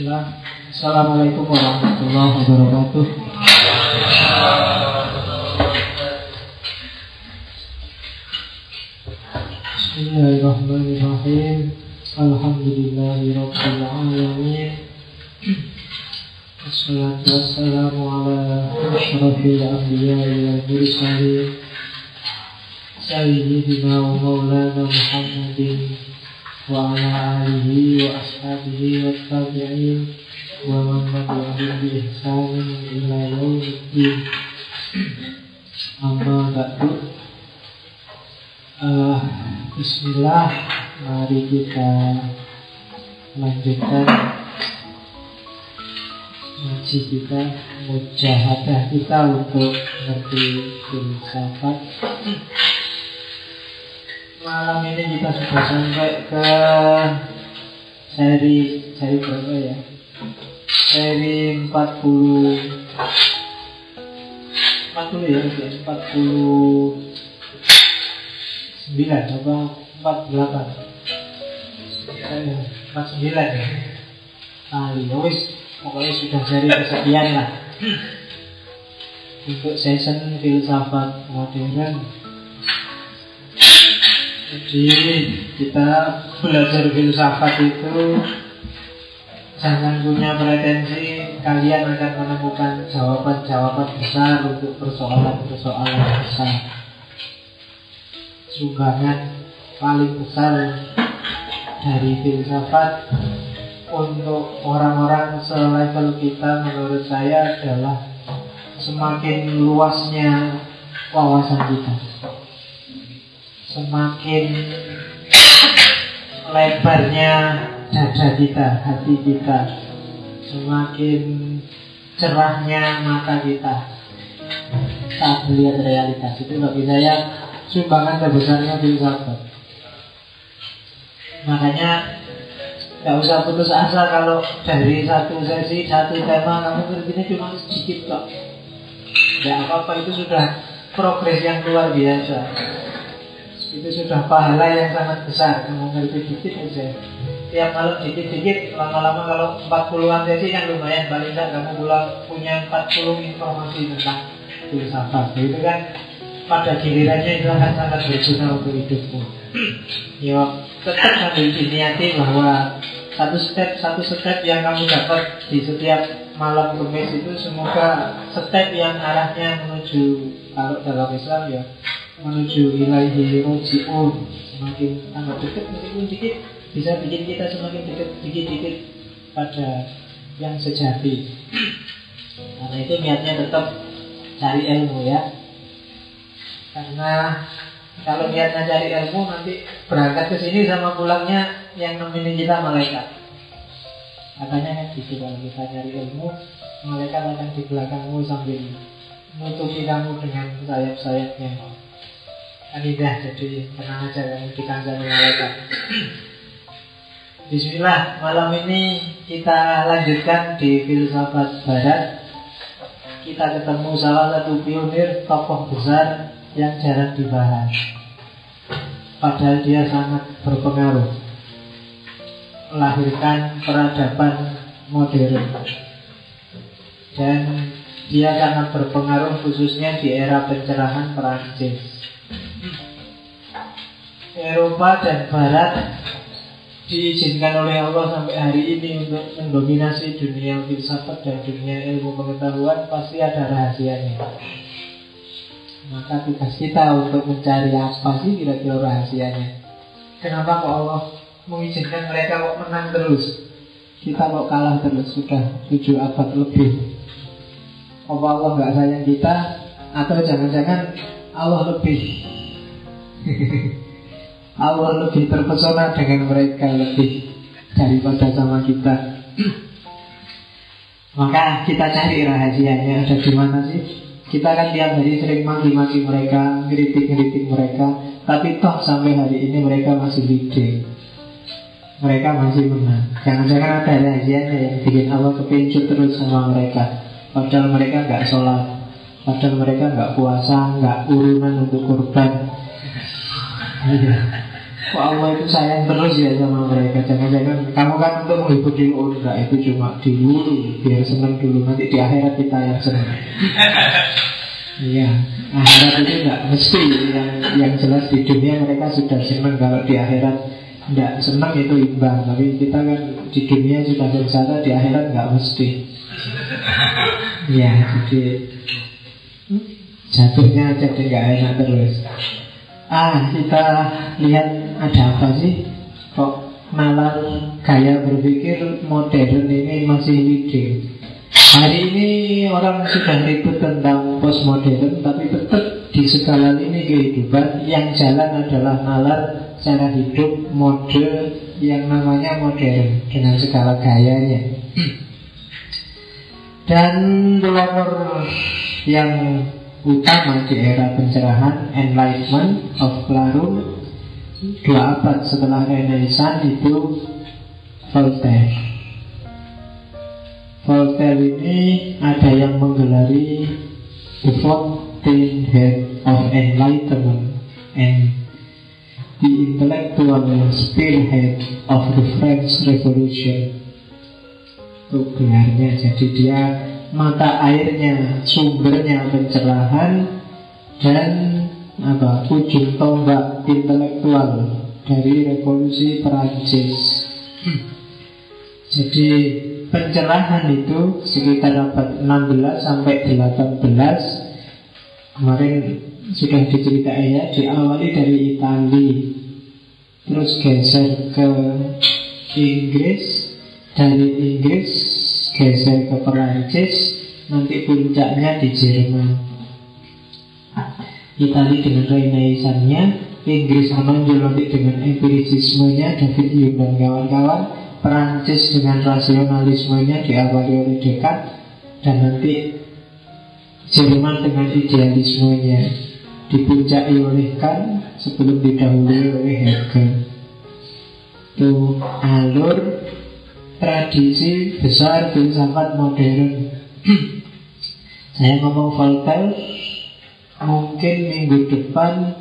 Assalamualaikum warahmatullahi wabarakatuh. Bismillahirrahmanirrahim. Alhamdulillahirabbil alamin. Wassalatu wassalamu ala asyrafil anbiya'i wal mursalin. Sayyidina wa maulana Muhammadin ashabihi wa tabi'in wa man tabi'ahum bi ihsanin ila yaumiddin. Amma ba'du. Uh, Bismillah, mari kita lanjutkan ngaji kita, mujahadah kita untuk mengerti filsafat. Malam ini kita sudah sampai ke seri seri berapa ya? Seri 40 40 ya, 40 sembilan apa? empat delapan. Empat sembilan ya. Kali ya wis pokoknya sudah seri kesekian lah. Untuk season filsafat modern jadi kita belajar filsafat itu jangan punya pretensi kalian akan menemukan jawaban-jawaban besar untuk persoalan-persoalan besar. Sumbangan paling besar dari filsafat untuk orang-orang selevel kita menurut saya adalah semakin luasnya wawasan kita semakin lebarnya dada kita, hati kita semakin cerahnya mata kita saat melihat realitas itu bagi saya sumbangan terbesarnya filsafat. Makanya nggak usah putus asa kalau dari satu sesi satu tema kamu ngertinya cuma sedikit kok. Tidak apa-apa itu sudah progres yang luar biasa. Itu sudah pahala yang sangat besar kamu ngerti dikit aja. Tiap malam dikit-dikit, lama-lama kalau 40-an sesi kan lumayan paling tidak kamu pulang punya 40 informasi tentang filsafat. Itu kan pada gilirannya itu akan sangat berguna untuk hidupmu. Yo, tetap sambil diniati bahwa satu step satu step yang kamu dapat di setiap malam kemis itu semoga step yang arahnya menuju kalau dalam Islam ya menuju ilahi rojiun semakin tambah dekat meskipun dikit bisa bikin kita semakin dekat dikit-dikit pada yang sejati. Karena itu niatnya tetap cari ilmu ya karena kalau niatnya cari ilmu nanti berangkat ke sini sama pulangnya yang nemenin kita malaikat. Katanya kan gitu kalau kita cari ilmu, malaikat akan di belakangmu sambil menutupi kamu dengan sayap-sayapnya. Kan indah, jadi tenang aja kamu dikandang malaikat. Bismillah, malam ini kita lanjutkan di filsafat barat. Kita ketemu salah satu pionir tokoh besar yang jarang dibahas. Padahal dia sangat berpengaruh melahirkan peradaban modern dan dia sangat berpengaruh khususnya di era pencerahan Perancis. Eropa dan Barat diizinkan oleh Allah sampai hari ini untuk mendominasi dunia filsafat dan dunia ilmu pengetahuan pasti ada rahasianya. Maka tugas kita untuk mencari apa sih kira-kira rahasianya. Kenapa kok Allah mengizinkan mereka kok menang terus? Kita kok kalah terus sudah tujuh abad lebih. Apa Allah nggak sayang kita? Atau jangan-jangan Allah lebih Allah lebih terpesona dengan mereka lebih daripada sama kita. Maka kita cari rahasianya ada di mana sih? Kita kan tiap hari sering maki-maki mereka, ngeritik-ngeritik mereka, tapi toh sampai hari ini mereka masih leading. Mereka masih menang. Jangan-jangan ada rahasianya yang bikin Allah kepincut terus sama mereka. Padahal mereka nggak sholat, padahal mereka nggak puasa, nggak urunan untuk kurban. Iya. Kok Allah itu sayang terus ya sama mereka Jangan-jangan kamu kan untuk menghibur diri Oh enggak itu cuma dulu Biar senang dulu Nanti di akhirat kita yang senang Iya Akhirat itu enggak mesti Yang yang jelas di dunia mereka sudah senang Kalau di akhirat enggak senang itu imbang Tapi kita kan di dunia sudah sengsara Di akhirat enggak mesti Iya jadi Jatuhnya jadi enggak enak terus Ah, kita lihat ada apa sih? Kok nalar gaya berpikir modern ini masih leading? Hari ini orang sudah ribut tentang postmodern, tapi tetap di segala ini kehidupan yang jalan adalah nalar cara hidup mode yang namanya modern dengan segala gayanya. Dan pelopor yang utama di era pencerahan Enlightenment of Clarun dua abad setelah Renaissance itu Voltaire Voltaire ini ada yang menggelari The Fountainhead of Enlightenment and the intellectual spearhead of the French Revolution itu gelarnya jadi dia mata airnya, sumbernya pencerahan dan apa ujung tombak intelektual dari revolusi Perancis. Jadi pencerahan itu sekitar abad 16 sampai 18 kemarin sudah diceritain ya diawali dari Itali terus geser ke Inggris dari Inggris geser ke Perancis, nanti puncaknya di Jerman. Itali dengan Renaissance-nya, Inggris menonjol nanti dengan empirisismenya David Hume dan kawan-kawan, Perancis dengan rasionalismenya diawali oleh Descartes, dan nanti Jerman dengan idealismenya dipuncaki oleh Kant sebelum didahului oleh Hegel. Itu alur tradisi besar filsafat modern. Saya ngomong Voltaire, mungkin minggu depan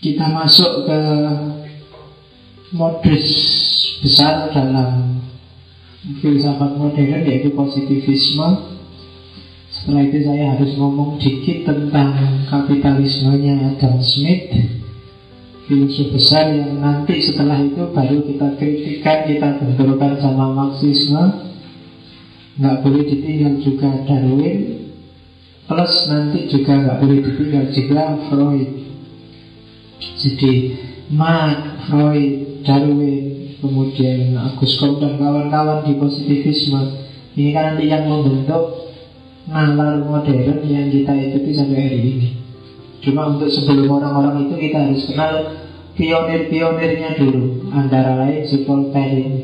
kita masuk ke modus besar dalam filsafat modern yaitu positivisme. Setelah itu saya harus ngomong dikit tentang kapitalismenya Adam Smith filsuf besar yang nanti setelah itu baru kita kritikan, kita benturkan sama Marxisme. Nggak boleh ditinggal juga Darwin plus nanti juga nggak boleh ditinggal juga Freud. Jadi Marx, Freud, Darwin kemudian Agus Comte dan kawan-kawan di positivisme ini kan nanti yang membentuk nalar modern yang kita ikuti sampai hari ini. Cuma untuk sebelum orang-orang itu kita harus kenal pionir-pionirnya dulu. Antara lain si Voltaire ini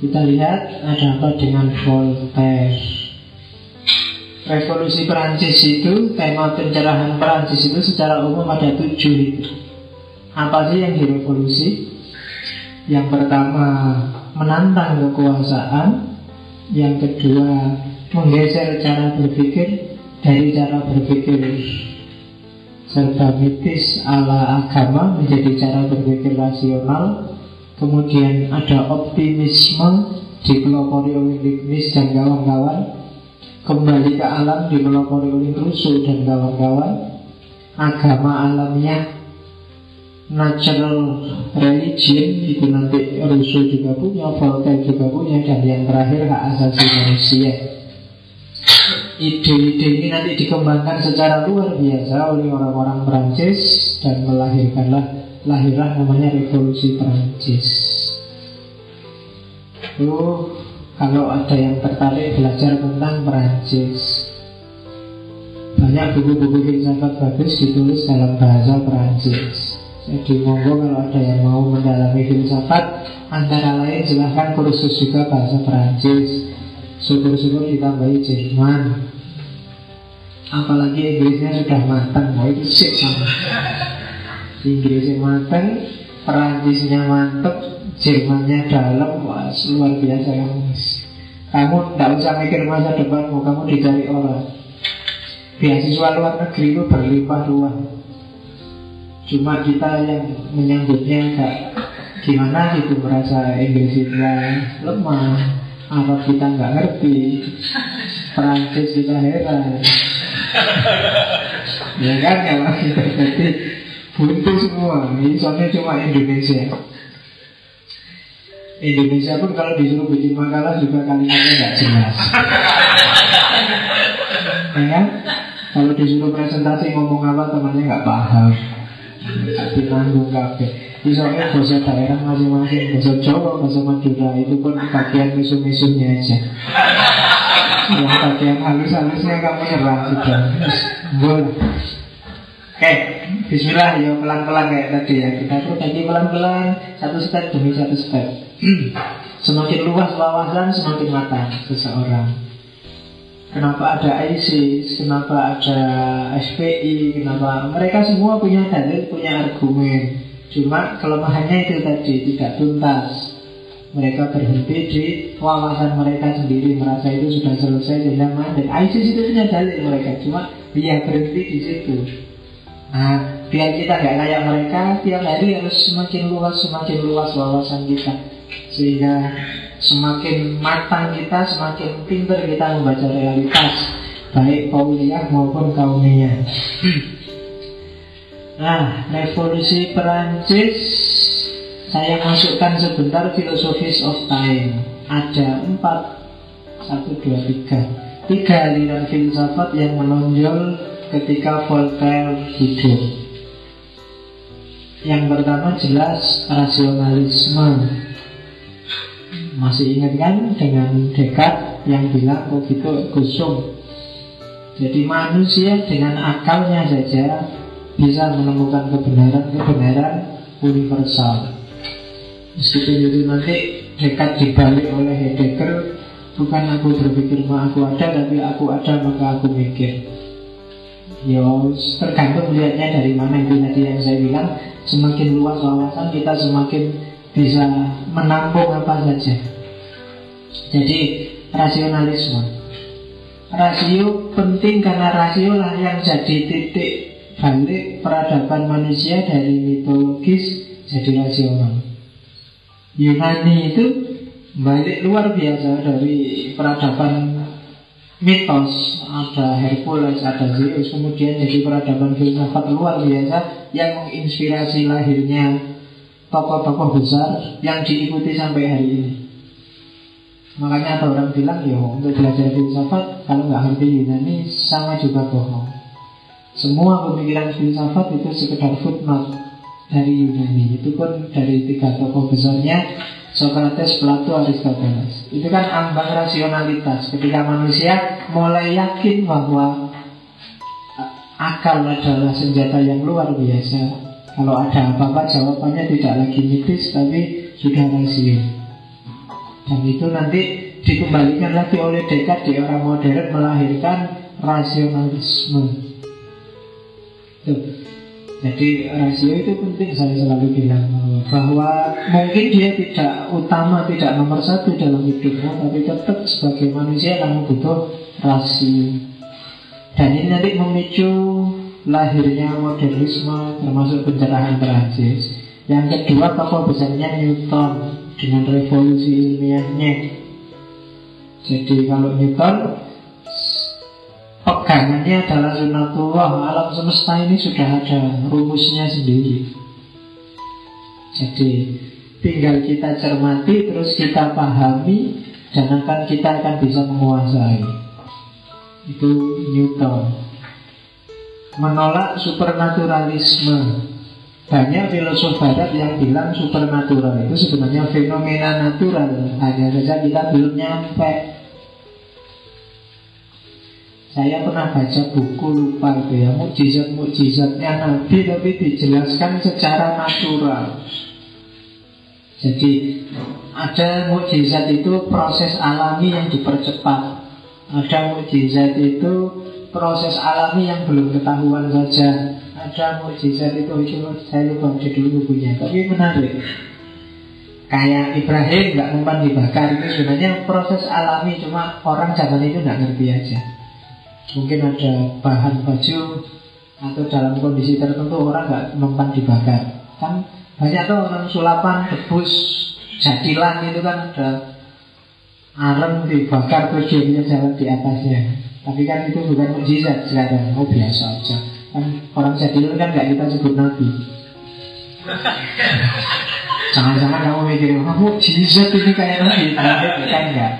Kita lihat ada apa dengan Voltaire Revolusi Perancis itu Tema pencerahan Perancis itu secara umum ada tujuh itu. Apa sih yang direvolusi? Yang pertama menantang kekuasaan. Yang kedua menggeser cara berpikir dari cara berpikir serba mitis ala agama menjadi cara berpikir rasional. Kemudian ada optimisme dipelopori oleh Leibniz dan kawan-kawan. Kembali ke alam dipelopori oleh Rousseau dan kawan-kawan. Agama alamnya natural religion itu nanti Rousseau juga punya Voltaire juga punya dan yang terakhir hak asasi manusia ide-ide ini nanti dikembangkan secara luar biasa oleh orang-orang Perancis dan melahirkanlah lahirlah namanya revolusi Perancis. Oh, kalau ada yang tertarik belajar tentang Perancis, banyak buku-buku filsafat bagus ditulis dalam bahasa Perancis. Jadi monggo kalau ada yang mau mendalami filsafat, antara lain silahkan kursus juga bahasa Perancis. Syukur-syukur ditambahi Jerman. Apalagi Inggrisnya sudah matang Wah itu sip sama. Inggrisnya matang Perancisnya mantep Jermannya dalam Wah luar biasa kamu Kamu tidak usah mikir masa depanmu Kamu dicari orang. Beasiswa luar negeri itu berlimpah ruah Cuma kita yang menyambutnya agak gimana gitu merasa Inggris itu lemah Arab kita nggak ngerti Perancis kita heran Ya kan ya Jadi buntu semua Ini soalnya cuma Indonesia Indonesia pun kalau disuruh bikin makalah juga kalimatnya nggak jelas. ya kan? Kalau disuruh presentasi ngomong apa temannya nggak paham. Tapi nanggung kafe. Misalnya bahasa daerah masing-masing, bahasa Jawa, bahasa Madura itu pun bagian misu-misunya aja. Yang bagian halus-halusnya kamu nyerah sudah. Boleh. Oke, Bismillah ya pelan-pelan kayak tadi ya Kita perbaiki pelan-pelan Satu step demi satu step Semakin luas wawasan semakin matang seseorang Kenapa ada ISIS, kenapa ada FPI, kenapa? Mereka semua punya dalil, punya argumen. Cuma kelemahannya itu tadi tidak tuntas. Mereka berhenti di wawasan mereka sendiri merasa itu sudah selesai sehingga mandek. ISIS itu punya dalil mereka cuma dia berhenti di situ. Nah, biar kita gak kayak mereka, tiap hari harus semakin luas, semakin luas wawasan kita. Sehingga semakin matang kita, semakin pintar kita membaca realitas. Baik kauliah maupun kaumiyah. Nah, revolusi Perancis saya masukkan sebentar filosofis of time. Ada empat, satu, dua, tiga. Tiga aliran filsafat yang menonjol ketika Voltaire hidup. Yang pertama jelas rasionalisme. Masih ingat kan dengan Descartes yang bilang begitu kosong. Jadi manusia dengan akalnya saja bisa menemukan kebenaran-kebenaran universal. Meskipun itu nanti Descartes dibalik oleh Heidegger Bukan aku berpikir mah aku ada Tapi aku ada maka aku mikir Ya tergantung melihatnya dari mana itu tadi yang saya bilang Semakin luas wawasan kita semakin bisa menampung apa saja. Jadi rasionalisme. Rasio penting karena rasio lah yang jadi titik balik peradaban manusia dari mitologis jadi rasional Yunani itu balik luar biasa dari peradaban mitos. Ada Hercules, ada Zeus kemudian jadi peradaban filsafat luar biasa yang menginspirasi lahirnya tokoh-tokoh besar yang diikuti sampai hari ini makanya ada orang bilang ya untuk belajar filsafat kalau nggak ngerti Yunani sama juga bohong semua pemikiran filsafat itu sekedar footnote dari Yunani itu pun dari tiga tokoh besarnya Socrates, Plato, Aristoteles. Itu kan ambang rasionalitas. Ketika manusia mulai yakin bahwa akal adalah senjata yang luar biasa. Kalau ada apa-apa jawabannya tidak lagi mitis tapi sudah rasio. Dan itu nanti dikembalikan lagi oleh Descartes di era modern melahirkan rasionalisme. Tuh. Jadi rasio itu penting saya selalu bilang bahwa mungkin dia tidak utama, tidak nomor satu dalam hidupmu, tapi tetap sebagai manusia kamu butuh rasio. Dan ini nanti memicu lahirnya modernisme termasuk pencerahan Perancis. Yang kedua tokoh besarnya Newton dengan revolusi ilmiahnya. Jadi kalau Newton pegangannya adalah sunatullah alam semesta ini sudah ada rumusnya sendiri jadi tinggal kita cermati terus kita pahami dan akan kita akan bisa menguasai itu Newton menolak supernaturalisme. Banyak filosof barat yang bilang supernatural itu sebenarnya fenomena natural. Hanya saja kita belum nyampe. Saya pernah baca buku lupa itu ya Mukjizat-mukjizatnya Nabi Tapi dijelaskan secara natural. Jadi ada mukjizat itu proses alami yang dipercepat. Ada mukjizat itu proses alami yang belum ketahuan saja. Ada mukjizat itu, itu saya lupa dulu bukunya. Tapi menarik. Kayak Ibrahim nggak mempan dibakar Itu sebenarnya proses alami Cuma orang zaman itu nggak ngerti aja. Mungkin ada bahan baju atau dalam kondisi tertentu orang nggak mempan dibakar kan banyak tuh orang sulapan debus jadilan itu kan ada. Arem dibakar terus jalan di atasnya tapi kan itu bukan mujizat sekarang oh biasa aja kan orang jadilan kan nggak kita sebut nabi Jangan-jangan kamu mikir, oh mujizat ini kayak nabi, kan enggak.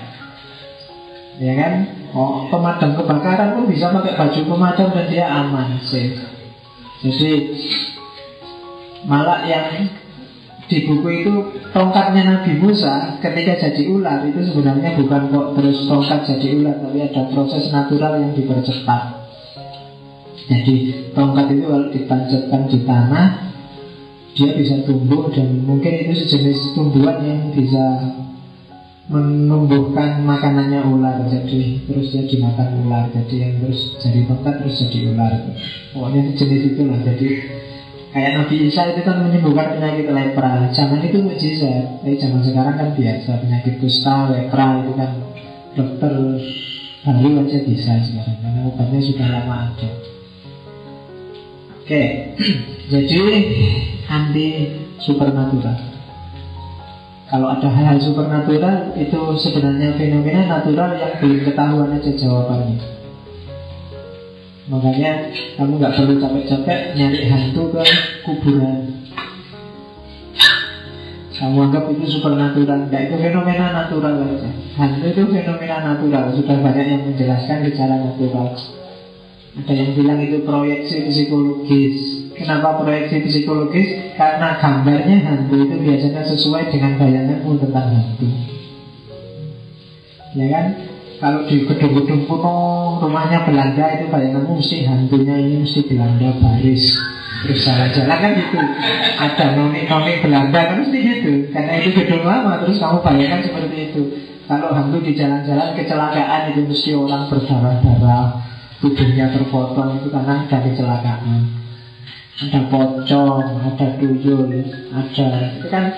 Ya kan? Oh, pemadam kebakaran pun bisa pakai baju pemadam dan dia aman sih. Jadi malah yang di buku itu tongkatnya Nabi Musa ketika jadi ular itu sebenarnya bukan kok terus tongkat jadi ular tapi ada proses natural yang dipercepat. Jadi tongkat itu kalau ditancapkan di tanah dia bisa tumbuh dan mungkin itu sejenis tumbuhan yang bisa menumbuhkan makanannya ular. Jadi terus dia dimakan ular. Jadi yang terus jadi tongkat terus jadi ular. Pokoknya sejenis itulah. Jadi kayak Nabi Isa itu kan menyembuhkan penyakit lepra. Zaman itu mujizat. Tapi zaman sekarang kan biasa penyakit kusta lepra itu kan dokter baru aja bisa sekarang. Karena obatnya sudah lama ada. Oke. Jadi anti supernatural. Kalau ada hal-hal supernatural itu sebenarnya fenomena natural yang belum ketahuan aja jawabannya. Makanya kamu nggak perlu capek-capek nyari hantu ke kuburan. Kamu anggap itu supernatural, tidak itu fenomena natural aja. Hantu itu fenomena natural, sudah banyak yang menjelaskan secara natural. Ada yang bilang itu proyeksi psikologis, Kenapa proyeksi psikologis? Karena gambarnya hantu itu biasanya sesuai dengan bayanganmu tentang hantu. Ya kan? Kalau di gedung-gedung kuno rumahnya Belanda itu bayanganmu mesti hantunya ini mesti Belanda baris. Terus jalan-jalan kan gitu. Ada noni-noni Belanda kan mesti gitu. Karena itu gedung lama terus kamu bayangkan seperti itu. Kalau hantu di jalan-jalan kecelakaan itu mesti orang berdarah-darah tubuhnya terpotong itu karena dari kecelakaan. Ada pocong, ada tuyul, ada. Itu kan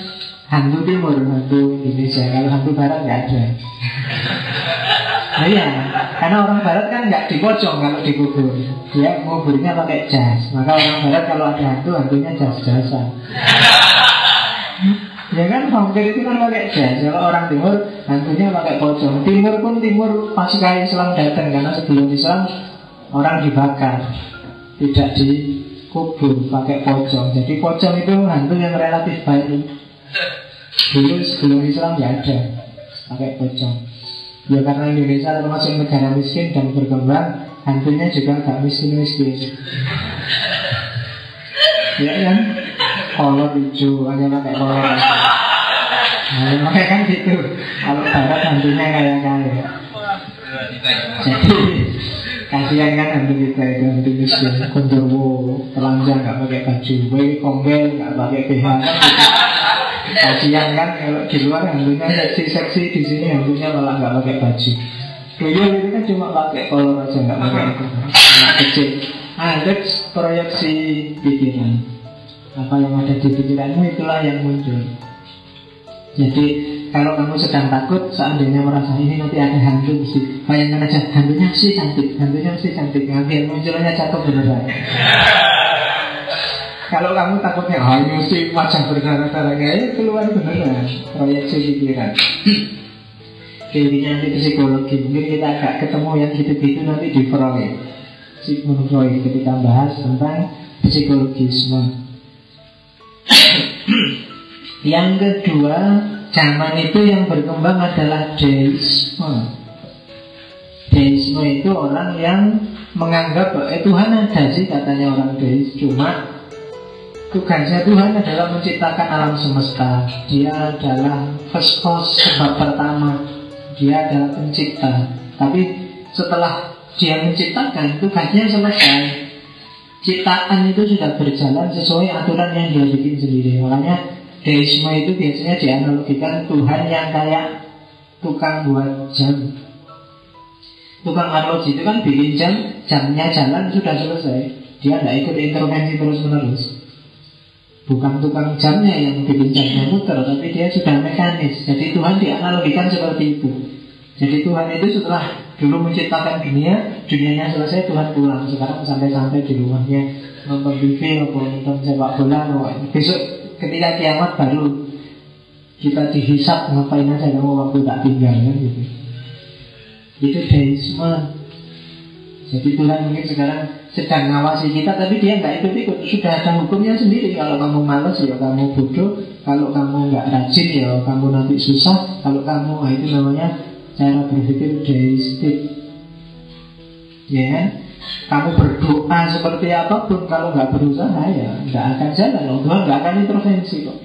hantu timur, hantu Indonesia. Kalau hantu barat nggak ada. Nah iya, karena orang barat kan nggak dipocong kalau dikubur. Dia nguburnya pakai jas. Maka orang barat kalau ada hantu, hantunya jas-jasan. Ya kan vampir itu kan pakai jas. Kalau orang timur, hantunya pakai pocong. Timur pun timur pas kaya Islam datang karena sebelum Islam orang dibakar, tidak di kubur pakai pocong. Jadi pocong itu hantu yang relatif baik. Dulu sebelum Islam ya ada pakai pocong. Ya karena Indonesia termasuk negara miskin dan berkembang, hantunya juga gak miskin-miskin. ya kan? Kolor hijau, hanya pakai kolor. Nah, makanya kan gitu. Kalau barat hantunya kayak kaya. Jadi Kasihan kan hantu kita itu hantu miskin Kondorwo Telanjang gak pakai baju Gue kombel gak pakai BH Kasihan kan kalau di luar hantunya seksi-seksi Di sini hantunya malah gak pakai baju. Tuyul itu kan cuma pakai kolor aja gak pakai itu. Anak kecil. Ada proyeksi pikiran. Apa yang ada di pikiranmu itulah yang muncul. Jadi kalau kamu sedang takut, seandainya merasa ini nanti ada hantu mesti bayangkan aja hantunya sih cantik, hantunya sih cantik, nanti munculnya cakep beneran. Kalau kamu takutnya, oh ini mesti wajah berdarah-darah ya keluar beneran proyeksi pikiran. Teorinya nanti psikologi, mungkin kita agak ketemu yang gitu-gitu nanti di Freud. Sigmund Freud ketika bahas tentang psikologisme. yang kedua Zaman itu yang berkembang adalah deisme. Deisme itu orang yang menganggap eh Tuhan ada sih katanya orang deis. Cuma tugasnya Tuhan adalah menciptakan alam semesta. Dia adalah first cause sebab pertama. Dia adalah pencipta. Tapi setelah dia menciptakan tugasnya selesai. Ciptaan itu sudah berjalan sesuai aturan yang dia bikin sendiri. Makanya Deisme itu biasanya dianalogikan Tuhan yang kayak tukang buat jam. Tukang arloji itu kan bikin jam, jamnya jalan sudah selesai. Dia tidak ikut intervensi terus-menerus. Bukan tukang jamnya yang bikin jamnya muter, tapi dia sudah mekanis. Jadi Tuhan dianalogikan seperti itu. Jadi Tuhan itu setelah dulu menciptakan dunia, dunianya selesai Tuhan pulang. Sekarang sampai-sampai di rumahnya nonton TV nonton sepak bola. Besok ketika kiamat baru kita dihisap ngapain aja kamu waktu tak tinggal kan gitu. Itu deisme. Jadi Tuhan mungkin sekarang sedang ngawasi kita tapi dia nggak ikut-ikut. Sudah ada hukumnya sendiri. Kalau kamu males ya kamu bodoh. Kalau kamu nggak rajin ya kamu nanti susah. Kalau kamu nah itu namanya cara berpikir deistik ya kan? kamu berdoa seperti apa pun kalau nggak berusaha ya nggak akan jalan. Tuhan nggak akan intervensi kok.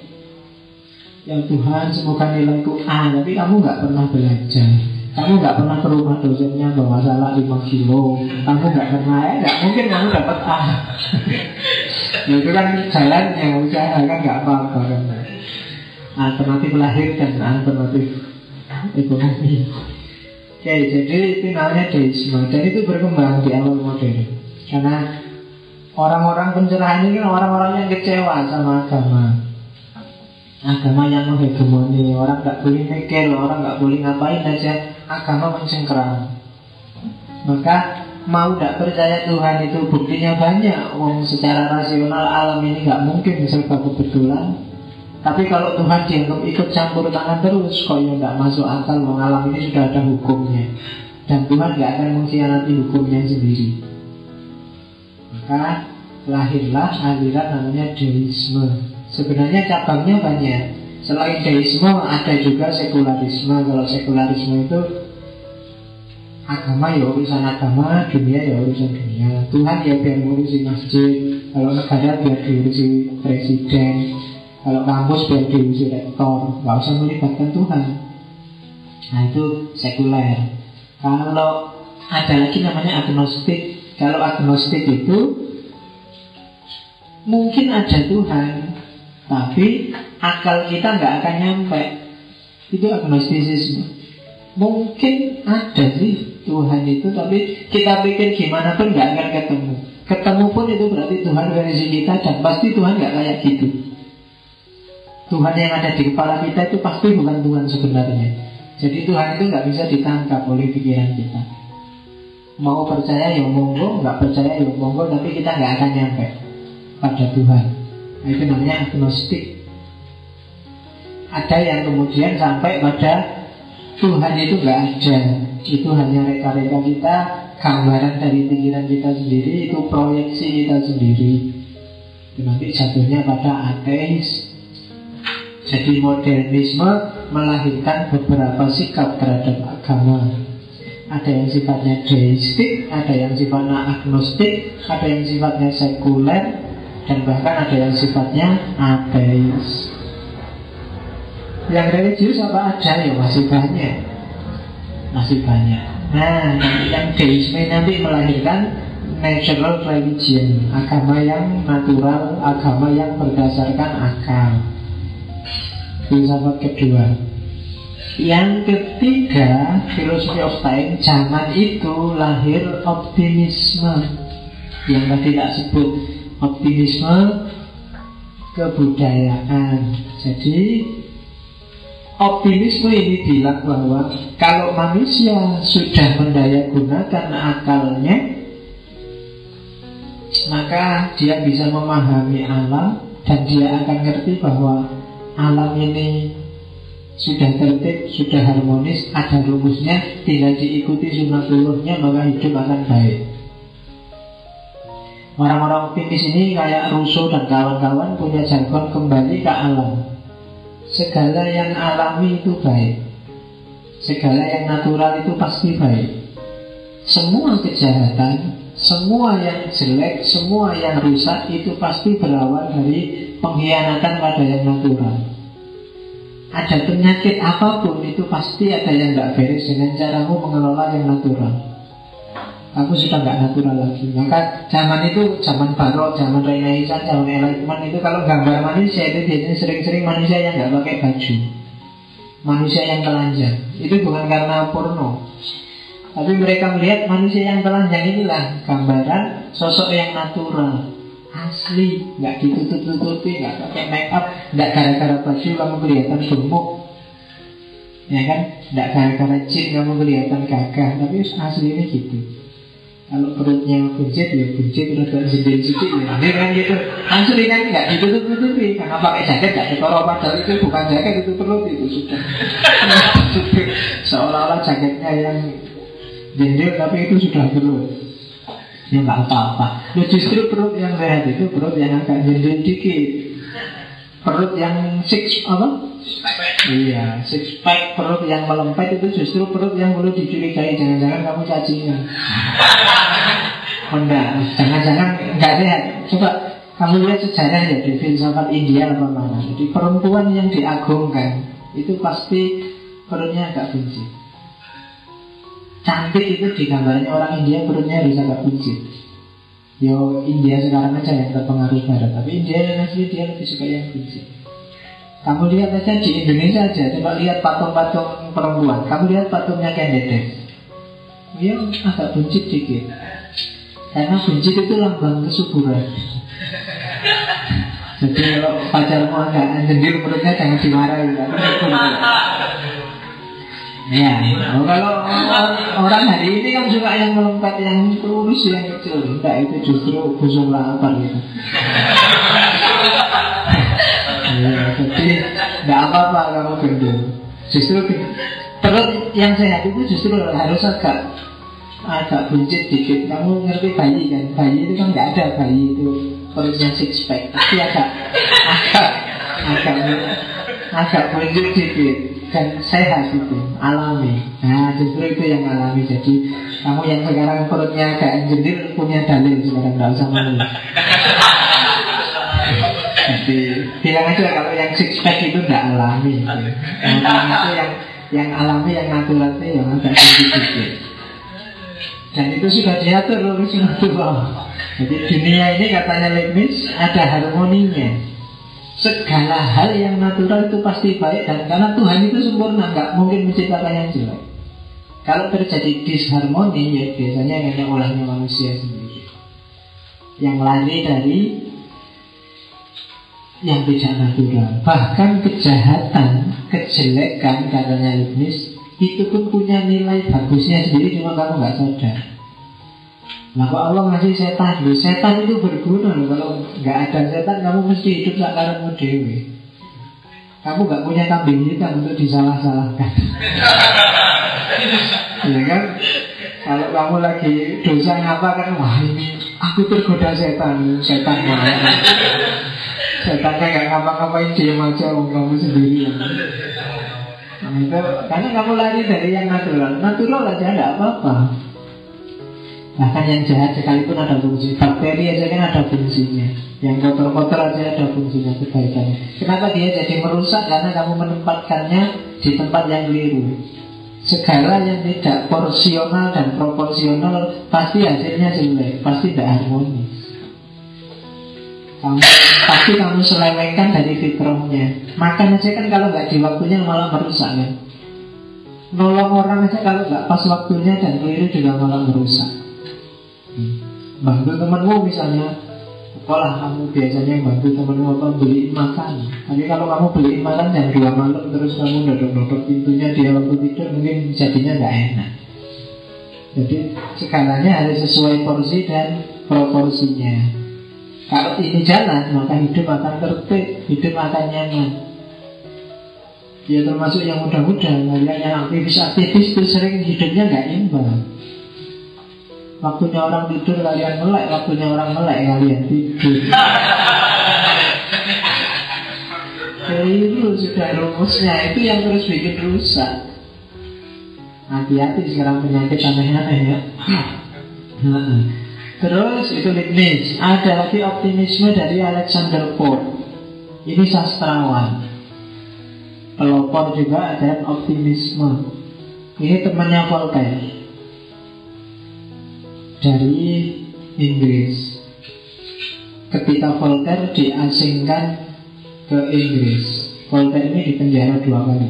Yang Tuhan semoga nilaiku A tapi kamu nggak pernah belajar kamu nggak pernah ke rumah dosennya bawa salah 5 kilo. Kamu nggak pernah ya nggak mungkin kamu dapat A. Ya itu kan jalannya usaha kan nggak apa-apa kan alternatif lahir dan alternatif ekonomi. Oke, jadi itu namanya deisme dan itu berkembang di awal modern karena orang-orang pencerahan ini kan orang-orang yang kecewa sama agama. Agama yang menghegemoni. Orang nggak boleh mikir orang nggak boleh ngapain aja agama mencengkeram maka mau tidak percaya Tuhan itu buktinya banyak. Wong secara rasional alam ini nggak mungkin serba kebetulan. Tapi kalau Tuhan dianggap ikut campur tangan terus kok ya nggak masuk akal? Wong alam ini sudah ada hukumnya. Dan Tuhan nggak akan mengkhianati hukumnya sendiri. Maka lahirlah aliran namanya deisme. Sebenarnya cabangnya banyak. Selain deisme ada juga sekularisme. Kalau sekularisme itu agama ya urusan agama, dunia ya urusan dunia. Tuhan ya biar ngurusi masjid. Kalau negara biar diurusi presiden. Kalau kampus biar diurusi rektor. Gak usah melibatkan Tuhan. Nah itu sekuler. Kalau ada lagi namanya agnostik. Kalau agnostik itu mungkin ada Tuhan, tapi akal kita nggak akan nyampe Itu agnostisisme Mungkin ada sih Tuhan itu Tapi kita pikir gimana pun nggak akan ketemu. Ketemu pun itu berarti Tuhan versi kita Dan pasti Tuhan nggak kayak gitu. Tuhan yang ada di kepala kita itu pasti bukan Tuhan sebenarnya. Jadi Tuhan itu nggak bisa ditangkap oleh pikiran kita. Mau percaya ya monggo, nggak percaya ya monggo Tapi kita nggak akan nyampe pada Tuhan. Nah, itu namanya agnostik. Ada yang kemudian sampai pada Tuhan itu nggak ada. Itu hanya reka-reka kita, gambaran dari pikiran kita sendiri, itu proyeksi kita sendiri. Itu nanti jatuhnya pada ateis. Jadi modernisme melahirkan beberapa sikap terhadap agama. Ada yang sifatnya deistik, ada yang sifatnya agnostik, ada yang sifatnya sekuler, dan bahkan ada yang sifatnya ateis yang religius apa ada? Ya masih banyak. Masih banyak. Nah yang deisme nanti melahirkan natural religion agama yang natural agama yang berdasarkan akal. Filsafat kedua. Yang ketiga, filosofi of time, zaman itu lahir optimisme. Yang tadi tak sebut optimisme kebudayaan. Jadi optimisme ini bilang bahwa kalau manusia sudah mendaya gunakan akalnya, maka dia bisa memahami alam dan dia akan ngerti bahwa alam ini sudah tertib, sudah harmonis, ada rumusnya, tinggal diikuti sunatullahnya maka hidup akan baik. Orang-orang optimis ini kayak Russo dan kawan-kawan punya jargon kembali ke alam. Segala yang alami itu baik. Segala yang natural itu pasti baik. Semua kejahatan, semua yang jelek, semua yang rusak itu pasti berawal dari pengkhianatan pada yang natural. Ada penyakit apa pun itu pasti ada yang tidak beres dengan caramu mengelola yang natural. Aku sudah nggak natural lagi. Maka zaman itu zaman barok, zaman renaissance, zaman enlightenment itu kalau gambar manusia itu biasanya sering-sering manusia yang nggak pakai baju, manusia yang telanjang. Itu bukan karena porno, tapi mereka melihat manusia yang telanjang inilah gambaran sosok yang natural, asli, nggak ditutup-tutupi, nggak pakai make up, nggak gara-gara baju kamu kelihatan gemuk. Ya kan, tidak gara-gara jin kamu kelihatan gagah, tapi aslinya gitu. Kalau perutnya buncit ya buncit terus gak jendel sedikit ya ini kan gitu. Asli kan nggak ditutup tutupi karena pakai jaket gak ketoro padahal itu bukan jaket itu perut itu sudah. Seolah-olah jaketnya yang jendel tapi itu sudah perut. Ya nggak apa-apa. Nah, justru perut yang sehat itu perut yang agak jendel dikit perut yang six apa Iya, six pack perut yang melempet itu justru perut yang perlu dicurigai. Jangan-jangan kamu cacingan. Enggak, jangan-jangan enggak sehat. Coba kamu lihat sejarah ya di filsafat India apa mana. Jadi perempuan yang diagungkan itu pasti perutnya agak buncit. Cantik itu digambarnya orang India perutnya harus agak buncit. Yo India sekarang aja yang terpengaruh barat, tapi India asli dia lebih suka yang buncit. Kamu lihat aja di Indonesia aja, coba lihat patung-patung perempuan. Kamu lihat patungnya Dede. Dia agak buncit dikit. Karena buncit itu lambang kesuburan. Jadi kalau pacarmu agak jendil perutnya jangan dimarahi. Ya, kalau orang hari ini kan juga yang melompat yang kurus yang kecil, enggak itu justru busuk lapar gitu. Ya, jadi tidak apa-apa kamu gendut. Justru perut yang sehat itu justru harus agak agak buncit dikit. Kamu ngerti bayi kan? Bayi itu kan nggak ada bayi itu perutnya six pack, tapi agak agak agak agak buncit dikit dan sehat itu alami. Nah justru itu yang alami. Jadi kamu yang sekarang perutnya agak jendil punya dalil sekarang nggak usah malu. Jadi bilang aja kalau yang six pack itu tidak alami. Yang itu yang yang alami yang natural itu yang agak sedikit. Dan itu sudah diatur oleh. Jadi dunia ini katanya Leibniz ada harmoninya. Segala hal yang natural itu pasti baik dan karena Tuhan itu sempurna nggak mungkin menciptakan yang jelek. Kalau terjadi disharmoni ya biasanya hanya olahnya manusia sendiri. Yang lari dari yang tidak natural. Bahkan kejahatan, kejelekan katanya Leibniz itu pun punya nilai bagusnya sendiri cuma kamu nggak sadar. Nah kalau Allah ngasih setan, loh, setan itu berguna loh. Kalau nggak ada setan kamu mesti hidup sekarang dewi. Kamu nggak punya kambing hitam untuk disalah-salahkan. ya kan? Kalau kamu lagi dosa ngapa kan wah ini aku tergoda setan, setan mana? Setannya nggak ngapa-ngapain dia aja kamu sendiri nah, itu karena kamu lari dari yang natural natural aja nggak apa-apa bahkan yang jahat sekalipun ada fungsi. Bakteri aja kan ada fungsinya. Yang kotor-kotor aja ada fungsinya kebaikannya. Kenapa dia jadi merusak? Karena kamu menempatkannya di tempat yang keliru. Segala yang tidak porsional dan proporsional pasti hasilnya jelek pasti tidak harmonis. Kamu, pasti kamu selewengkan dari fitrahnya. Makan aja kan kalau nggak di waktunya malah merusak kan? Nolong orang aja kalau nggak pas waktunya dan keliru juga malah merusak Bantu temanmu misalnya Sekolah kamu biasanya bantu temanmu apa beli makan Tapi kalau kamu beli makan jam dua malam Terus kamu dodok-dodok pintunya dia waktu tidur Mungkin jadinya nggak enak Jadi segalanya harus sesuai porsi dan proporsinya kalau ini jalan, maka hidup akan tertib, hidup akan nyaman. Ya termasuk yang muda-muda, yang aktivis-aktivis itu sering hidupnya nggak imbang. Waktunya orang tidur kalian melek, waktunya orang melek kalian tidur. Ya itu sudah rumusnya, itu yang terus bikin rusak. Hati-hati sekarang penyakit aneh-aneh ya. Terus itu Leibniz Ada lagi optimisme dari Alexander Pope Ini sastrawan Pelopor juga ada optimisme Ini temannya Voltaire Dari Inggris Ketika Voltaire diasingkan ke Inggris Voltaire ini dipenjara dua kali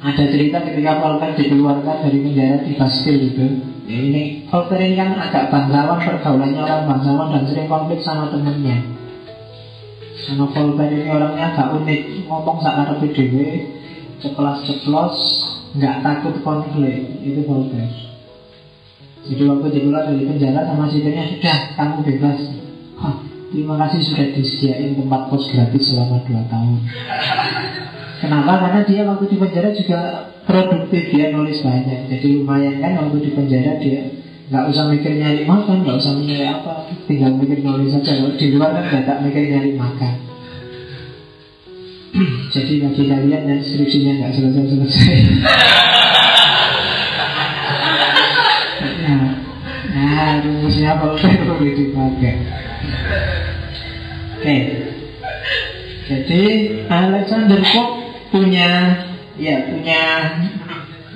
Ada cerita ketika Voltaire dikeluarkan dari penjara di Bastille itu Ya, ini Voltaire ini kan agak bangsawan pergaulannya orang bangsawan dan sering konflik sama temennya. Karena Voltaire ini orangnya agak unik, ngomong ada PDW, ceplos-ceplos, nggak takut konflik, itu Voltaire. Jadi waktu keluar dari penjara sama sipirnya sudah kamu bebas. Hah, terima kasih sudah disediain tempat kos gratis selama 2 tahun. Kenapa? Karena dia waktu di penjara juga produktif dia nulis banyak. Jadi lumayan kan waktu di penjara dia nggak usah mikir nyari makan, nggak usah mikir apa, tinggal mikir nulis saja. Kalau di luar kan nggak tak mikir nyari makan. Jadi bagi kalian yang skripsinya nggak selesai-selesai. nah, nah rumusnya apa boleh dipakai. Oke. Jadi Alexander Pope punya ya punya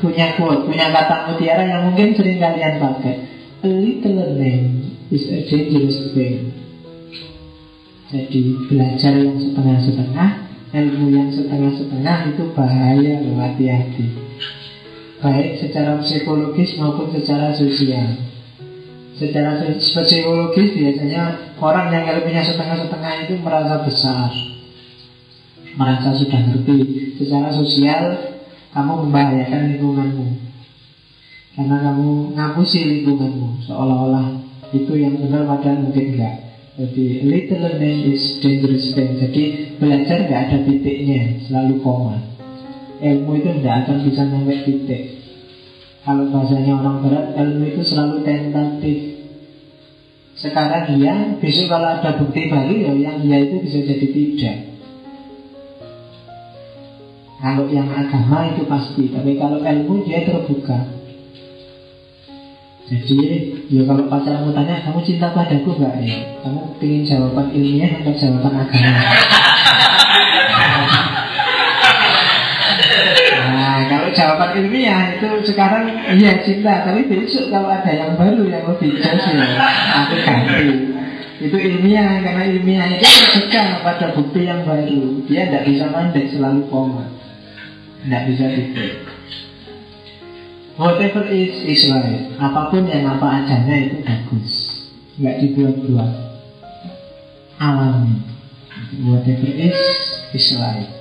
punya quote, punya kata mutiara yang mungkin sering kalian pakai. A little learning is a dangerous thing. Jadi belajar yang setengah-setengah, ilmu yang setengah-setengah itu bahaya loh hati-hati. Baik secara psikologis maupun secara sosial. Secara psikologis biasanya orang yang ilmunya setengah-setengah itu merasa besar. Merasa sudah ngerti. Secara sosial kamu membahayakan lingkunganmu. Karena kamu ngapusi lingkunganmu. Seolah-olah itu yang benar padahal mungkin enggak. Jadi little learning is dangerous thing. Jadi belajar nggak ada titiknya selalu koma. Ilmu itu tidak akan bisa sampai titik. Kalau bahasanya orang berat ilmu itu selalu sekarang dia besok kalau ada bukti baru ya yang dia itu bisa jadi tidak kalau yang agama itu pasti, tapi kalau ilmu dia terbuka. Jadi, ya kalau pacarmu tanya, kamu cinta padaku gak ya? Kamu ingin jawaban ilmiah atau jawaban agama? Jawaban ilmiah itu sekarang iya cinta, tapi besok kalau ada yang baru yang lebih jelas ya, aku ganti. Itu ilmiah, karena ilmiah itu terbuka pada bukti yang baru. Dia tidak bisa mandek selalu koma. Tidak bisa tidur Whatever is, is right. Apa pun yang apa adanya itu bagus. Nggak dibuat-buat. Alami Whatever is, is right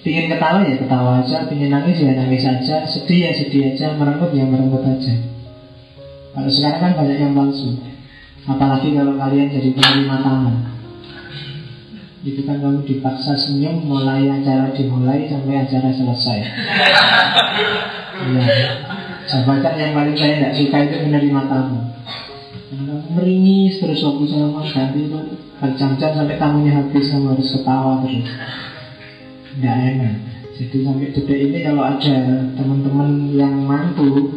Pingin ketawa ya ketawa aja Pingin nangis ya nangis aja Sedih ya sedih aja Merenggut ya merenggut aja Kalau sekarang kan banyak yang palsu Apalagi kalau kalian jadi penerima tamu itu kan kamu dipaksa senyum mulai acara dimulai sampai acara selesai. ya. Jabatan yang paling saya tidak suka itu menerima tamu. Kamu meringis terus waktu sama ganti itu berjam-jam sampai tamunya habis kamu harus ketawa terus. Tidak enak. Jadi sampai detik ini kalau ada teman-teman yang mantu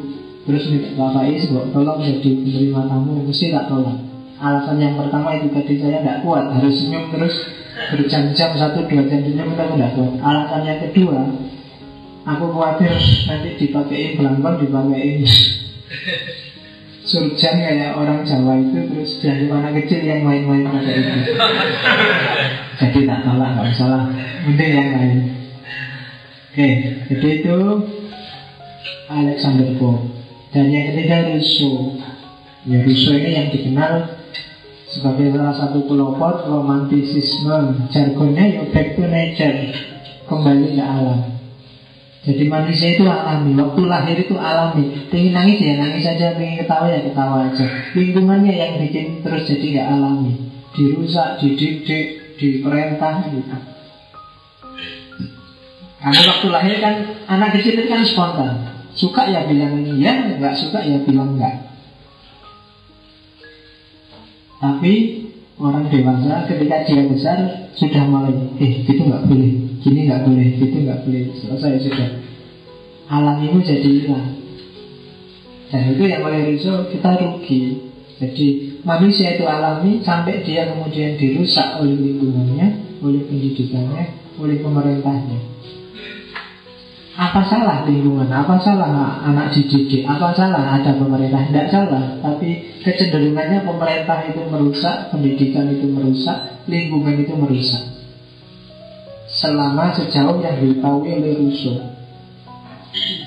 terus minta Bapak Is, tolong jadi menerima tamu, mesti tak tolong. Alasan yang pertama itu tadi saya tidak kuat, harus senyum terus berjam-jam satu dua jam dunia kita tidak kuat alasan yang kedua aku khawatir nanti dipakai belambang dipakai surjan kayak orang Jawa itu terus jadi anak kecil yang main-main pada itu. Jadi tak salah nggak salah mending yang lain. Oke jadi itu Alexander Pope. Dan yang ketiga Rousseau. Ya Rousseau ini yang dikenal sebagai salah satu pelopor romantisisme jargonnya ya back to nature kembali ke alam jadi manusia itu alami waktu lahir itu alami. Ingin nangis ya nangis aja ingin ketawa ya ketawa aja. Lingkungannya yang bikin terus jadi gak alami. Dirusak dididik diperintah gitu. Karena waktu lahir kan anak kecil itu kan spontan. Suka ya bilang iya nggak suka ya bilang enggak tapi orang dewasa ketika dia besar sudah mulai, eh itu nggak boleh, gini nggak boleh, itu nggak boleh, selesai sudah. Alam itu jadi hilang. Dan itu yang oleh Rizal kita rugi. Jadi manusia itu alami sampai dia kemudian dirusak oleh lingkungannya, oleh pendidikannya, oleh pemerintahnya. Apa salah lingkungan? Apa salah anak dididik? Apa salah ada pemerintah? Tidak salah, tapi kecenderungannya pemerintah itu merusak, pendidikan itu merusak, lingkungan itu merusak. Selama sejauh yang diketahui oleh Rousseau.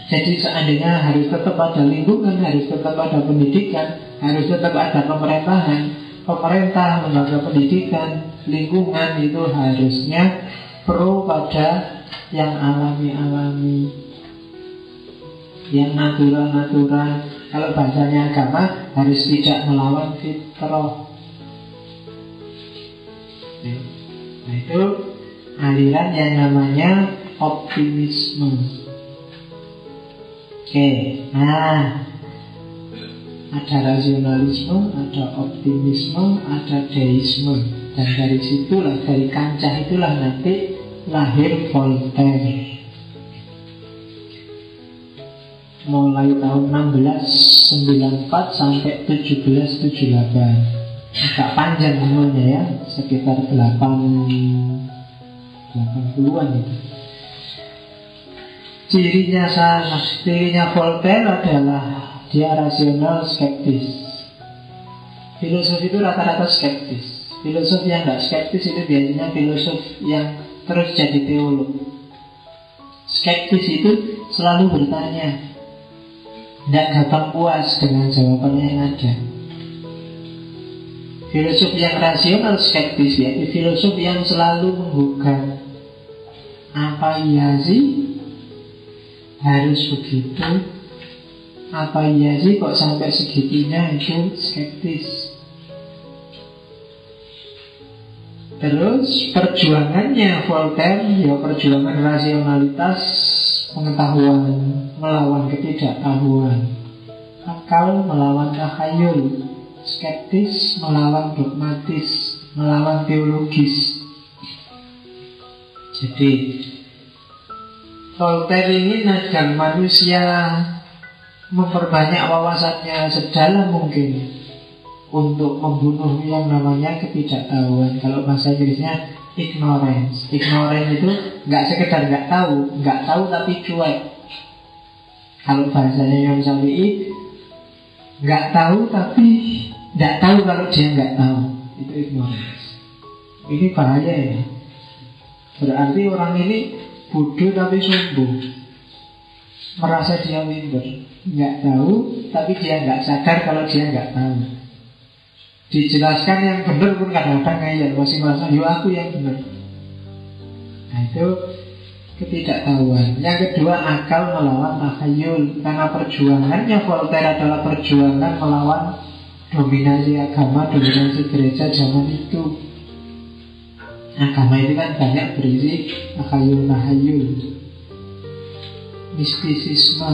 Jadi seandainya harus tetap ada lingkungan, harus tetap ada pendidikan, harus tetap ada pemerintahan, pemerintah, lembaga pendidikan, lingkungan itu harusnya pro pada yang alami-alami, yang natural-natural. Kalau bahasanya agama harus tidak melawan fitrah. Nah itu aliran yang namanya optimisme. Oke, nah ada rasionalisme, ada optimisme, ada deisme. Dan dari situlah, dari kancah itulah nanti lahir Voltaire. Mulai tahun 1694 sampai 1778 agak panjang umurnya ya sekitar 8 80-an itu cirinya salah cirinya Voltaire adalah dia rasional skeptis. Filosof itu rata-rata skeptis. Filosof yang nggak skeptis itu biasanya filosof yang terus jadi teolog. Skeptis itu selalu bertanya, tidak gampang puas dengan jawabannya yang ada. Filosof yang rasional skeptis ya, filosof yang selalu menggugah apa iya sih? Harus begitu apa iya sih kok sampai segitunya? Itu skeptis. Terus perjuangannya Voltaire ya perjuangan rasionalitas pengetahuan melawan ketidaktahuan. Akal melawan tahayul skeptis melawan dogmatis melawan teologis jadi Voltaire ini agar manusia memperbanyak wawasannya sedalam mungkin untuk membunuh yang namanya ketidaktahuan. Kalau bahasa Inggrisnya ignorance. Ignorance itu nggak sekedar nggak tahu, nggak tahu tapi cuek. Kalau bahasanya yang Syafi'i nggak tahu tapi nggak tahu kalau dia nggak tahu. Itu ignorance. Ini bahaya ya. Berarti orang ini bodoh tapi sombong. Merasa dia minder nggak tahu, tapi dia nggak sadar kalau dia nggak tahu. Dijelaskan yang benar pun kadang-kadang ngeyel, masih merasa, yo aku yang benar. Nah itu ketidaktahuan. Yang kedua akal melawan takhayul karena perjuangannya Voltaire adalah perjuangan melawan dominasi agama, dominasi gereja zaman itu. Agama itu kan banyak berisi takhayul tahayul mistisisme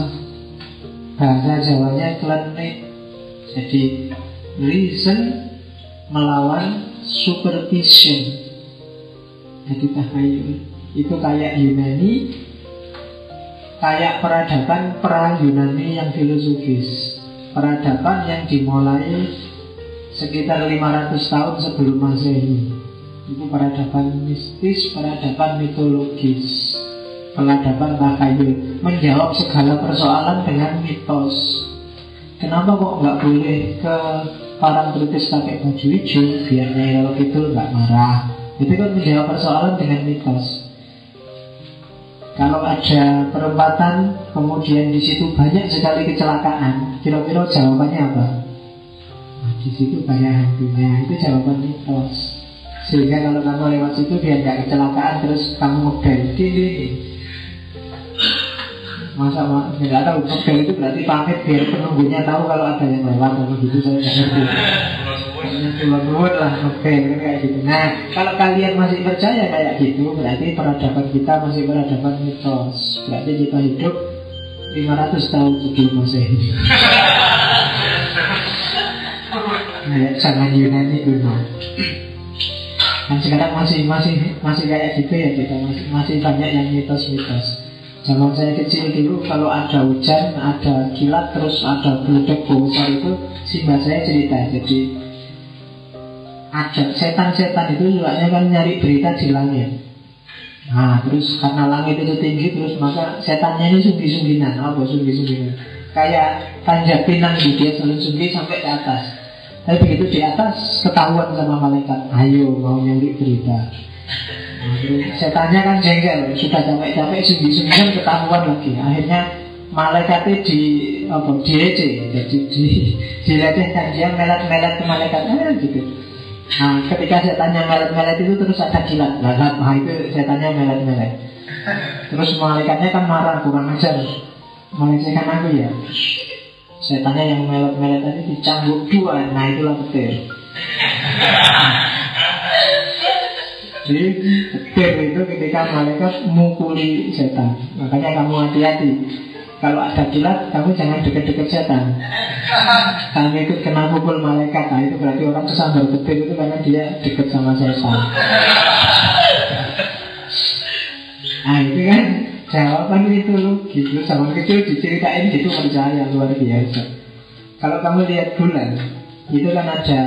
bahasa Jawanya klenik. Jadi reason melawan supervision. Jadi tahayul itu kayak Yunani, kayak peradaban pra Yunani yang filosofis. Peradaban yang dimulai sekitar 500 tahun sebelum Masehi. Itu peradaban mistis, peradaban mitologis. Peradaban takhayul Menjawab segala persoalan dengan mitos. Kenapa kok nggak boleh ke Parangtritis pakai baju hijau Biar kalau gitu nggak marah? Itu kan menjawab persoalan dengan mitos. Kalau ada perempatan, kemudian di situ banyak sekali kecelakaan, kira-kira jawabannya apa? Nah, di situ banyak hantunya, itu jawaban mitos. Sehingga kalau kamu lewat situ biar nggak kecelakaan terus kamu ngebel, ini masa nggak tahu mobil itu berarti pamit biar penunggunya tahu kalau ada yang lewat atau gitu saya nggak ngerti. Lah mobil kan kayak gitu. Nah kalau kalian masih percaya kayak gitu berarti peradaban kita masih peradaban mitos. Berarti kita hidup 500 tahun sebelum masehi nah, zaman Yunani dulu kan sekarang masih masih masih kayak gitu ya kita masih masih banyak yang mitos-mitos. Zaman saya kecil dulu kalau ada hujan, ada kilat, terus ada geledek besar itu Simba saya cerita. Jadi ada setan-setan itu juga kan nyari berita di langit. Nah terus karena langit itu tinggi terus maka setannya ini sunggi-sungginan Apa sunggi-sungginan Kayak tanjak pinang gitu dia selalu sunggi sampai ke atas Tapi begitu di atas ketahuan sama malaikat Ayo mau nyari berita Setannya kan jengkel, sudah capek-capek sungguh-sungguh ketahuan lagi. Akhirnya malaikatnya di apa diece, jadi di dilecehkan dia melat-melat ke malaikatnya gitu. Nah, ketika saya tanya melet-melet itu terus ada jilat. Nah, nah itu saya tanya melet-melet. Terus malaikatnya kan marah, kurang ajar. Melecehkan aku ya. Saya tanya yang melet-melet tadi dicambuk dua, nah itulah petir. Jadi petir itu ketika malaikat mukuli setan. Makanya kamu hati-hati. Kalau ada kilat, kamu jangan deket-deket setan. Kamu ikut kena pukul malaikat, nah itu berarti orang kesambar petir itu karena dia deket sama setan. Nah itu kan jawaban itu gitu. Sama kecil diceritain gitu percaya luar biasa. Kalau kamu lihat bulan, itu kan ada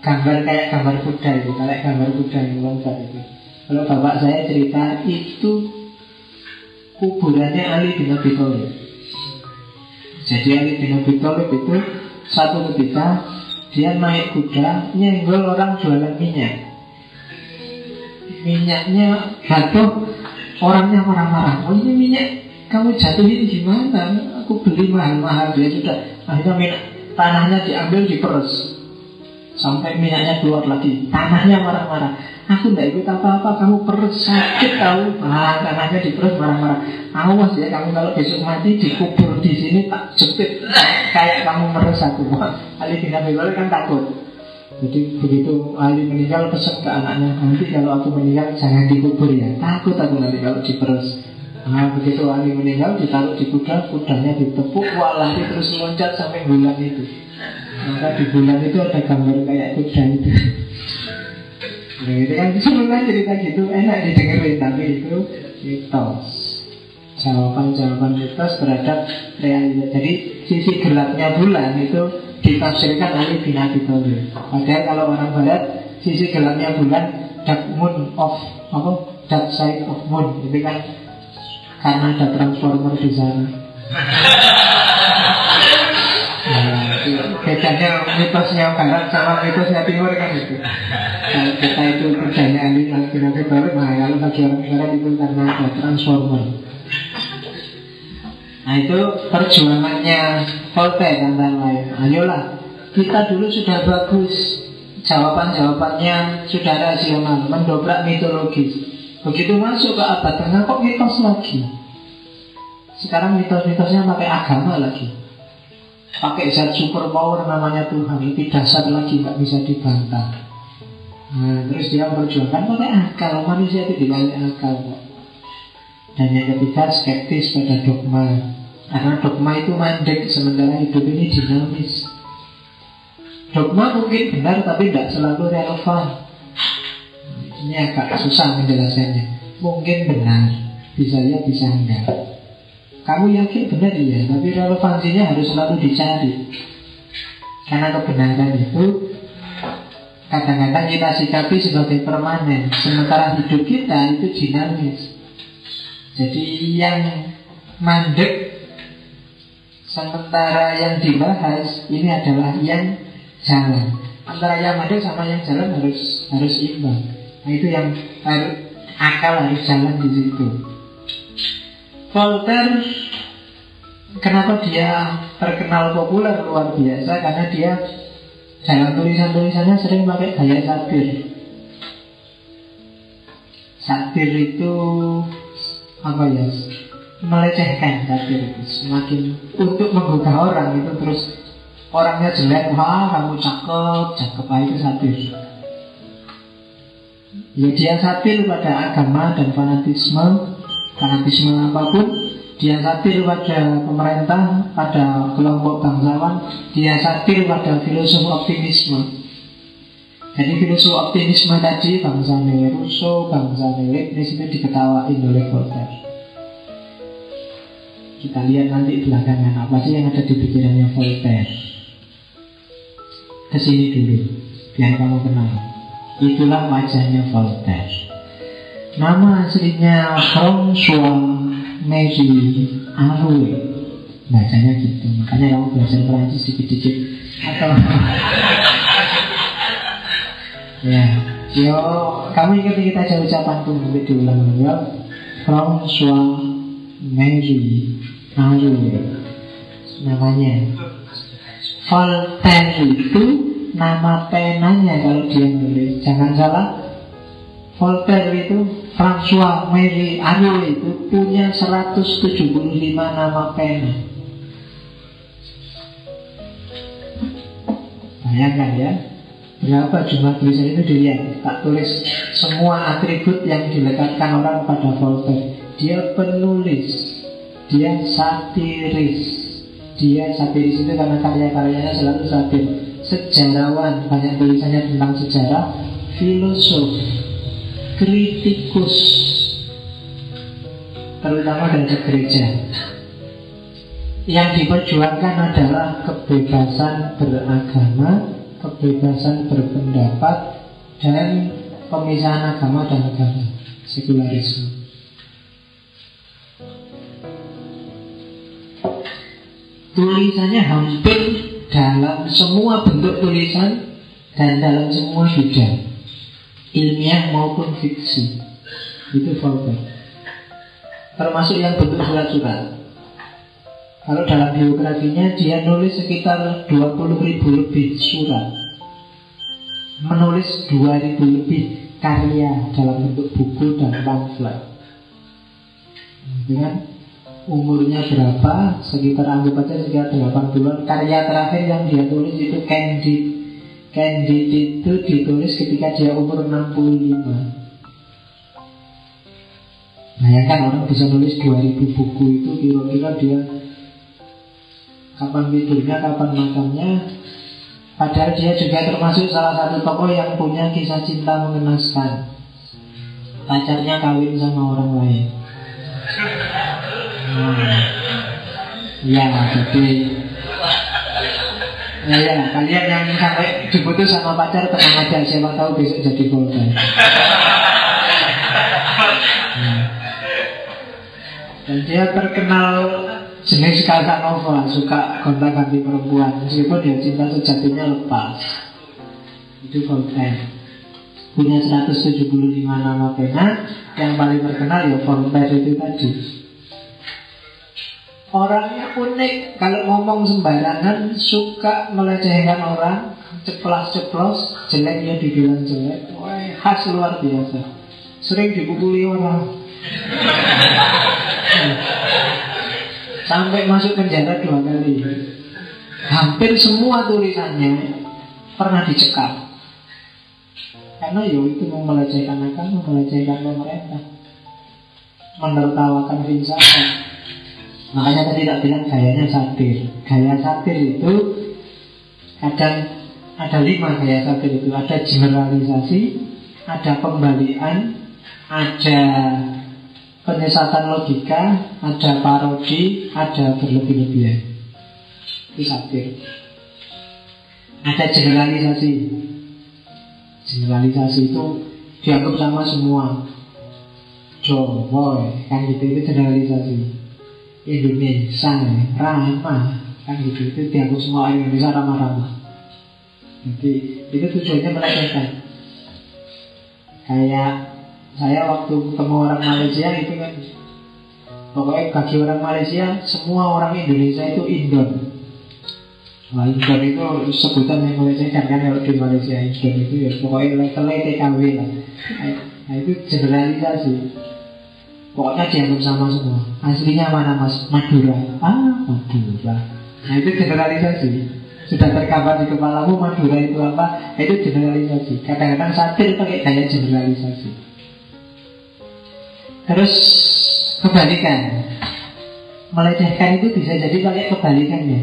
gambar kayak gambar kuda itu, kayak gambar kuda yang lompat itu. Kalau bapak saya cerita itu kuburannya Ali bin Abi Thalib. Jadi Ali bin Abi Thalib itu satu ketika dia naik kuda nyenggol orang jualan minyak. Minyaknya jatuh, orangnya marah-marah. Oh ini minyak kamu jatuhin gimana? Aku beli mahal-mahal dia sudah. Akhirnya minyak tanahnya diambil diperes sampai minyaknya keluar lagi. Tanahnya marah-marah. Aku tidak ikut apa-apa, kamu perut sakit tahu. Ah, tanahnya di perut marah-marah. Awas ya, kamu kalau besok mati dikubur di sini tak jepit kayak kamu meres aku. Ali bin Abi kan takut. Jadi begitu Ali meninggal pesan ke anaknya, nanti kalau aku meninggal jangan dikubur ya. Takut aku nanti kalau diperes. Nah begitu Ali meninggal ditaruh di kuda, kudanya ditepuk, walah terus loncat sampai bulan itu. Maka di bulan itu ada gambar kayak kuda itu. Nah, itu kan kan cerita gitu enak didengerin tapi itu mitos. Jawaban-jawaban mitos terhadap realitas. Jadi sisi gelapnya bulan itu ditafsirkan Ali bin Abi Thalib. Padahal kalau orang barat sisi gelapnya bulan dark moon of apa dark side of moon itu kan karena ada transformer di sana. Nah, bedanya mitosnya barat sama mitosnya timur kan itu. Kalau kita itu kerjanya ahli laki-laki baru, kalau bagi orang barat itu karena ada transformer. Nah itu perjuangannya Voltaire antara lain. Ayolah, kita dulu sudah bagus. Jawaban-jawabannya sudah rasional, mendobrak mitologis. Begitu masuk ke abad tengah kok mitos lagi. Sekarang mitos-mitosnya pakai agama lagi pakai zat super power namanya Tuhan itu dasar lagi nggak bisa dibantah nah, terus dia memperjuangkan pakai akal manusia itu dibalik akal dan yang ketiga skeptis pada dogma. Karena dogma itu mandek sementara hidup ini dinamis. Dogma mungkin benar tapi tidak selalu relevan. Ini agak susah menjelaskannya. Mungkin benar bisa ya bisa enggak. Kamu yakin benar ya, tapi relevansinya harus selalu dicari. Karena kebenaran itu kadang-kadang kita sikapi sebagai permanen, sementara hidup kita itu dinamis. Jadi yang mandek sementara yang dibahas ini adalah yang jalan. Antara yang mandek sama yang jalan harus harus imbang. Nah itu yang harus akal harus jalan di situ. Voltaire kenapa dia terkenal populer luar biasa karena dia dalam tulisan-tulisannya sering pakai gaya satir. Satir itu apa ya? Melecehkan satir itu semakin untuk menggugah orang itu terus orangnya jelek, wah kamu cakep, cakep ah, itu satir. Ya dia satir pada agama dan fanatisme fanatisme apa pun dia satir pada pemerintah, pada kelompok bangsawan, dia satir pada filosofi optimisme. Jadi filosofi optimisme tadi bangsa Rousseau, bangsa Leibniz itu diketawain oleh Voltaire. Kita lihat nanti belakangan apa sih yang ada di pikirannya Voltaire. Ke sini dulu, biar kamu kenal. Itulah wajahnya Voltaire. Nama aslinya François Mary Arouet Bacanya gitu Makanya kamu belajar Perancis dikit-dikit Atau Ya Yo, kamu ingat kita aja ucapan tuh nanti diulang ya. François Mary Arouet Namanya Voltaire itu nama penanya kalau dia nulis. Jangan salah, Voltaire itu François Marie Arnaud itu punya 175 nama pena. Bayangkan ya, berapa jumlah tulisan itu dilihat. Tak tulis semua atribut yang dilekatkan orang pada Voltaire. Dia penulis, dia satiris, dia satiris itu karena karya-karyanya selalu satir Sejarawan, banyak tulisannya tentang sejarah. Filosof, kritikus. Terutama dari gereja. Yang diperjuangkan adalah kebebasan beragama Kebebasan berpendapat Dan pemisahan agama dan negara. Sekularisme. Tulisannya hampir dalam semua bentuk tulisan dan dalam semua bidang. Ilmiah maupun fiksi. Itu Voltaire termasuk yang bentuk surat-surat kalau dalam biografinya dia nulis sekitar 20 ribu lebih surat. Menulis 2 ribu lebih karya dalam bentuk buku dan pamflet. Dengan umurnya berapa sekitar anggap aja sekitar 80-an karya terakhir yang dia tulis itu Candid Candid itu ditulis ketika dia umur 65 Bayangkan orang bisa nulis 2000 buku itu kira-kira dia kapan tidurnya, kapan makannya Padahal dia juga termasuk salah satu tokoh yang punya kisah cinta mengenaskan Pacarnya kawin sama orang lain Ya, jadi Ya, ya, kalian yang sampai diputus sama pacar tenang aja, siapa tahu besok jadi korban. Hmm. Dan dia terkenal jenis Casanova, suka gonta-ganti perempuan, meskipun dia cinta sejatinya lepas. Itu Voltaire. Punya 175 nama pena, yang paling terkenal ya Voltaire itu tadi. Orangnya unik Kalau ngomong sembarangan Suka melecehkan orang Ceplas-ceplos Jeleknya dibilang jelek Wah, Khas luar biasa Sering dipukuli orang Sampai masuk penjara dua kali. Hampir semua tulisannya Pernah dicekal. Karena ya itu mau melecehkan agama Melecehkan pemerintah. Menertawakan filsafat Makanya tadi tak bilang gayanya satir. Gaya satir itu Kadang ada lima gaya satir itu. Ada generalisasi Ada pembalian Ada penyesatan logika Ada parodi Ada berlebih-lebihan. Itu satir Ada generalisasi. Generalisasi itu Dianggap sama semua. Joe, boy Kan gitu itu generalisasi. Indonesia ramah kan gitu itu dianggap semua Indonesia ramah-ramah. Jadi itu tujuannya melecehkan kayak saya waktu ketemu orang Malaysia itu kan pokoknya bagi orang Malaysia semua orang Indonesia itu Indon. Nah, Indon itu sebutan yang melecehkan kan kalau di Malaysia Indon itu ya pokoknya levelnya TKW lah. Nah itu generalisasi. Pokoknya dianggap sama semua. Aslinya mana mas? Madura. Ah Madura. Nah itu generalisasi. Sudah terkabar di kepalamu Madura itu apa? Itu generalisasi. Kadang-kadang satir pakai gaya generalisasi Terus Kebalikan. Melecehkan itu bisa jadi pakai kebalikannya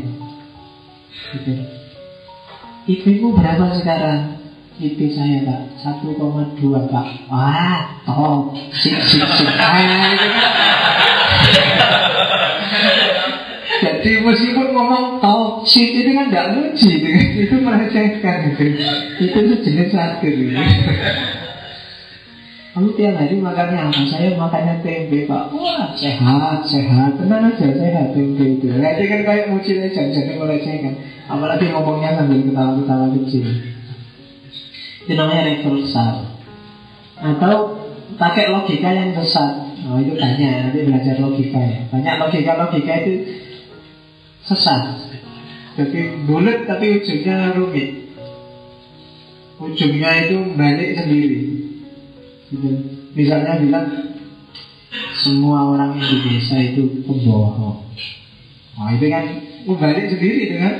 gitu. Ibumu berapa sekarang? IP saya pak. 1,2 pak. Wah top sip sip sip jadi meskipun ngomong top sip itu kan tidak muji itu, itu melecehkan itu itu itu jenis satir kamu tiap hari makannya apa? Saya makannya tempe pak. Wah sehat, sehat Tenang aja, sehat tempe itu. Nah itu kan kayak muji aja, jadi melecehkan Apalagi ngomongnya sambil ketawa-ketawa kecil. Itu namanya reversal atau pakai logika yang sesat oh itu banyak. Nanti belajar logika ya. Banyak logika logika itu sesat. Jadi bulat tapi ujungnya rumit. Ujungnya itu balik sendiri. Gitu. Misalnya bilang semua orang desa itu pembohong. Nah itu kan balik sendiri dengan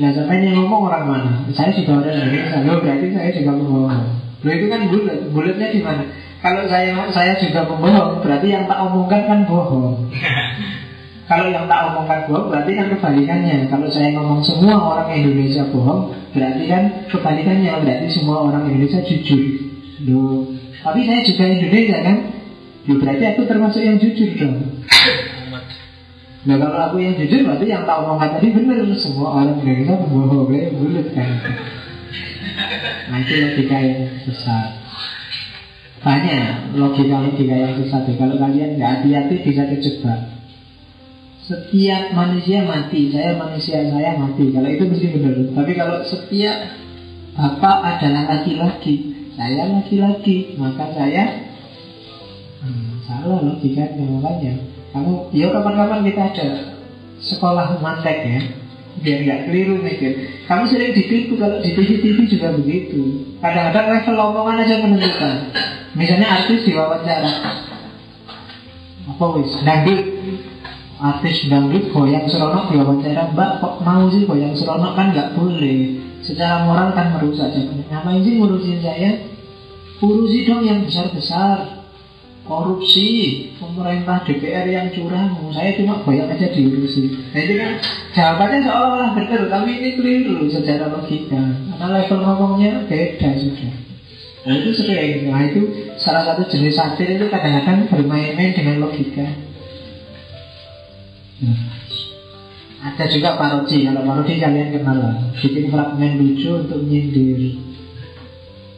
Nah sampai yang ngomong orang mana? Saya juga orang Indonesia, loh berarti saya juga pembohong. Loh itu kan bulat, bulatnya di mana? Kalau saya saya juga pembohong, berarti yang tak omongkan kan bohong. Kalau yang tak omongkan bohong, berarti kan kebalikannya. Kalau saya ngomong semua orang Indonesia bohong, berarti kan kebalikannya. Berarti semua orang Indonesia jujur. Loh, tapi saya juga Indonesia kan? Ya berarti aku termasuk yang jujur dong. Nah kalau aku yang jujur berarti yang tak omongkan tadi benar semua orang Indonesia pembohong kayak bulat kan. Nah itu logika yang sesat. Banyak logika-logika yang sesat. Kalau kalian nggak hati-hati bisa kejebak. Setiap manusia mati, saya manusia saya mati. Kalau itu mesti benar. Tapi kalau setiap bapak adalah laki-laki, saya laki-laki, maka saya hmm, salah logikanya makanya. Kamu, ya kapan-kapan kita ada sekolah mantek ya, biar nggak keliru mikir. Kamu sering ditipu kalau di TV-TV juga begitu. Kadang-kadang level omongan aja menentukan. Misalnya artis diwawancara, apa wis dangdut, artis dangdut goyang seronok diwawancara, Mbak kok mau sih goyang seronok kan nggak boleh. Secara moral kan merusak. Ngapain sih ngurusin saya? Urusi dong yang besar-besar. Korupsi pemerintah DPR yang curang. Saya cuma banyak aja diurusi. Nah itu kan jawabannya seolah-olah benar tapi ini keliru secara logika. Karena level ngomongnya beda sudah. Nah itu sering nah itu salah satu jenis satir itu kadang-kadang bermain-main dengan logika. Nah. ada juga parodi kalau parodi kalian kenal lah. Bikin fragmen lucu untuk nyindir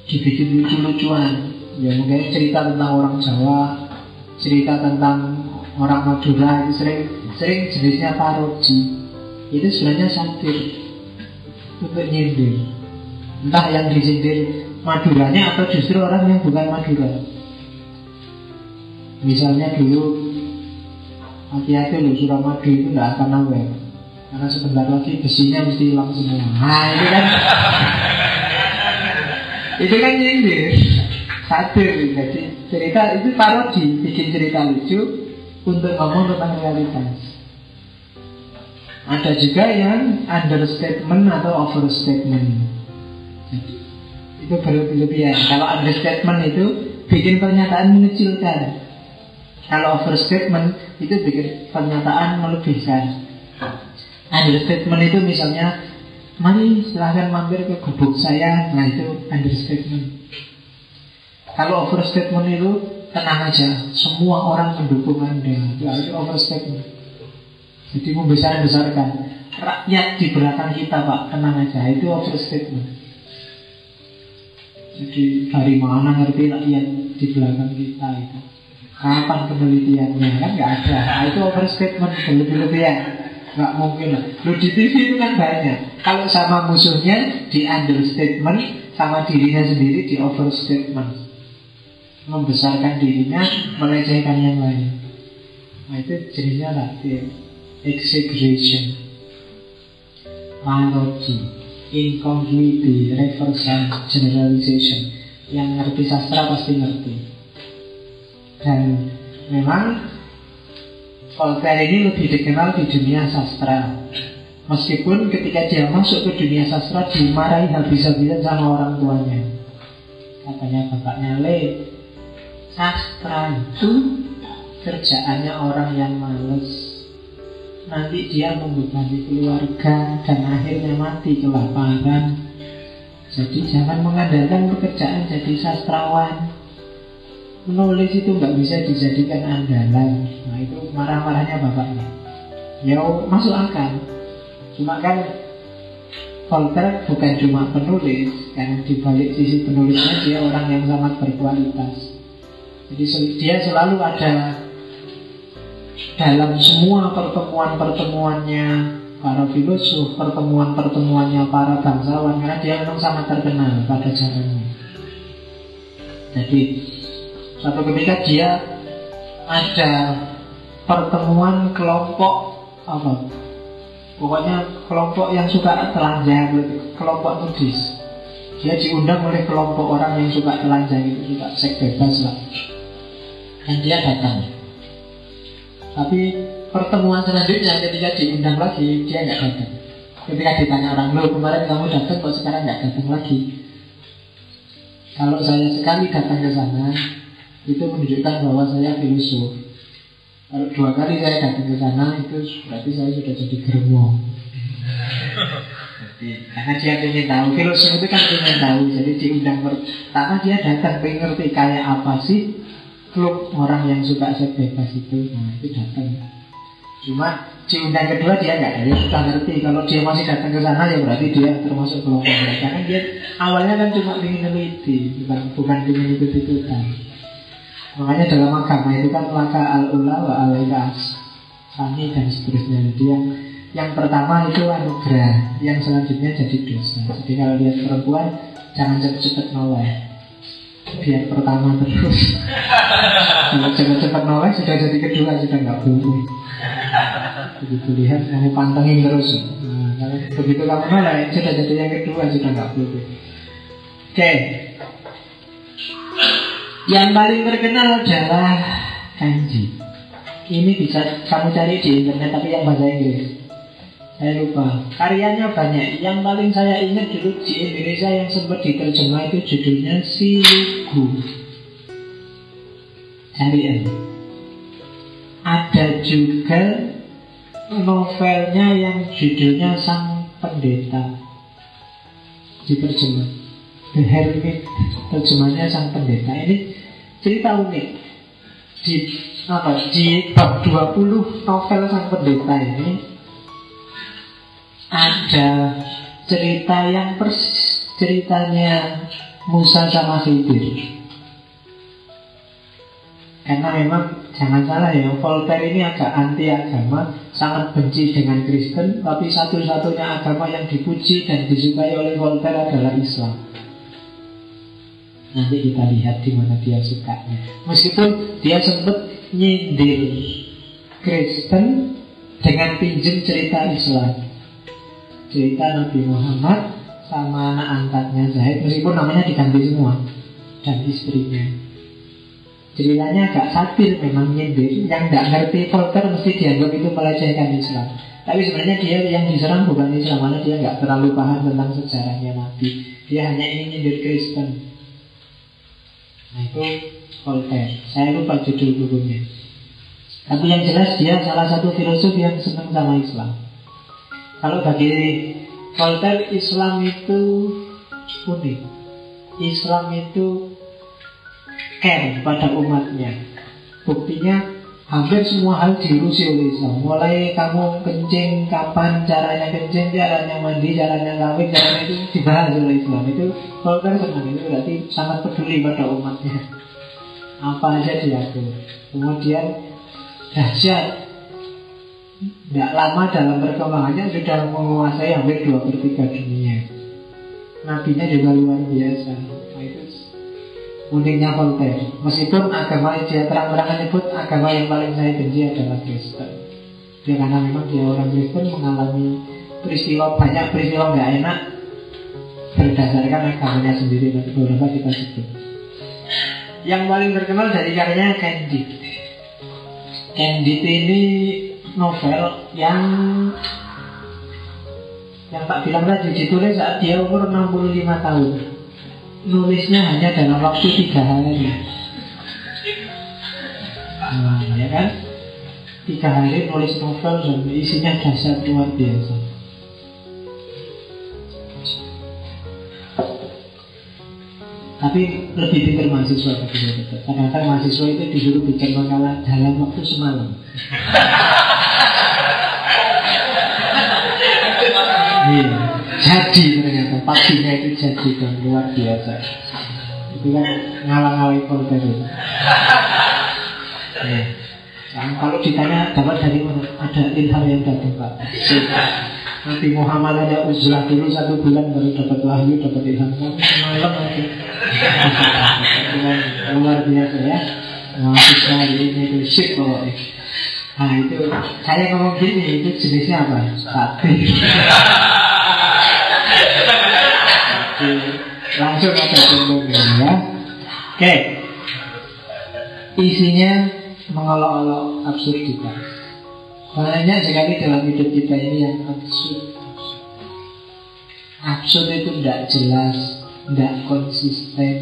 dibikin lucu-lucuan. Ya mungkin cerita tentang orang Jawa cerita tentang orang Madura itu sering sering jenisnya parodi itu sebenarnya satir untuk nyindir. Entah yang disindir Maduranya atau justru orang yang bukan Madura. Misalnya dulu hati-hati loh Suramadu itu tidak akan awet karena sebentar lagi besinya mesti hilang semua. Nah itu kan itu kan nyindir satir jadi cerita itu parodi. Bikin cerita lucu untuk ngomong tentang realitas ada juga yang understatement atau overstatement. Jadi, itu berlebihan. Kalau understatement itu bikin pernyataan mengecilkan. Kalau overstatement itu bikin pernyataan melebihkan. Understatement itu misalnya mari silahkan mampir ke gubuk saya nah itu understatement kalau overstatement itu tenang aja, semua orang mendukung Anda. Ya, itu overstatement. Jadi membesar-besarkan rakyat di belakang kita, Pak, tenang aja. Itu overstatement. Jadi dari mana ngerti rakyat di belakang kita itu? Kapan penelitiannya? Kan nggak ada. Nah, itu overstatement berlebih-lebihan. Nggak mungkin lah. Lu di TV itu kan banyak. Kalau sama musuhnya di understatement, sama dirinya sendiri di overstatement membesarkan dirinya, melecehkan yang lain. Nah itu jenisnya latih exaggeration, analogy, incongruity, reversal, generalization. Yang ngerti sastra pasti ngerti. Dan memang Voltaire ini lebih dikenal di dunia sastra. Meskipun ketika dia masuk ke dunia sastra dimarahi habis-habisan sama orang tuanya. Katanya bapaknya, Le, Sastra itu kerjaannya orang yang males Nanti dia membebani keluarga dan akhirnya mati kelaparan Jadi jangan mengandalkan pekerjaan jadi sastrawan Menulis itu nggak bisa dijadikan andalan. Nah itu marah-marahnya bapaknya. Ya masuk akal. Cuma kan Voltaire bukan cuma penulis. Karena dibalik sisi penulisnya dia orang yang sangat berkualitas. Jadi dia selalu ada dalam semua pertemuan-pertemuannya para filosof, pertemuan-pertemuannya para bangsawan. Karena dia memang sangat terkenal pada zamannya. Jadi suatu ketika dia ada pertemuan kelompok apa? Pokoknya kelompok yang suka telanjang, kelompok nudis. Dia diundang oleh kelompok orang yang suka telanjang itu, suka seks bebas lah. Dan dia datang. Tapi pertemuan selanjutnya ketika diundang lagi, dia nggak datang. Ketika ditanya orang, lo kemarin kamu datang kok sekarang nggak datang lagi? Kalau saya sekali datang ke sana, itu menunjukkan bahwa saya filosof. Kalau dua kali saya datang ke sana, itu berarti saya sudah jadi germo. Karena dia ingin tahu, filosof itu kan ingin tahu. Jadi diundang pertama dia datang pengen kayak apa sih klub orang yang suka seks bebas itu. Nah itu datang. Cuma diundang kedua dia nggak ada, dia sudah ngerti. Kalau dia masih datang ke sana ya berarti dia termasuk kelompok mereka. Karena dia awalnya kan cuma ingin meneliti, bukan bukan ingin ikut ikutan. Makanya dalam agama itu kan laka al ula wa alaikas sani dan seterusnya. Jadi yang yang pertama itu anugerah, yang selanjutnya jadi dosa. Jadi kalau lihat perempuan jangan cepet-cepet noleh, biar pertama terus. kalau cepet-cepet noleh sudah jadi kedua sudah nggak boleh. Begitu lihat kamu pantengin terus. Nah, begitu kamu noleh sudah jadi yang kedua sudah nggak boleh. Oke, okay. Yang paling terkenal adalah kanji. Ini bisa kamu cari di internet tapi yang bahasa Inggris. Saya lupa. Karyanya banyak. Yang paling saya ingat dulu di Indonesia yang sempat diterjemah itu judulnya Silugu. Cari ya. Ada juga novelnya yang judulnya Sang Pendeta. Diterjemah. The Hermit terjemahnya sang pendeta ini cerita unik di apa di bab 20 novel sang pendeta ini ada cerita yang persis ceritanya Musa sama Khidir. Karena memang jangan salah ya Voltaire ini agak anti agama sangat benci dengan Kristen tapi satu-satunya agama yang dipuji dan disukai oleh Voltaire adalah Islam Nanti kita lihat di mana dia sukanya. Meskipun dia sempat nyindir Kristen dengan pinjem cerita Islam. Cerita Nabi Muhammad sama anak angkatnya Zaid meskipun namanya diganti semua dan istrinya. Ceritanya agak satir memang nyindir Yang nggak ngerti Voltaire mesti dianggap itu melecehkan Islam Tapi sebenarnya dia yang diserang bukan Islam Karena dia nggak terlalu paham tentang sejarahnya Nabi Dia hanya ingin nyindir Kristen Nah itu Voltaire. Saya lupa judul bukunya. Tapi yang jelas dia salah satu filosof yang senang sama Islam. Kalau bagi Voltaire Islam itu unik. Islam itu care pada umatnya. Buktinya Hampir semua hal diurusi oleh Islam Mulai kamu kencing, kapan caranya kencing, caranya mandi, caranya kawin, caranya itu dibahas oleh Islam. Itu kalau kan senang, itu berarti sangat peduli pada umatnya. Apa aja diatur Kemudian dahsyat. Tidak lama dalam perkembangannya sudah menguasai hampir dua per tiga dunia. Nabinya juga luar biasa uniknya Voltaire. Meskipun agama dia terang-terangan nyebut agama yang paling saya benci adalah Kristen. Ya karena memang dia orang Kristen mengalami peristiwa banyak peristiwa nggak enak berdasarkan agamanya sendiri dan beberapa kita sebut. Yang paling terkenal dari karyanya Candide. Candide ini novel yang yang tak bilang tadi ditulis saat dia umur 65 tahun nulisnya hanya dalam waktu tiga hari. Nah, ya kan? Tiga hari nulis novel dan isinya dasar luar biasa. Tapi lebih pintar mahasiswa Kadang-kadang mahasiswa itu disuruh bikin makalah dalam waktu semalam. Iya. Jadi ternyata paginya itu jadi dan luar biasa. Itu kan ngalang-ngalang korban itu. Ya. Nah, kalau ditanya dapat dari mana? Ada ilham yang datang Pak. Nanti Muhammad ada uzlah dulu satu bulan baru dapat wahyu, dapat ilham kamu semalam aja. luar biasa ya. Ini itu sip pokoknya. Nah itu saya ngomong gini itu jenisnya apa? Sate. Langsung ada contohnya ya. Oke. Isinya mengolok-olok absurditas. Banyak sekali dalam hidup kita ini yang absurd. Absurd itu tidak jelas, tidak konsisten,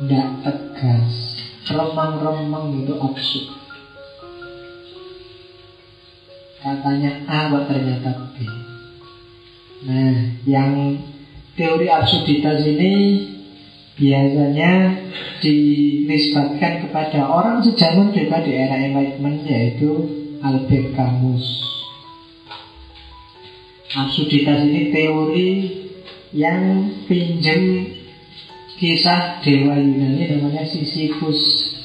tidak tegas, remang-remang itu absurd. Katanya A kok ternyata B. Nah, yang teori absurditas ini biasanya dinisbatkan kepada orang sejaman juga di era Enlightenment yaitu Albert Camus. Absurditas ini teori yang pinjam kisah dewa Yunani namanya Sisyphus.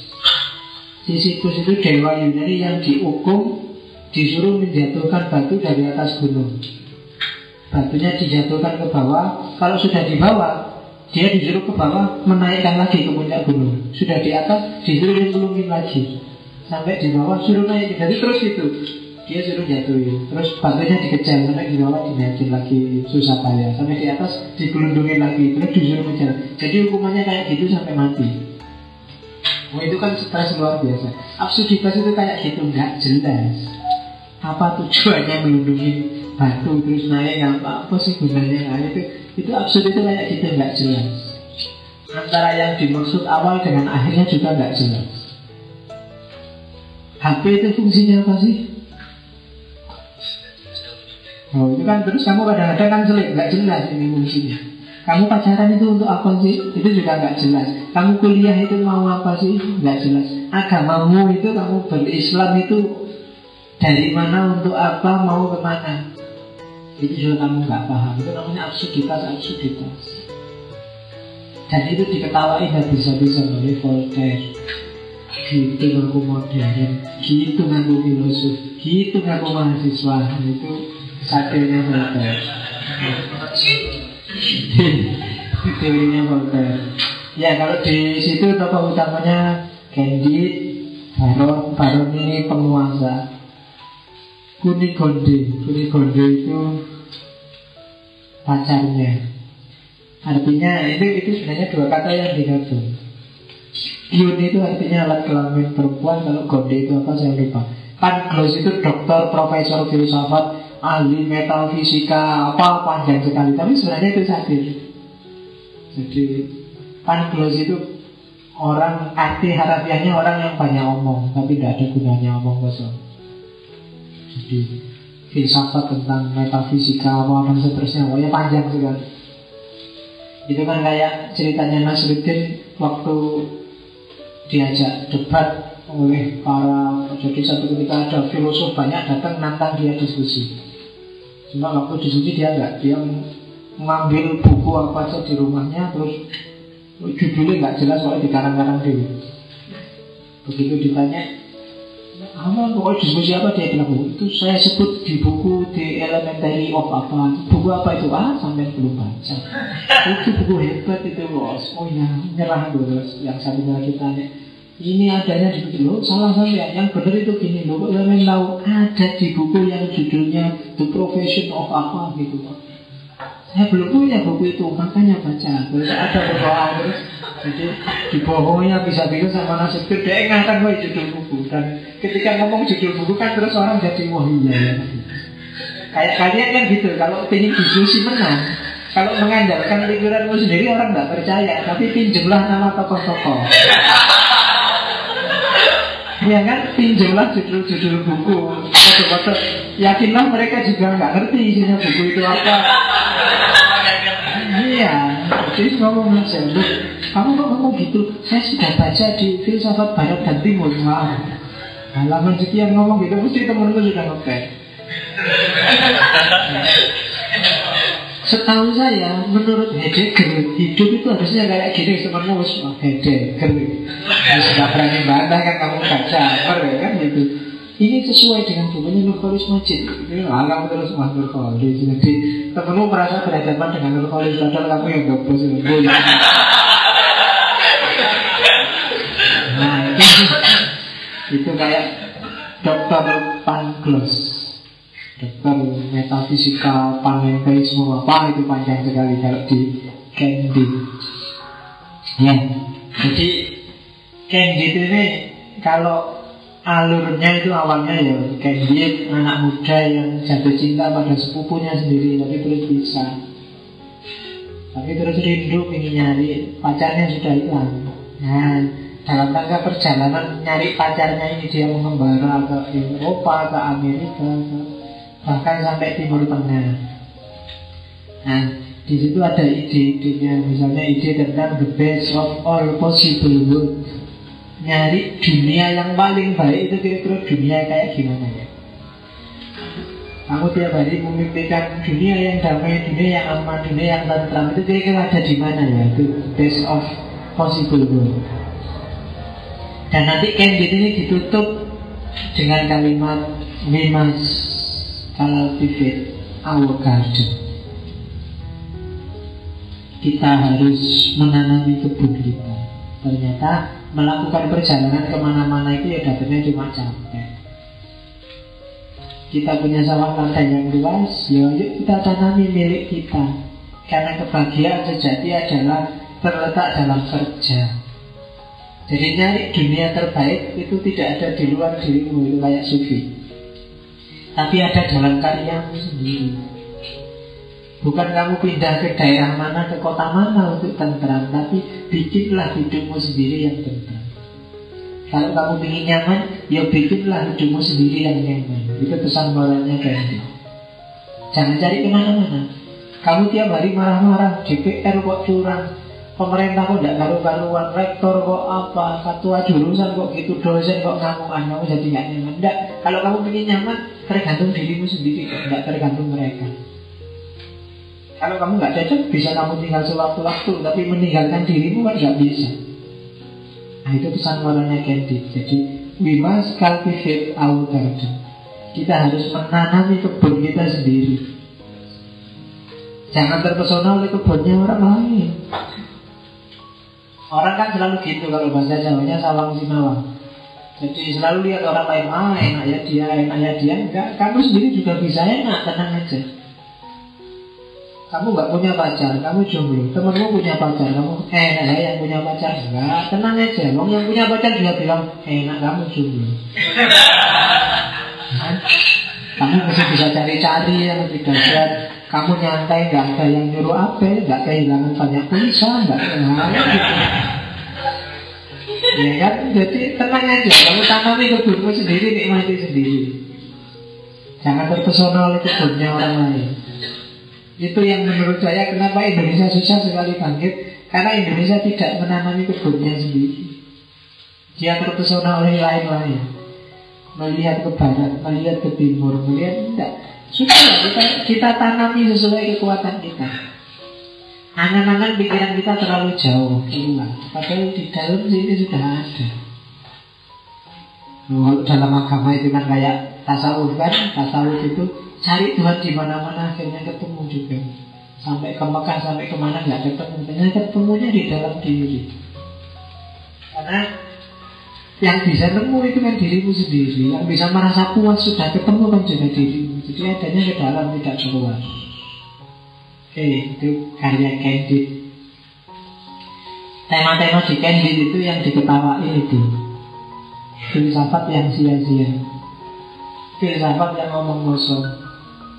Sisyphus itu dewa Yunani yang dihukum disuruh menjatuhkan batu dari atas gunung. Batunya dijatuhkan ke bawah, kalau sudah di bawah dia disuruh ke bawah menaikkan lagi ke puncak gunung. Sudah di atas disuruh nyelungin lagi. Sampai di bawah suruh naik. Jadi terus itu. Dia suruh jatuhin. Terus batunya dikejar sampai di bawah dinaikin lagi susah payah. Sampai di atas digelundungin lagi. Terus disuruh menjalan. Jadi hukumannya kayak gitu sampai mati. Oh itu kan stres luar biasa. Absurditas itu kayak gitu nggak jelas. Apa tujuannya melindungi batu terus naik apa apa sih gunanya nah, itu itu absurd itu kayak gitu nggak jelas antara yang dimaksud awal dengan akhirnya juga nggak jelas HP itu fungsinya apa sih? Oh itu kan terus kamu kadang-kadang kan selik nggak jelas ini fungsinya. Kamu pacaran itu untuk apa sih? Itu juga nggak jelas. Kamu kuliah itu mau apa sih? Nggak jelas. Agamamu itu kamu berislam itu dari mana untuk apa mau ke mana? itu juga kamu nggak paham. Itu namanya absurditas absurditas. Dan itu diketahui habis-habisan oleh Voltaire gitu ngaku modern. Gitu ngaku filosof. Gitu ngaku mahasiswa. Itu satirnya Voltaire teorinya Voltaire ya kalau di situ tokoh utamanya Candide Baron Baron ini penguasa Kunigonde Kunigonde itu pacarnya. Artinya itu, itu sebenarnya dua kata yang digabung Yun itu artinya alat kelamin perempuan Kalau gonde itu apa saya lupa. Panglos itu dokter, profesor, filsafat Ahli metafisika Apa panjang sekali. Tapi sebenarnya itu satir Jadi Panglos itu Orang arti harafiahnya orang yang banyak omong Tapi tidak ada gunanya omong kosong jadi filsafat tentang metafisika apa dan seterusnya. Pokoknya panjang sekali itu kan kayak ceritanya Nasruddin waktu diajak debat oleh para jadi satu ketika ada filosof banyak datang nantang dia diskusi. Cuma waktu diskusi dia enggak dia mengambil buku apa saja di rumahnya terus judulnya nggak jelas soalnya di karang-karang dulu. Begitu ditanya kamu pokoknya diskusi apa dia bilang oh, itu saya sebut di buku di elementary of apa buku apa itu ah sampai belum baca itu buku hebat itu bos oh ya nyerah bos yang satunya lagi tanya ini adanya di buku lo salah saya yang benar itu gini lo kok tahu ada di buku yang judulnya the profession of apa gitu saya belum punya buku itu makanya baca. Terus ada berdoa terus. Jadi dibohongnya bisa bisa sama nasib itu dia ingatan gue judul buku. Dan ketika ngomong judul buku kan terus orang jadi wah iya ya. Kayak kalian kan gitu, kalau ingin diskusi menang, kalau mengandalkan pikiranmu sendiri orang nggak percaya, tapi pinjemlah nama tokoh-tokoh. Ya kan, pinjemlah judul-judul buku, foto-foto. Yakinlah mereka juga nggak ngerti isinya buku itu apa. Iya, jadi ngomong aja, kamu kok ngomong gitu? Saya sudah baca di filsafat barat dan timur. Wah, halaman sekian ngomong gitu, mesti temenku sudah ngepen. Setahu saya, menurut Heidegger, hidup itu harusnya kayak gini semuanya wis Heidegger. Sudah berani bantah kan kamu baca, ya kan gitu. Ini sesuai dengan bukunya Nurholis Majid Ini alam terus Mas Nurholis Jadi temenmu merasa berhadapan dengan Nurholis Padahal kamu yang gak bos Nah itu Itu kayak Dokter Panglos Dokter metafisika, panenteisme, apa itu panjang sekali kalau di Candid. Ya, jadi Candid ini kalau alurnya itu awalnya ya Candid anak muda yang jatuh cinta pada sepupunya sendiri tapi terus bisa tapi terus rindu ingin nyari pacarnya sudah hilang nah dalam rangka perjalanan nyari pacarnya ini dia mengembara ke Eropa, ke Amerika, ke, bahkan sampai Timur Tengah. Nah, di situ ada ide-idenya, misalnya ide tentang the best of all possible world. Nyari dunia yang paling baik itu kira-kira dunia kayak gimana ya? Kamu tiap hari memimpikan dunia yang damai, dunia yang aman, dunia yang tentram itu kira-kira ada di mana ya? Itu best of possible world. Dan nanti candid ini ditutup dengan kalimat We must cultivate our garden Kita harus menanami kebun kita Ternyata melakukan perjalanan ke mana-mana itu ya dapetnya cuma capek. Kita punya sawah lantai yang luas Ya yuk kita tanami milik kita. Karena kebahagiaan sejati adalah terletak dalam kerja. Jadi nyari dunia terbaik itu tidak ada di luar dirimu kayak sufi. Tapi ada dalam karyamu sendiri. Bukan kamu pindah ke daerah mana, ke kota mana untuk tentram, tapi bikinlah hidupmu sendiri yang tentram. Kalau kamu ingin nyaman, ya bikinlah hidupmu sendiri yang nyaman. Itu pesan moralnya ganti. Jangan cari ke mana-mana. Kamu tiap hari marah-marah, DPR kok curang, Pemerintah kok tidak karu-karuan, rektor kok apa, ketua jurusan kok gitu, dosen kok ngamuan, kamu jadi nggak nyaman. Tidak, kalau kamu ingin nyaman, tergantung dirimu sendiri, tidak tergantung mereka. Kalau kamu nggak cocok, bisa kamu tinggal sewaktu-waktu, tapi meninggalkan dirimu kan nggak bisa. Nah itu pesan moralnya Candy. Jadi, we must cultivate our garden. Kita harus menanami kebun kita sendiri. Jangan terpesona oleh kebunnya orang lain. Orang kan selalu gitu kalau bahasa Jawanya sawang sinawang. Jadi selalu lihat orang lain, ah enak ya dia, enak ya dia. Enggak, kamu sendiri juga bisa enak, tenang aja. Kamu nggak punya pacar, kamu jomblo. Temenmu punya pacar, kamu eh, enak ya yang punya pacar. Enggak, tenang aja. Wong yang punya pacar juga bilang enak kamu jomblo. Kamu mesti bisa cari-cari yang lebih dahsyat. Kamu nyantai, nggak ada yang nyuruh apa, nggak kehilangan banyak pulsa, nggak kehilangan gitu. Ya kan, jadi tenang aja. Kamu tanami kebunmu sendiri, nikmati sendiri. Jangan terpesona oleh kebunnya orang lain. Itu yang menurut saya kenapa Indonesia susah sekali bangkit Karena Indonesia tidak menanami kebunnya sendiri Dia terpesona oleh lain-lain melihat ke barat, melihat ke timur, melihat tidak. Sudah kita, kita tanami sesuai kekuatan kita. Angan-angan pikiran kita terlalu jauh keluar, padahal di dalam sini sudah ada. Oh, dalam agama itu kan kayak tasawuf kan, tasawuf itu cari Tuhan di mana-mana akhirnya ketemu juga. Sampai ke Mekah, sampai ke mana nggak ketemu, ternyata ketemunya di dalam diri. Karena yang bisa nemu itu kan dirimu sendiri Yang bisa merasa puas sudah ketemu kan juga dirimu Jadi adanya ke dalam tidak keluar Oke itu karya Candid Tema-tema di Candid itu yang diketawain itu. Filsafat yang sia-sia. Filsafat yang ngomong kosong.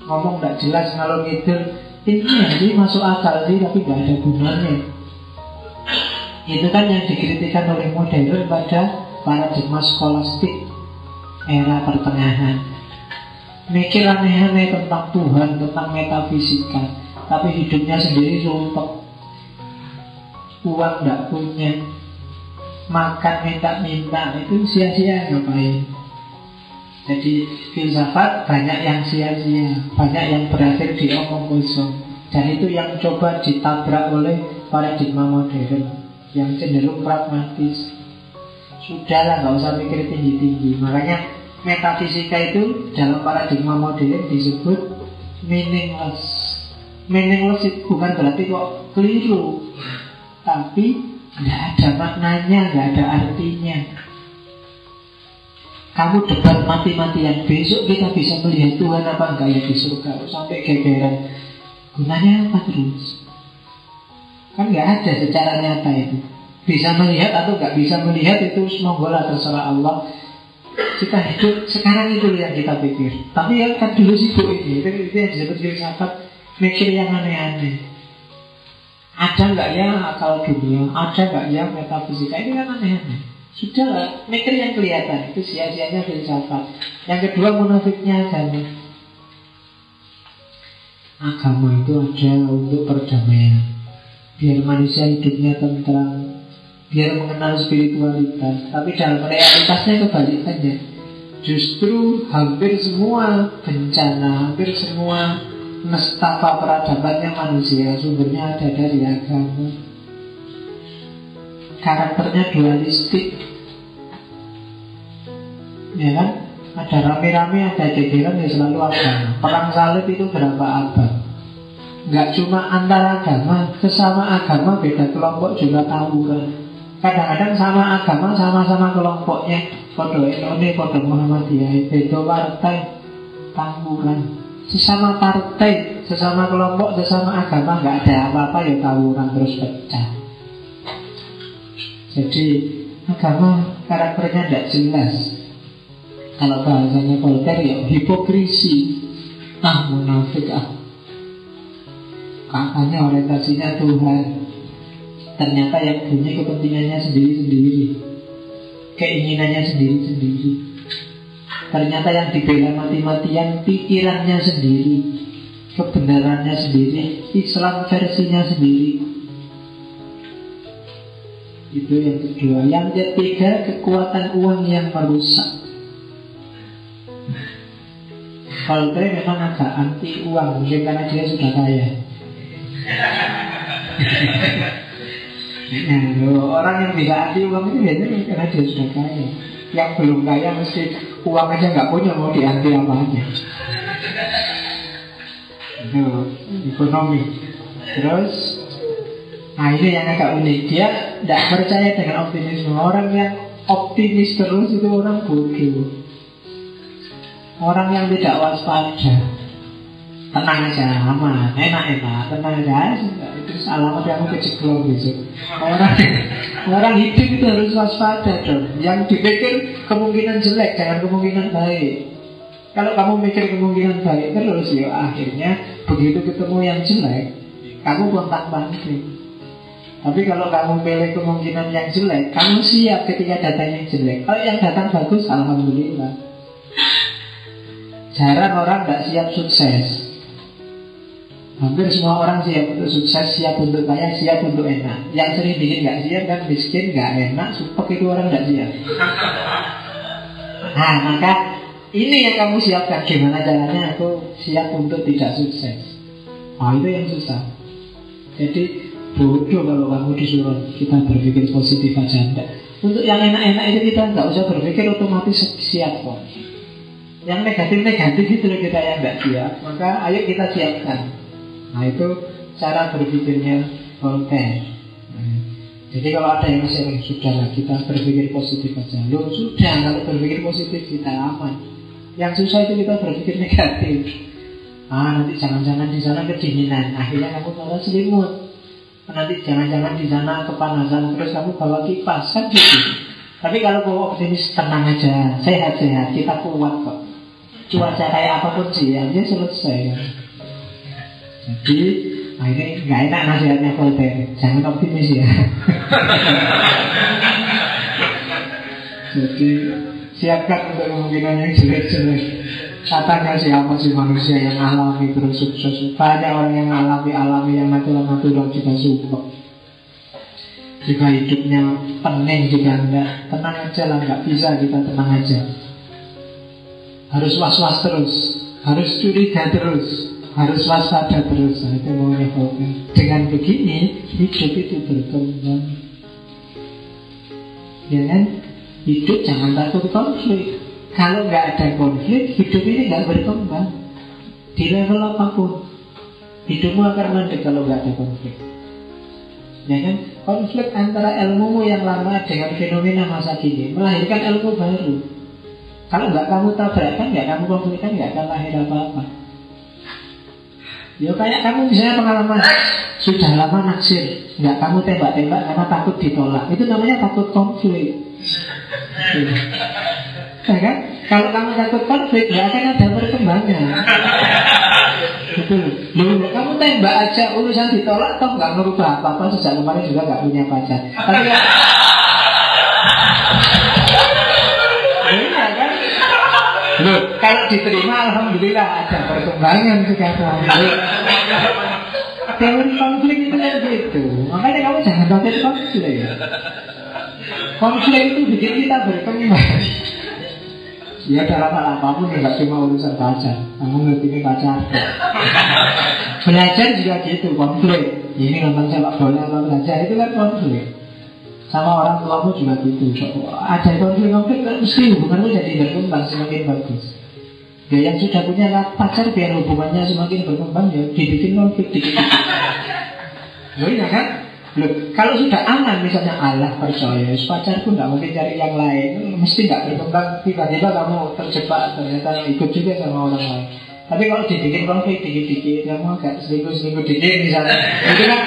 Ngomong gak jelas kalau ngidul. Ini sih masuk akal sih tapi gak ada gunanya. Itu kan yang dikritikan oleh modern pada paradigma skolastik era pertengahan. Mikir aneh-aneh tentang Tuhan, tentang metafisika, tapi hidupnya sendiri sumpah. Uang tidak punya, makan minta-minta itu sia-sia ngapain? Jadi filsafat banyak yang sia-sia, banyak yang berakhir di omong kosong. Dan itu yang coba ditabrak oleh paradigma modern yang cenderung pragmatis. Sudahlah nggak usah mikir tinggi-tinggi Makanya metafisika itu dalam paradigma modern disebut meaningless Meaningless itu bukan berarti kok keliru. Tapi nggak ada maknanya, nggak ada artinya. Kamu debat mati-matian. Besok kita bisa melihat Tuhan apa enggak ya di surga. Sampai gegeran Gunanya apa terus? Kan nggak ada secara nyata itu. Bisa melihat atau nggak bisa melihat itu Monggolah terserah Allah. Kita hidup sekarang itu yang kita pikir. Tapi yang kan dulu sibuk ini. Itu, itu yang disebut filsafat Mikir yang aneh-aneh ada nggak ya akal dunia? Ada nggak ya metafisika? Ini kan aneh-aneh. Sudah lah, mikir yang kelihatan itu sia-sianya filsafat. Yang kedua munafiknya agama. Agama itu ada untuk perdamaian. Biar manusia hidupnya tentram, biar mengenal spiritualitas. Tapi dalam realitasnya kebalikannya. Justru hampir semua bencana, hampir semua nestapa peradabannya manusia sumbernya ada dari agama. Karakternya dualistik. Ya kan? Ada rame-rame ada gegeran ya selalu agama perang salib itu berapa abad? Nggak cuma antar agama sesama agama beda kelompok juga tawuran. Kadang-kadang sama agama sama-sama kelompoknya. Podo ini podo Muhammadiyah beda partai tawuran Sesama partai, sesama kelompok, sesama agama nggak ada apa-apa ya tawuran terus pecah. Jadi agama karakternya tidak jelas. Kalau bahasanya Voltaire ya hipokrisi, ah munafik ah. Katanya orientasinya Tuhan, ternyata yang punya kepentingannya sendiri-sendiri, keinginannya sendiri-sendiri. Ternyata yang dibela mati-matian pikirannya sendiri Kebenarannya sendiri Islam versinya sendiri. Itu yang kedua. Yang ketiga kekuatan uang yang merusak. Voltaire memang agak anti uang Mungkin karena dia sudah kaya. Nah, orang yang bisa anti uang itu biasanya karena dia sudah kaya Yang belum kaya mesti uang aja nggak punya mau dianti apa aja. Itu ekonomi. Terus nah ini yang agak unik. Dia tidak percaya dengan optimisme. Orang yang optimis terus itu orang bodoh. Orang yang tidak waspada tenang aja aman enak enak tenang aja. Itu alamat yang keceklong besok orang orang hidup itu harus waspada dong. Yang dipikir kemungkinan jelek jangan kemungkinan baik. Kalau kamu mikir kemungkinan baik terus ya akhirnya begitu ketemu yang jelek kamu kontak banting tapi kalau kamu pilih kemungkinan yang jelek kamu siap ketika datang yang jelek. Kalau yang datang bagus alhamdulillah. Jarang orang tidak siap sukses Hampir semua orang siap untuk sukses, siap untuk kaya, siap untuk enak. Yang sering bikin nggak siap kan miskin, nggak enak, supek itu orang nggak siap. Nah, maka ini yang kamu siapkan. Gimana caranya aku siap untuk tidak sukses? Nah, itu yang susah. Jadi bodoh kalau kamu disuruh kita berpikir positif aja enggak. Untuk yang enak-enak itu kita nggak usah berpikir otomatis siap kok. Yang negatif-negatif itu kita yang nggak siap. Maka ayo kita siapkan. Nah itu cara berpikirnya Voltaire. Nah, jadi kalau ada yang masih sudah lah kita berpikir positif aja. Lo sudah kalau berpikir positif kita aman. Yang susah itu kita berpikir negatif. Ah nanti jangan-jangan di sana kedinginan, akhirnya kamu malah selimut. Nanti jangan-jangan di sana kepanasan terus kamu bawa kipas kan gitu. Tapi kalau kamu optimis tenang aja, sehat-sehat, kita kuat kok. Cuaca kayak apa pun sih, ya selesai. Kan? Jadi nah ini nggak enak nasihatnya Voltaire. Jangan optimis ya. Jadi siapkan untuk kemungkinan yang jelek-jelek. Katanya siapa sih manusia yang alami terus sukses Banyak orang yang alami alami yang natural-natural juga support Juga hidupnya pening juga enggak Tenang aja lah, nggak bisa kita tenang aja Harus was-was terus Harus curiga terus harus waspada terus. Nah, itu maunya Volker dengan begini hidup itu berkembang. Ya kan? Hidup jangan takut konflik. Kalau nggak ada konflik hidup ini nggak berkembang. Di level apa pun. Hidupmu akan mandek kalau nggak ada konflik. Ya kan? Konflik antara ilmumu yang lama dengan fenomena masa kini melahirkan ilmu baru. Kalau nggak kamu tabrakan, nggak kamu konflikkan, nggak akan lahir apa-apa. Ya kayak kamu misalnya pengalaman sudah lama naksir, nggak kamu tembak-tembak karena takut ditolak. Itu namanya takut konflik. Ya kan? Kalau kamu takut konflik, nggak akan ada perkembangan. Betul. Loh, kamu tembak aja urusan ditolak, toh nggak merubah apa-apa. Sejak kemarin juga nggak punya pacar. Tapi Loh, kalau diterima Alhamdulillah ada perkembangan sekarang Teori konflik itu kan gitu. Makanya kamu jangan takut konflik. Konflik itu bikin kita berkembang. Ya dalam hal apa pun ya cuma urusan pacar Kamu ngerti ini pacar Belajar juga gitu konflik. Ini nonton sepak bola atau belajar itu kan konflik sama orang tuamu juga gitu. Ada konflik-konflik mesti hubunganmu jadi berkembang semakin bagus? Ya yang sudah punya pacar biar hubungannya semakin berkembang ya dibikin konflik dikit-dikit Loh iya kan? Loh, kalau sudah aman misalnya Allah percaya pacarku nggak mungkin cari yang lain. Mesti nggak berkembang tiba-tiba kamu terjebak ternyata ikut juga sama orang lain tapi kalau dibikin konflik dikit-dikit kamu agak seminggu-seminggu dikit misalnya. Itu kan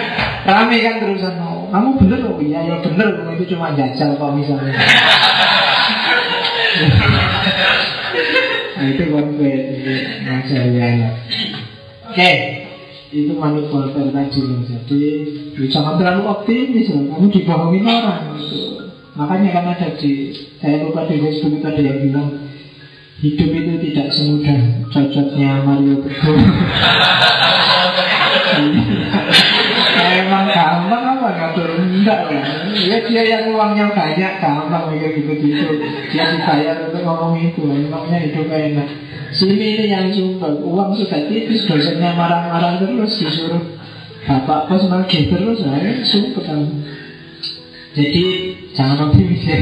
rame kan terusan. Mau kamu bener loh iya ya bener itu cuma jajal kok misalnya. Nah itu konflik itu masalah ya oke. Itu manipulator tadi loh jadi jangan terlalu optimis loh kamu dibohongin orang. Gitu. makanya kan ada di saya lupa di Facebook itu ada yang bilang hidup itu tidak semudah yang banyak gampang kayak gitu gitu dia dibayar untuk ngomong itu emangnya hidup enak. Sini ini yang sumpah uang sudah tipis dosennya marah-marah terus disuruh bapak bos nagih terus saya sumpah jadi jangan optimis.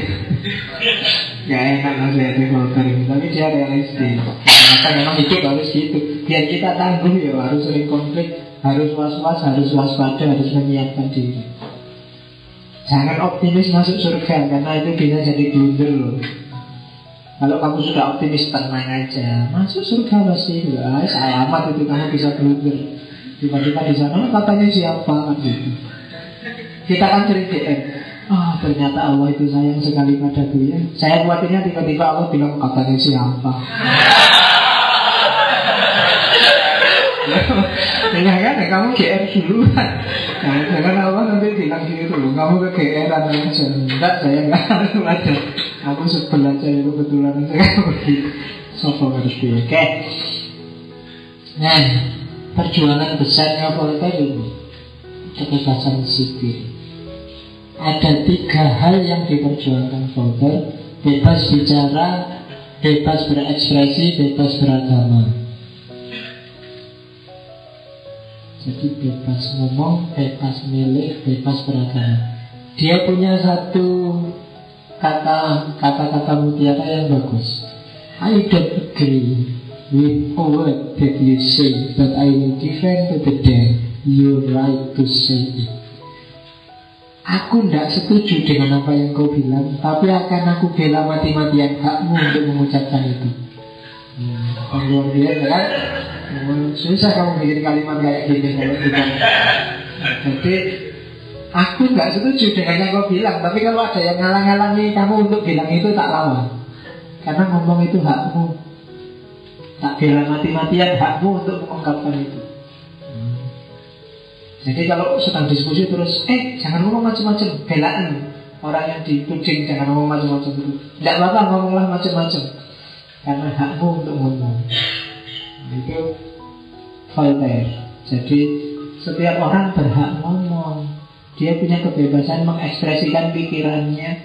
Ya Gak enak nasihatnya ini Tapi dia realistis. Maka memang hidup harus gitu. Biar kita tangguh ya Harus sering konflik Harus was-was Harus waspada Harus menyiapkan diri Jangan optimis masuk surga Karena itu bisa jadi blunder loh. Kalau kamu sudah optimis Tenang aja. Masuk surga pasti. Ya, Alamat itu kamu bisa blunder. Tiba-tiba di sana katanya siapa? Kan gitu. Kita kan DM Ah, oh, ternyata Allah itu sayang sekali padaku ya. Saya khawatirnya tiba-tiba Allah bilang katanya siapa. ya kan, ya, kamu GR dulu kan. Nah, jangan Allah nanti bilang gitu loh, kamu ke GR atau aja. Enggak, saya enggak harus ada. Aku sebel aja ya kebetulan saya begitu. Sopo ngerti, oke. Nah, perjuangan besarnya Voltaire ini kebebasan sipil ada tiga hal yang diperjuangkan Voltaire bebas bicara bebas berekspresi bebas beragama jadi bebas ngomong bebas milih bebas beragama dia punya satu kata kata-kata mutiara yang bagus. I don't agree with a word that you say but I will defend to the death your right to say it. Aku tidak setuju dengan apa yang kau bilang Tapi akan aku bela mati-matian hakmu untuk mengucapkan itu hmm, Luar biasa kan? Susah kamu bikin kalimat kayak gini kalau bukan Jadi Aku nggak setuju dengan yang kau bilang Tapi kalau ada yang ngalang-ngalangi kamu untuk bilang itu tak lawan Karena ngomong itu hakmu. Tak bela mati-matian hakmu untuk mengungkapkan itu. Jadi kalau sedang diskusi terus, eh jangan ngomong macam-macam, belaan orang yang dituding jangan ngomong macam-macam. Itu. Tidak apa-apa ngomonglah macam-macam, karena hakmu untuk ngomong. Itu Voltaire. Jadi setiap orang berhak ngomong. Dia punya kebebasan mengekspresikan pikirannya.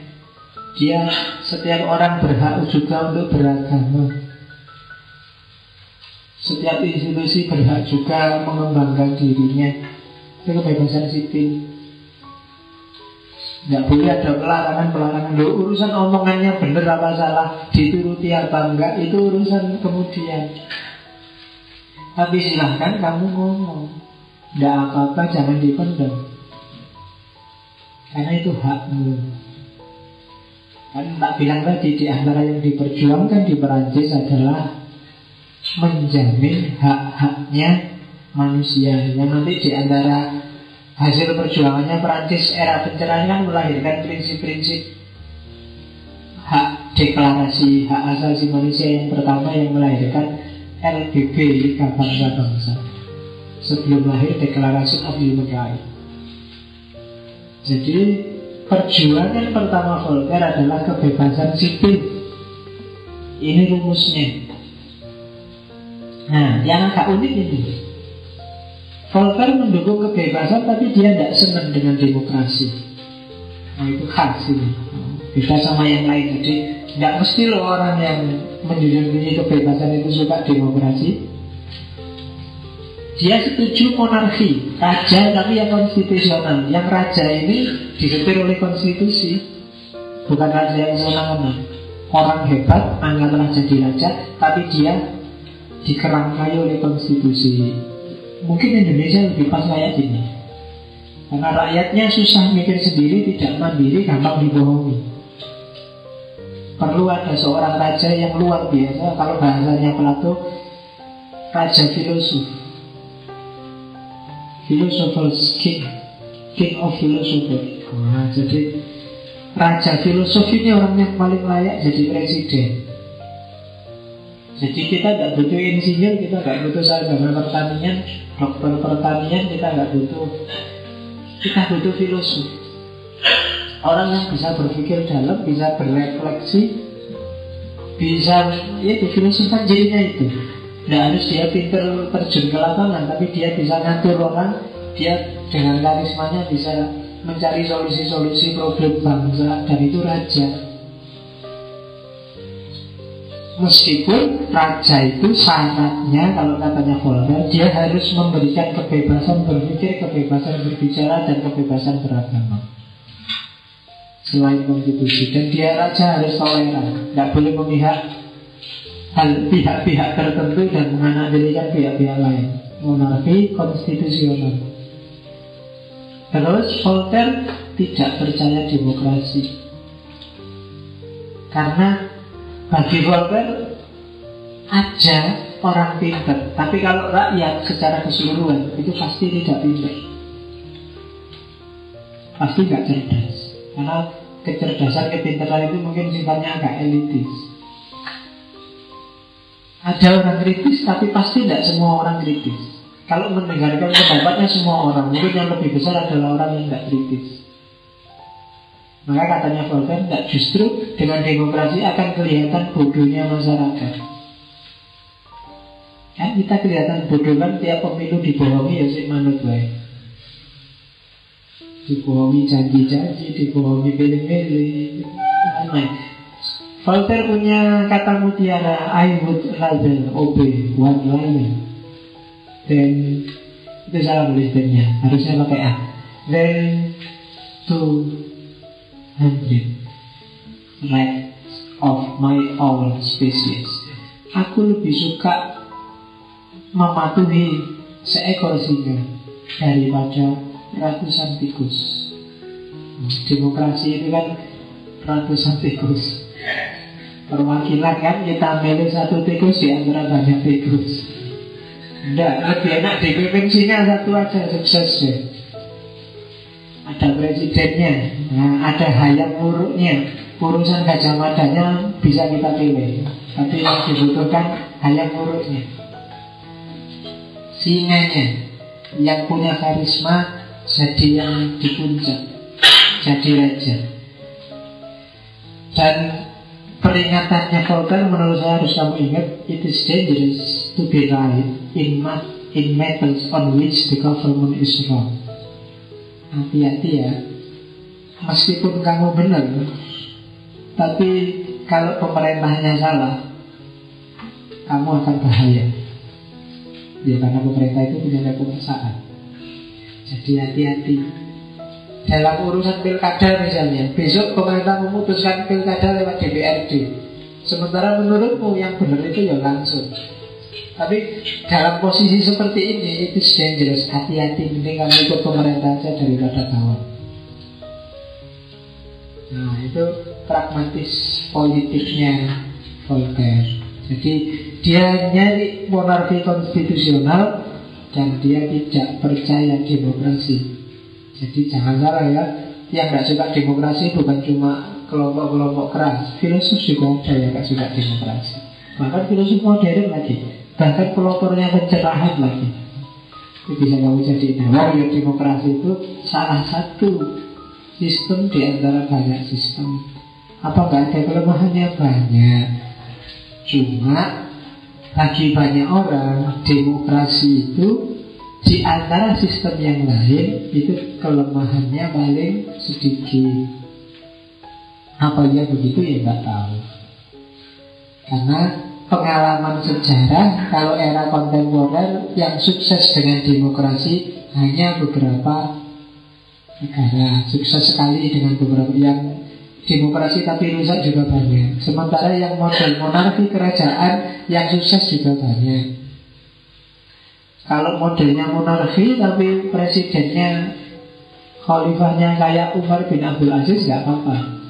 Dia setiap orang berhak juga untuk beragama. Setiap institusi berhak juga mengembangkan dirinya itu kebebasan sipil Nggak boleh ada pelarangan-pelarangan Loh, Urusan omongannya benar apa salah? Dituruti apa enggak? Itu urusan kemudian. Tapi silahkan kamu ngomong. Nggak apa-apa jangan dipendam. Karena itu hakmu Kan tak bilang tadi di antara yang diperjuangkan di Perancis adalah menjamin hak-haknya manusia. Yang nanti di antara hasil perjuangannya Perancis era pencerahan kan melahirkan prinsip-prinsip hak deklarasi hak asasi manusia yang pertama yang melahirkan LBB Bangsa-Bangsa sebelum lahir deklarasi of human rights. Jadi perjuangan pertama Volker adalah kebebasan sipil. Ini rumusnya. Nah, yang agak unik ini. Volker mendukung kebebasan tapi dia tidak senang dengan demokrasi. Nah itu khas ini. Beda sama yang lain. Jadi tidak mesti loh orang yang menjunjung kebebasan itu suka demokrasi. Dia setuju monarki, raja tapi yang konstitusional. Yang raja ini disetir oleh konstitusi, bukan raja yang semena-mena. Orang hebat, anggaplah jadi raja, tapi dia dikerangkai oleh konstitusi. Mungkin Indonesia lebih pas kayak gini. Karena rakyatnya susah mikir sendiri, tidak mandiri, gampang dibohongi. Perlu ada seorang raja yang luar biasa, kalau bahasanya Plato, raja filosof Philosophers King King of Philosopher nah, Jadi Raja filosofi ini orang yang paling layak jadi presiden Jadi kita tidak butuh insinyur Kita tidak butuh sarjana pertanian Dokter pertanian kita tidak butuh. Kita butuh filosof. Orang yang bisa berpikir dalam Bisa berefleksi Bisa Ya itu filosof kan jadinya itu. Tidak harus dia pinter terjun ke lapangan Tapi dia bisa ngatur orang Dia dengan karismanya bisa mencari solusi-solusi problem bangsa Dan itu raja Meskipun raja itu syaratnya kalau katanya Voltaire dia harus memberikan kebebasan berpikir, kebebasan berbicara dan kebebasan beragama. Selain konstitusi dan dia raja harus toleran, tidak boleh memihak pihak-pihak tertentu dan menganalikan pihak-pihak lain. Monarki konstitusional. Terus Voltaire tidak percaya demokrasi. Karena bagi Voltaire aja orang pinter, tapi kalau rakyat secara keseluruhan itu pasti tidak pinter. Pasti nggak cerdas. Karena kecerdasan, kepintaran itu mungkin sifatnya agak elitis. Ada orang kritis, tapi pasti tidak semua orang kritis. Kalau mendengarkan pendapatnya semua orang, mungkin yang lebih besar adalah orang yang tidak kritis. Maka katanya Voltaire, tidak justru dengan demokrasi akan kelihatan bodohnya masyarakat. Kan kita kelihatan bodoh kan tiap pemilu dibohongi ya sih manut baik. Dibohongi janji-janji, dibohongi pilih-pilih. Voltaire punya kata mutiara I would rather obey one line Then Itu salah tulisnya Harusnya pakai A Then two hundred Rights of my own species. Aku lebih suka Mematuhi Seekor singa Daripada ratusan tikus. Demokrasi itu kan Ratusan tikus. Perwakilan kan kita milih satu tikus di antara banyak tikus. Enggak, lebih enak dipimpin satu aja sukses deh Ada presidennya, nah, ada hayam muruknya Urusan gajah madanya bisa kita pilih. Tapi yang dibutuhkan hayam muruknya Singanya yang punya karisma jadi yang di puncak Jadi raja. Dan Peringatannya Volker menurut saya harus kamu ingat It is dangerous to be right in, in matters on which the government is wrong Hati-hati ya. Meskipun kamu benar Tapi kalau pemerintahnya salah Kamu akan bahaya. Ya karena pemerintah itu punya kekuasaan. Jadi hati-hati. Dalam urusan pilkada misalnya Besok pemerintah memutuskan pilkada lewat DPRD Sementara menurutmu yang benar itu ya langsung Tapi dalam posisi seperti ini Itu dangerous Hati-hati Mending kamu ikut pemerintah saja daripada kawan Nah itu pragmatis politiknya Voltaire. Jadi dia nyari monarki konstitusional dan dia tidak percaya demokrasi. Jadi jangan salah ya, yang nggak suka demokrasi bukan cuma kelompok-kelompok keras, filosof juga ada yang nggak suka demokrasi. Bahkan filosof modern lagi, bahkan pelopornya pencerahan lagi. Itu bisa kamu jadi nah, ya demokrasi itu salah satu sistem di antara banyak sistem. Apa nggak ada kelemahannya banyak? Cuma bagi banyak orang demokrasi itu di antara sistem yang lain itu kelemahannya paling sedikit. Apa ya begitu ya nggak tahu. Karena pengalaman sejarah kalau era kontemporer yang sukses dengan demokrasi hanya beberapa negara. Sukses sekali dengan beberapa yang demokrasi tapi rusak juga banyak. Sementara yang model monarki kerajaan yang sukses juga banyak. Kalau modelnya monarki tapi presidennya khalifahnya kayak Umar bin Abdul Aziz nggak apa-apa.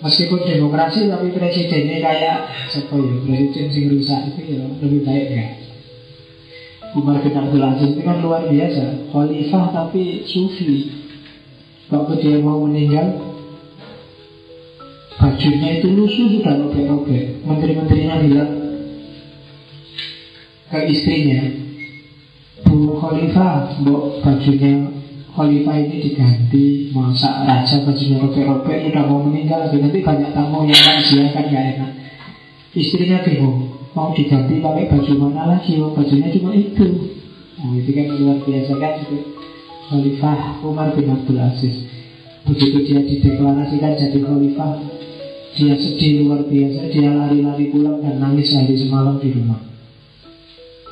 Meskipun demokrasi tapi presidennya kayak siapa ya presiden sing rusak itu ya lebih baik ya. Umar bin Abdul Aziz itu kan luar biasa, khalifah tapi sufi. Waktu dia mau meninggal, bajunya itu lusuh sudah robek-robek. Menteri-menterinya bilang, ke istrinya Bu Khalifah Bu bajunya Khalifah ini diganti Masa raja bajunya robek-robek Udah mau meninggal Nanti banyak tamu yang takziah kan gak enak. Istrinya bingung Mau diganti pakai baju mana lagi? Oh, Bajunya cuma itu. Nah itu kan luar biasa kan itu. Khalifah Umar bin Abdul Aziz. Begitu dia dideklarasikan jadi Khalifah Dia sedih luar biasa Dia lari-lari pulang dan nangis hari semalam di rumah.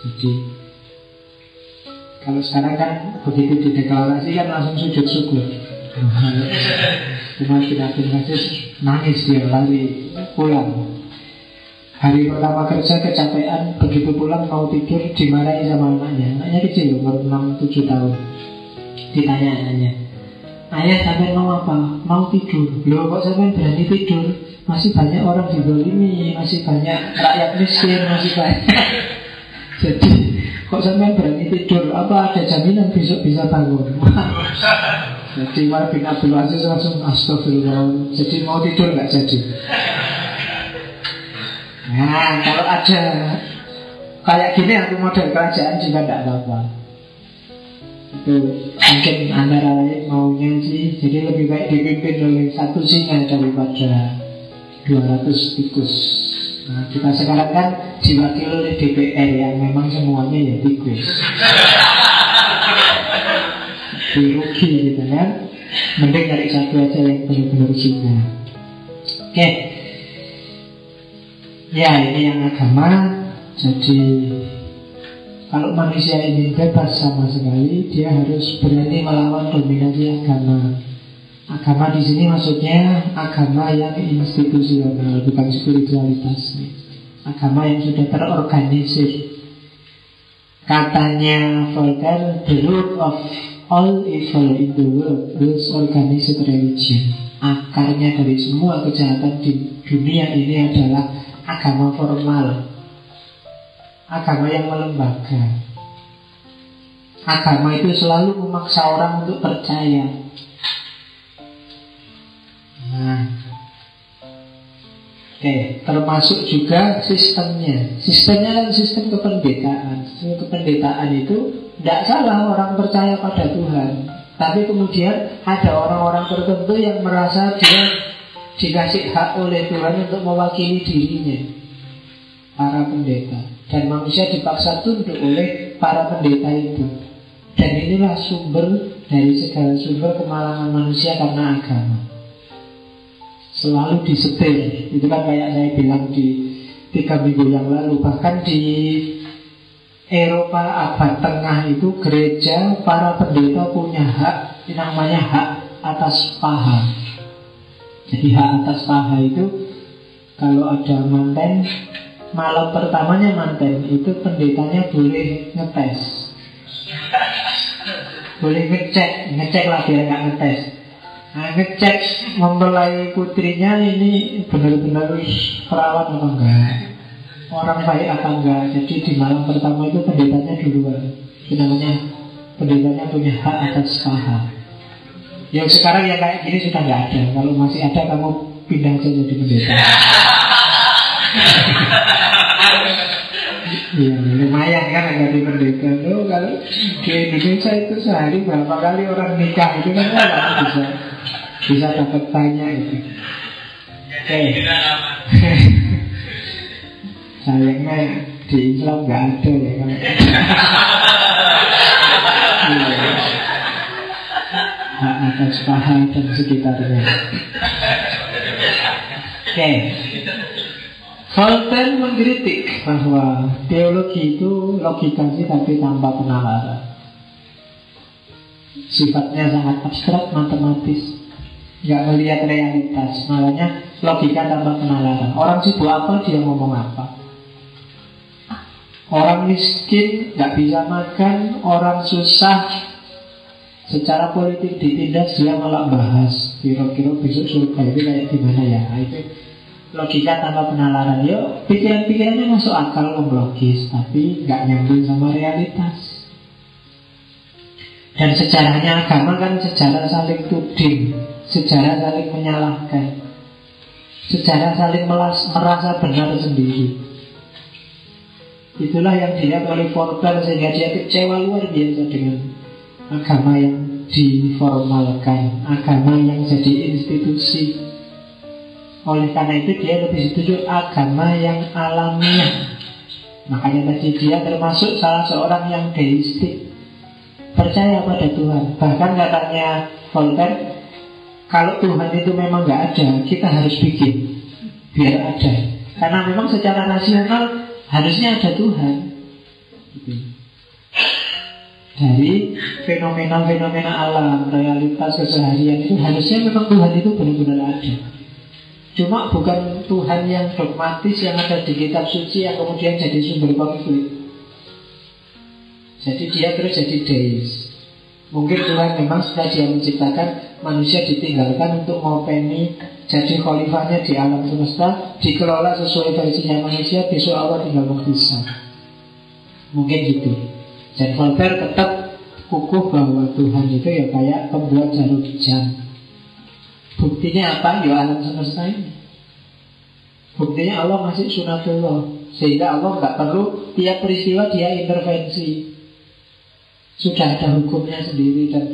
Jadi kalau sekarang kan begitu dideklarasi kan langsung sujud syukur. Cuma tidak Aziz nangis dia lari pulang. Hari pertama kerja kecapean Begitu pulang mau tidur dimarahi sama anaknya Anaknya kecil umur 6-7 tahun Ditanya anaknya Ayah sampai mau apa? Mau tidur Loh kok sampai berani tidur? Masih banyak orang di ini Masih banyak rakyat miskin Masih banyak jadi kok sampai berani tidur? Apa ada jaminan besok bisa bangun? jadi Umar bin Abdul Aziz langsung astagfirullah. Jadi mau tidur nggak jadi. Nah kalau ada kayak gini aku model kerajaan juga tidak apa-apa. Itu mungkin antara lain maunya sih Jadi lebih baik dipimpin oleh satu singa daripada 200 tikus Nah, kita sekarang kan diwakili oleh DPR yang memang semuanya ya tikus. rugi gitu kan. Mending cari satu aja yang benar-benar kita. Oke. Ya ini yang agama. Jadi kalau manusia ingin bebas sama sekali, dia harus berani melawan dominasi agama. Agama di sini maksudnya agama yang institusional, bukan spiritualitas. Agama yang sudah terorganisir. Katanya Voltaire, the root of all evil in the world is organized religion. Akarnya dari semua kejahatan di dunia ini adalah agama formal. Agama yang melembaga. Agama itu selalu memaksa orang untuk percaya Nah, Oke, termasuk juga sistemnya. Sistemnya kan sistem kependetaan. Sistem kependetaan itu tidak salah orang percaya pada Tuhan. Tapi kemudian ada orang-orang tertentu yang merasa dia dikasih hak oleh Tuhan untuk mewakili dirinya. Para pendeta. Dan manusia dipaksa tunduk oleh para pendeta itu. Dan inilah sumber dari segala sumber kemalangan manusia karena agama selalu disetir. Itu kan kayak saya bilang di tiga minggu yang lalu. Bahkan di Eropa abad tengah itu gereja para pendeta punya hak namanya hak atas paha. Jadi hak atas paha itu kalau ada manten malam pertamanya manten itu pendetanya boleh ngetes. Boleh ngecek ngecek lah biar nggak ngetes Nah, ngecek mempelai putrinya ini benar-benar perawat apa enggak? Orang baik apa enggak? Jadi di malam pertama itu pendetanya duluan. Namanya pendetanya punya hak atas saham Yang sekarang yang kayak gini sudah nggak ada. Kalau masih ada kamu pindah saja jadi pendeta. Iya, lumayan kan agak di pendeta. Loh, kalau di Indonesia itu sehari berapa kali orang nikah itu kan bisa bisa dapat tanya itu. Oke. Sayangnya di Islam nggak ada ya kan. Hak atas paha dan sekitarnya. Oke. Voltaire mengkritik bahwa teologi itu logika sih tapi tanpa penalaran. Sifatnya sangat abstrak, matematis, nggak melihat realitas. Makanya logika tanpa penalaran. Orang sibuk apa dia ngomong apa. Orang miskin nggak bisa makan, orang susah secara politik ditindas dia malah bahas kira-kira besok surga itu kayak gimana ya nah, itu logika tanpa penalaran yuk pikiran-pikirannya masuk akal logis tapi nggak nyambung sama realitas dan sejarahnya agama kan sejarah saling tuding sejarah saling menyalahkan sejarah saling melas, merasa benar sendiri itulah yang dilihat oleh Porter sehingga dia kecewa luar biasa dengan agama yang diformalkan agama yang jadi institusi oleh karena itu dia lebih setuju agama yang alamiah. Makanya tadi dia termasuk salah seorang yang deistik. Percaya pada Tuhan. Bahkan katanya Voltaire, kalau Tuhan itu memang nggak ada, kita harus bikin biar ada. Karena memang secara rasional harusnya ada Tuhan. Dari fenomena-fenomena alam, realitas keseharian itu harusnya memang Tuhan itu benar-benar ada. Cuma bukan Tuhan yang dogmatis yang ada di kitab suci yang kemudian jadi sumber konflik. Jadi dia terus jadi deis. Mungkin Tuhan memang setelah dia menciptakan manusia ditinggalkan untuk ngopeni jadi khalifahnya di alam semesta dikelola sesuai versinya manusia besok Allah tinggal menghisap. Mungkin gitu. Dan Voltaire tetap kukuh bahwa Tuhan itu ya kayak pembuat jarum jam Buktinya apa? Ya alam semesta ini. Buktinya Allah masih sunatullah Sehingga Allah nggak perlu tiap peristiwa dia intervensi Sudah ada hukumnya sendiri Dan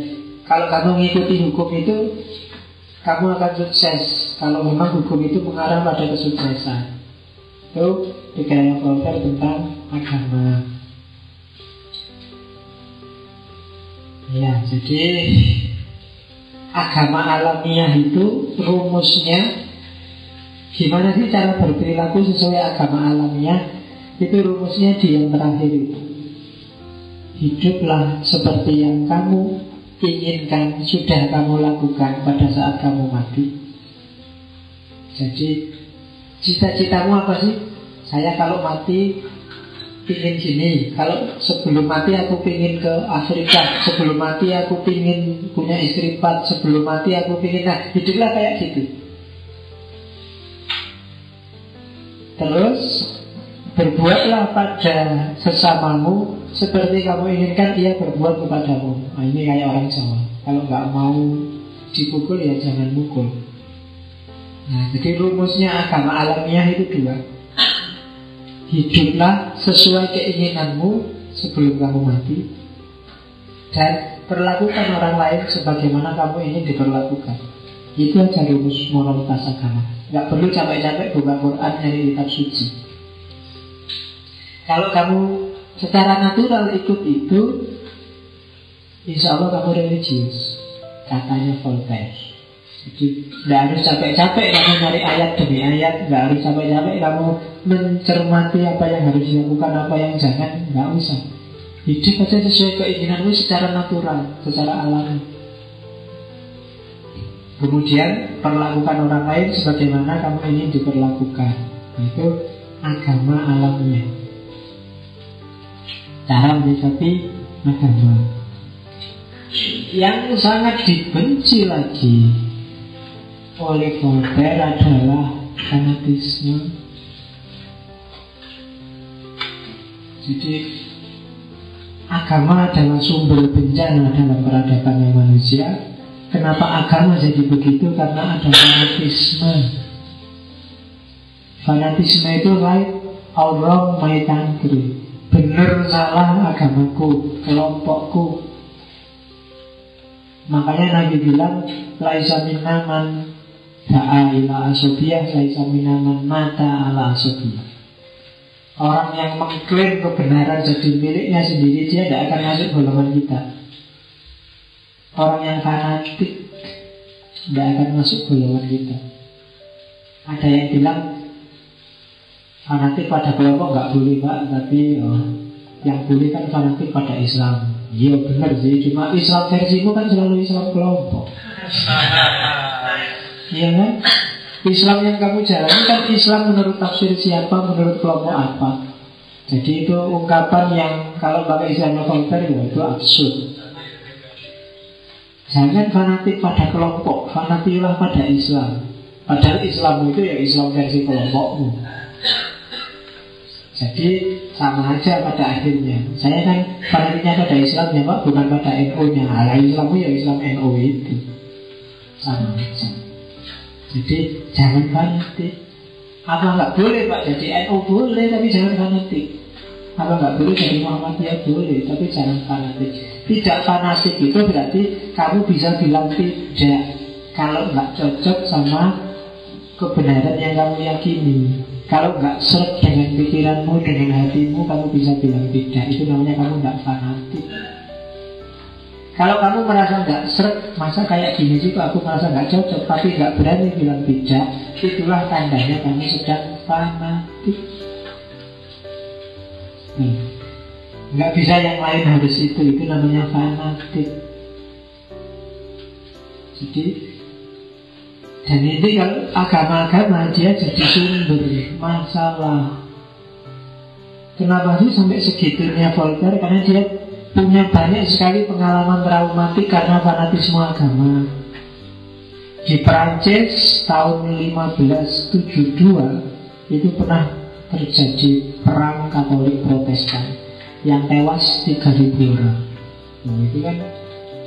kalau kamu mengikuti hukum itu Kamu akan sukses. Kalau memang hukum itu mengarah pada kesuksesan. Itu pikiran Voltaire tentang agama. Ya, jadi agama alamiah itu rumusnya gimana sih cara berperilaku sesuai agama alamiah? Itu rumusnya di yang terakhir itu hiduplah seperti yang kamu inginkan sudah kamu lakukan pada saat kamu mati. Jadi cita-citamu apa sih? Saya kalau mati pingin gini Kalau sebelum mati aku pingin ke Afrika. Sebelum mati aku pingin punya istri empat. Sebelum mati aku pingin Nah hiduplah kayak gitu. Terus Berbuatlah pada sesamamu Seperti kamu inginkan Ia berbuat kepadamu. Nah ini kayak orang Jawa. Kalau nggak mau dipukul ya jangan mukul. Nah jadi rumusnya agama alamiah itu dua. Hiduplah sesuai keinginanmu sebelum kamu mati. Dan perlakukan orang lain sebagaimana kamu ingin diperlakukan. Itu aja rumus moralitas agama. Gak perlu capek-capek buka Quran dari kitab suci Kalau kamu secara natural ikut itu Insya Allah kamu religius Katanya Voltaire jadi tidak harus capek-capek kamu nyari ayat demi ayat, tidak harus capek-capek kamu mencermati apa yang harus dilakukan, apa yang jangan, nggak usah. Hidup saja sesuai keinginanmu secara natural, secara alami. Kemudian perlakukan orang lain sebagaimana kamu ingin diperlakukan. Itu agama alamnya. Cara menyikapi agama. Yang sangat dibenci lagi oleh Voltaire adalah fanatisme. Jadi agama adalah sumber bencana dalam peradaban manusia. Kenapa agama jadi begitu? Karena ada fanatisme. Fanatisme itu right or wrong my country. Benar salah agamaku, kelompokku. Makanya Nabi bilang, Laisa minna man da'a ila asobiyah, laisa minna man mata ala asobiyah. Orang yang mengklaim kebenaran jadi miliknya sendiri Dia tidak akan masuk golongan kita Orang yang fanatik Tidak akan masuk golongan kita Ada yang bilang Fanatik pada kelompok nggak boleh pak Tapi oh, yang boleh kan fanatik pada Islam Iya benar sih Cuma Islam versimu kan selalu Islam kelompok Iya kan Islam yang kamu jalani kan Islam menurut tafsir siapa, menurut kelompok apa. Jadi itu ungkapan yang kalau pakai Islam Voltaire ya itu absurd. Jangan fanatik pada kelompok, fanatiklah pada Islam. Padahal Islam itu ya Islam versi kelompokmu. Jadi sama aja pada akhirnya. Saya kan fanatiknya pada Islam ya Pak, bukan pada NU-nya. Nah, Islammu ya Islam NU itu. Sama aja. Jadi jangan fanatik. Apa nggak boleh Pak jadi NU boleh tapi jangan fanatik. Apa nggak boleh jadi Muhammadiyah boleh tapi jangan fanatik. Tidak fanatik itu berarti kamu bisa bilang tidak kalau nggak cocok sama kebenaran yang kamu yakini. Kalau nggak seret dengan pikiranmu, dengan hatimu, kamu bisa bilang tidak. Itu namanya kamu nggak fanatik. Kalau kamu merasa nggak seret, masa kayak gini sih aku merasa nggak cocok, tapi nggak berani bilang tidak, itulah tandanya kamu sedang fanatik. Hmm. Nggak bisa yang lain harus itu, itu namanya fanatik. Jadi dan ini kalau agama-agama dia jadi sumber masalah. Kenapa sih sampai segitunya Voltaire? Karena dia punya banyak sekali pengalaman traumatik karena fanatisme agama. Di Prancis tahun 1572 itu pernah terjadi perang Katolik Protestan yang tewas 3000 orang. Nah, itu kan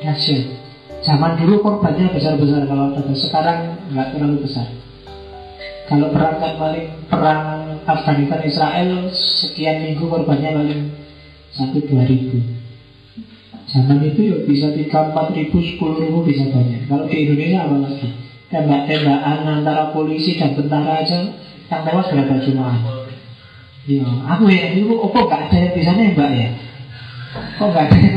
dahsyat. Zaman dulu korbannya besar-besar kalau ada sekarang nggak terlalu besar. Kalau perang kan paling perang Afghanistan Israel sekian minggu korbannya paling satu dua ribu. Zaman itu ya bisa tiga empat ribu, sepuluh ribu bisa banyak. Kalau di Indonesia apa lagi? Tembak-tembakan antara polisi dan tentara aja yang tewas berapa cuma? Ya, aku ya itu oh, kok gak ada yang bisa nembak ya? Kok gak ada yang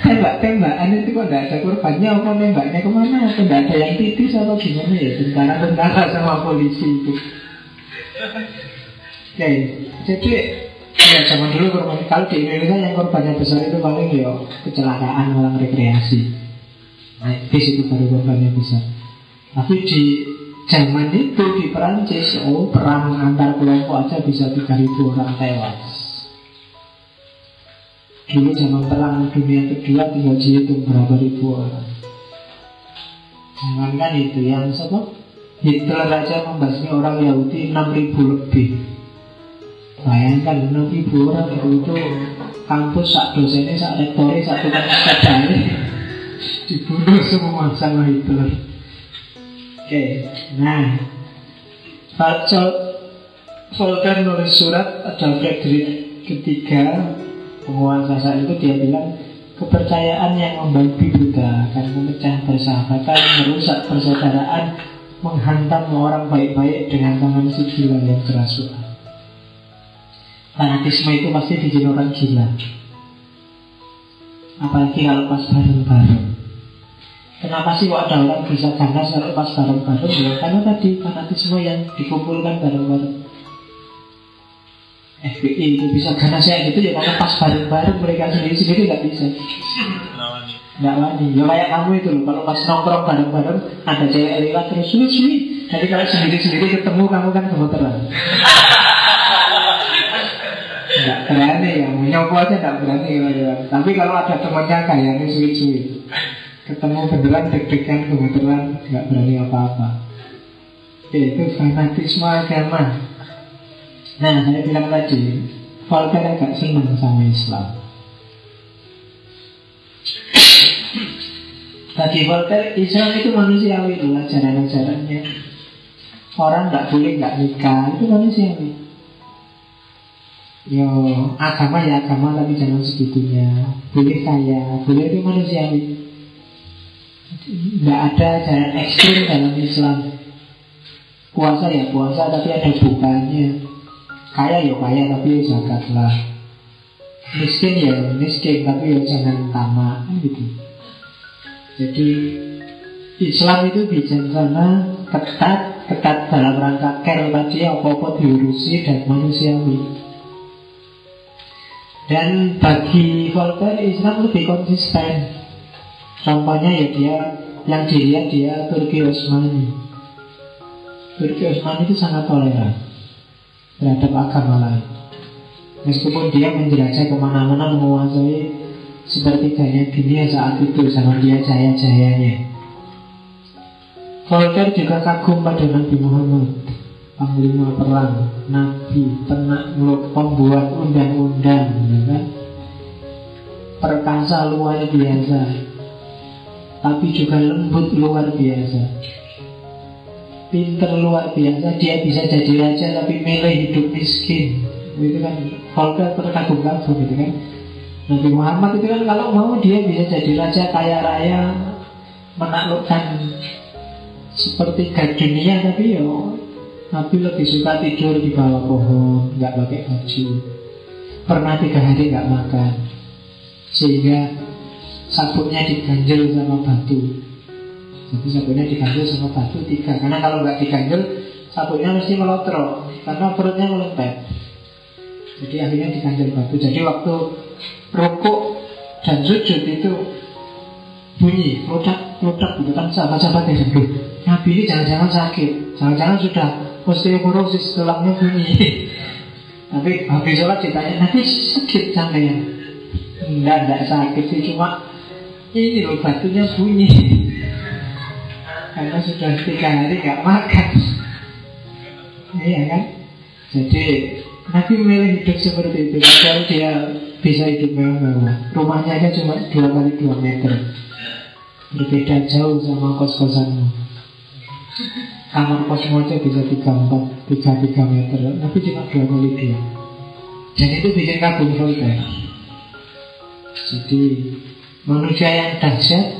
tembak-tembakan itu kok gak ada korbannya? Kok nembaknya ke mana? Kok gak ada yang titis atau gimana ya? Tentara-tentara sama polisi itu. Oke, jadi Ya zaman dulu korban kalau di Indonesia yang korbannya besar itu paling ya kecelakaan malang rekreasi. Naik bis itu baru korbannya besar. Tapi di zaman itu di Perancis, oh perang antar kelompok aja bisa 3000 orang tewas. Dulu zaman perang dunia kedua tinggal dihitung berapa ribu orang. Jangankan itu yang siapa? Hitler aja membasmi orang Yahudi 6000 lebih. Bayangkan enam ibu orang itu kampus sak dosennya, sak rektornya, sak tukang sekadari dibunuh semua sama Hitler. Oke, nah baca Volker nulis surat ada Frederick ketiga penguasa saat itu dia bilang kepercayaan yang membabi buta akan memecah persahabatan, merusak persaudaraan, menghantam orang baik-baik dengan tangan si gila yang kerasukan. Fanatisme itu pasti bikin orang gila Apalagi kalau pas bareng-bareng Kenapa sih kok ada orang bisa ganas kalau pas bareng-bareng ya? Karena tadi fanatisme yang dikumpulkan bareng-bareng FPI itu bisa ganas ya gitu ya Karena pas bareng-bareng mereka sendiri-sendiri nggak bisa. Nggak wani Ya kayak kamu itu loh Kalau pas nongkrong bareng-bareng Ada cewek lewat terus suwi-suwi Jadi kalau sendiri-sendiri ketemu kamu kan gemeteran. Enggak berani ya, nyopo aja enggak berani Tapi kalau ada temannya kayak ini sulit-sulit Ketemu beneran deg-degan kebetulan nggak berani apa-apa. Oke, itu fanatisme agama. Nah, saya bilang tadi, Voltaire agak senang sama Islam. Bagi Voltaire, Islam itu manusiawi loh ajaran-ajarannya. Orang nggak boleh nggak nikah, itu manusiawi. Yo, agama ya agama tapi jangan segitunya. Boleh kaya, boleh itu manusiawi. Tidak ada jalan ekstrim dalam Islam. Puasa ya puasa tapi ada bukanya. Kaya ya kaya tapi ya zakat lah. Miskin ya miskin tapi ya jangan tamak gitu. Jadi Islam itu bijaksana, ketat, ketat dalam rangka care tadi apa-apa diurusi dan manusiawi. Dan bagi Voltaire Islam lebih konsisten Contohnya ya dia Yang dilihat dia Turki Osmani Turki Osmani itu sangat toleran Terhadap agama lain Meskipun dia menjelajah ke mana-mana menguasai Sepertiganya dunia saat itu Sama dia jaya-jayanya Voltaire juga kagum pada Nabi Muhammad panglima perang, nabi, penakluk, pembuat undang-undang, ya kan? Perkasa luar biasa, tapi juga lembut luar biasa. Pinter luar biasa, dia bisa jadi raja tapi milih hidup miskin. Itu kan Volker terkagum-kagum gitu kan. Nabi Muhammad itu kan kalau mau dia bisa jadi raja kaya raya, menaklukkan seperti dunia tapi ya Nabi lebih suka tidur di bawah pohon, nggak pakai baju. Pernah tiga hari nggak makan, sehingga sabuknya diganjel sama batu. Jadi sabuknya diganjel sama batu tiga, karena kalau nggak diganjel, sabuknya mesti melotrok, karena perutnya melempet. Jadi akhirnya diganjel batu. Jadi waktu rokok dan sujud itu bunyi, produk, produk gitu kan sahabat-sahabat yang Nabi ini jangan-jangan sakit, jangan-jangan sudah osteoporosis tulangnya bunyi. Tapi habis sholat ditanya nanti sakit sampai enggak enggak sakit sih cuma ini loh batunya bunyi karena sudah tiga hari nggak makan iya kan? Jadi Nabi memilih hidup seperti itu. Padahal dia bisa hidup mewah-mewah. Rumahnya aja cuma dua kali dua meter. Berbeda jauh sama kos-kosanmu kamar kosmosnya bisa 34, 33 meter. Tapi cuma 2 kali dia dan itu bikin kagum Voltaire jadi manusia yang dahsyat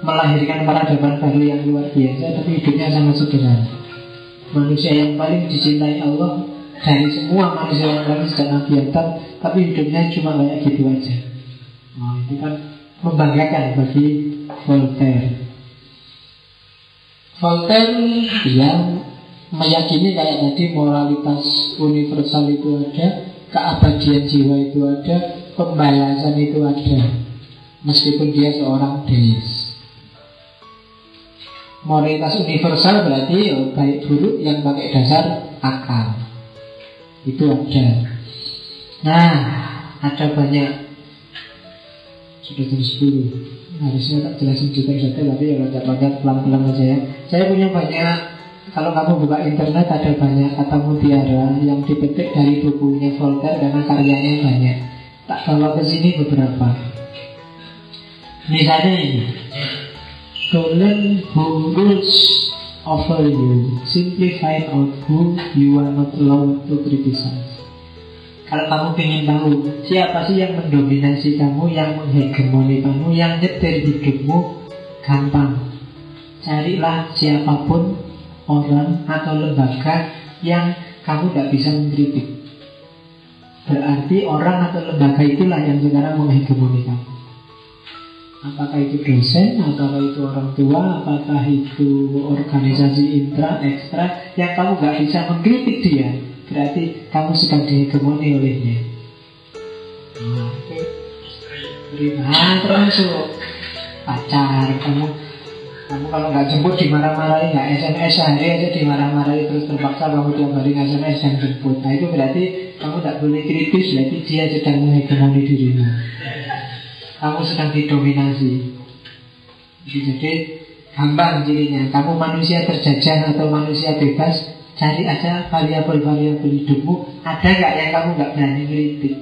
melahirkan peradaban baru yang luar biasa tapi hidupnya sangat sederhana manusia yang paling dicintai Allah dari semua manusia yang lain sejak Nabi tapi hidupnya cuma kayak gitu aja nah, itu kan membanggakan bagi Voltaire Voltaire yang meyakini kayak tadi moralitas universal itu ada, keabadian jiwa itu ada, pembalasan itu ada. Meskipun dia seorang deis. Moralitas universal berarti oh, baik buruk yang pakai dasar akal. Itu ada. Nah, ada banyak. Sudah jam 10 harusnya tak jelasin detail-detail tapi ya loncat-loncat pelan-pelan aja ya. Saya punya banyak. Kalau kamu buka internet ada banyak. Kata mutiara yang dipetik dari bukunya Voltaire karena karyanya banyak. Tak bawa ke sini beberapa. Misalnya ini to learn who rules over you simply find out who you are not allowed to criticize kalau kamu ingin tahu siapa sih yang mendominasi kamu, yang menghegemoni kamu, yang nyetir hidupmu, gampang. Carilah siapa pun orang atau lembaga yang kamu tidak bisa mengkritik. Berarti orang atau lembaga itulah yang sekarang menghegemoni kamu. Apakah itu dosen, apakah itu orang tua, apakah itu organisasi intra, ekstra Yang kamu nggak bisa mengkritik dia Berarti kamu sedang dihegemoni olehnya. Nah, termasuk pacar kamu. Kamu kalau nggak jemput dimarah-marahi nggak SMS sehari aja dimarah-marahi terus terpaksa kamu tiap hari SMS dan jemput. Nah itu berarti kamu tidak boleh kritis berarti dia sedang menghegemoni dirimu kamu sedang didominasi Jadi gampang cirinya. Kamu manusia terjajah atau manusia bebas, cari aja variabel-variabel hidupmu. Ada nggak yang kamu nggak berani kritik?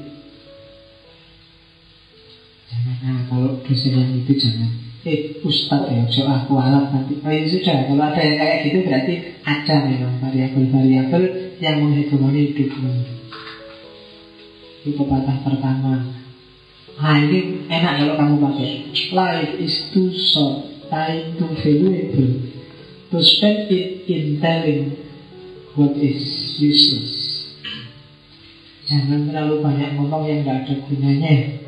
Jangan, nah, kalau dosen yang itu jangan. Eh, ustad ya, so aku alat nanti. Oh ya sudah, kalau ada yang kayak gitu berarti ada memang variabel-variabel yang menghegemoni hidupmu. Itu pepatah pertama. Nah ini enak kalau kamu pakai. Life is too short time too valuable to spend it in telling what is useless. Jangan terlalu banyak ngomong yang gak ada gunanya.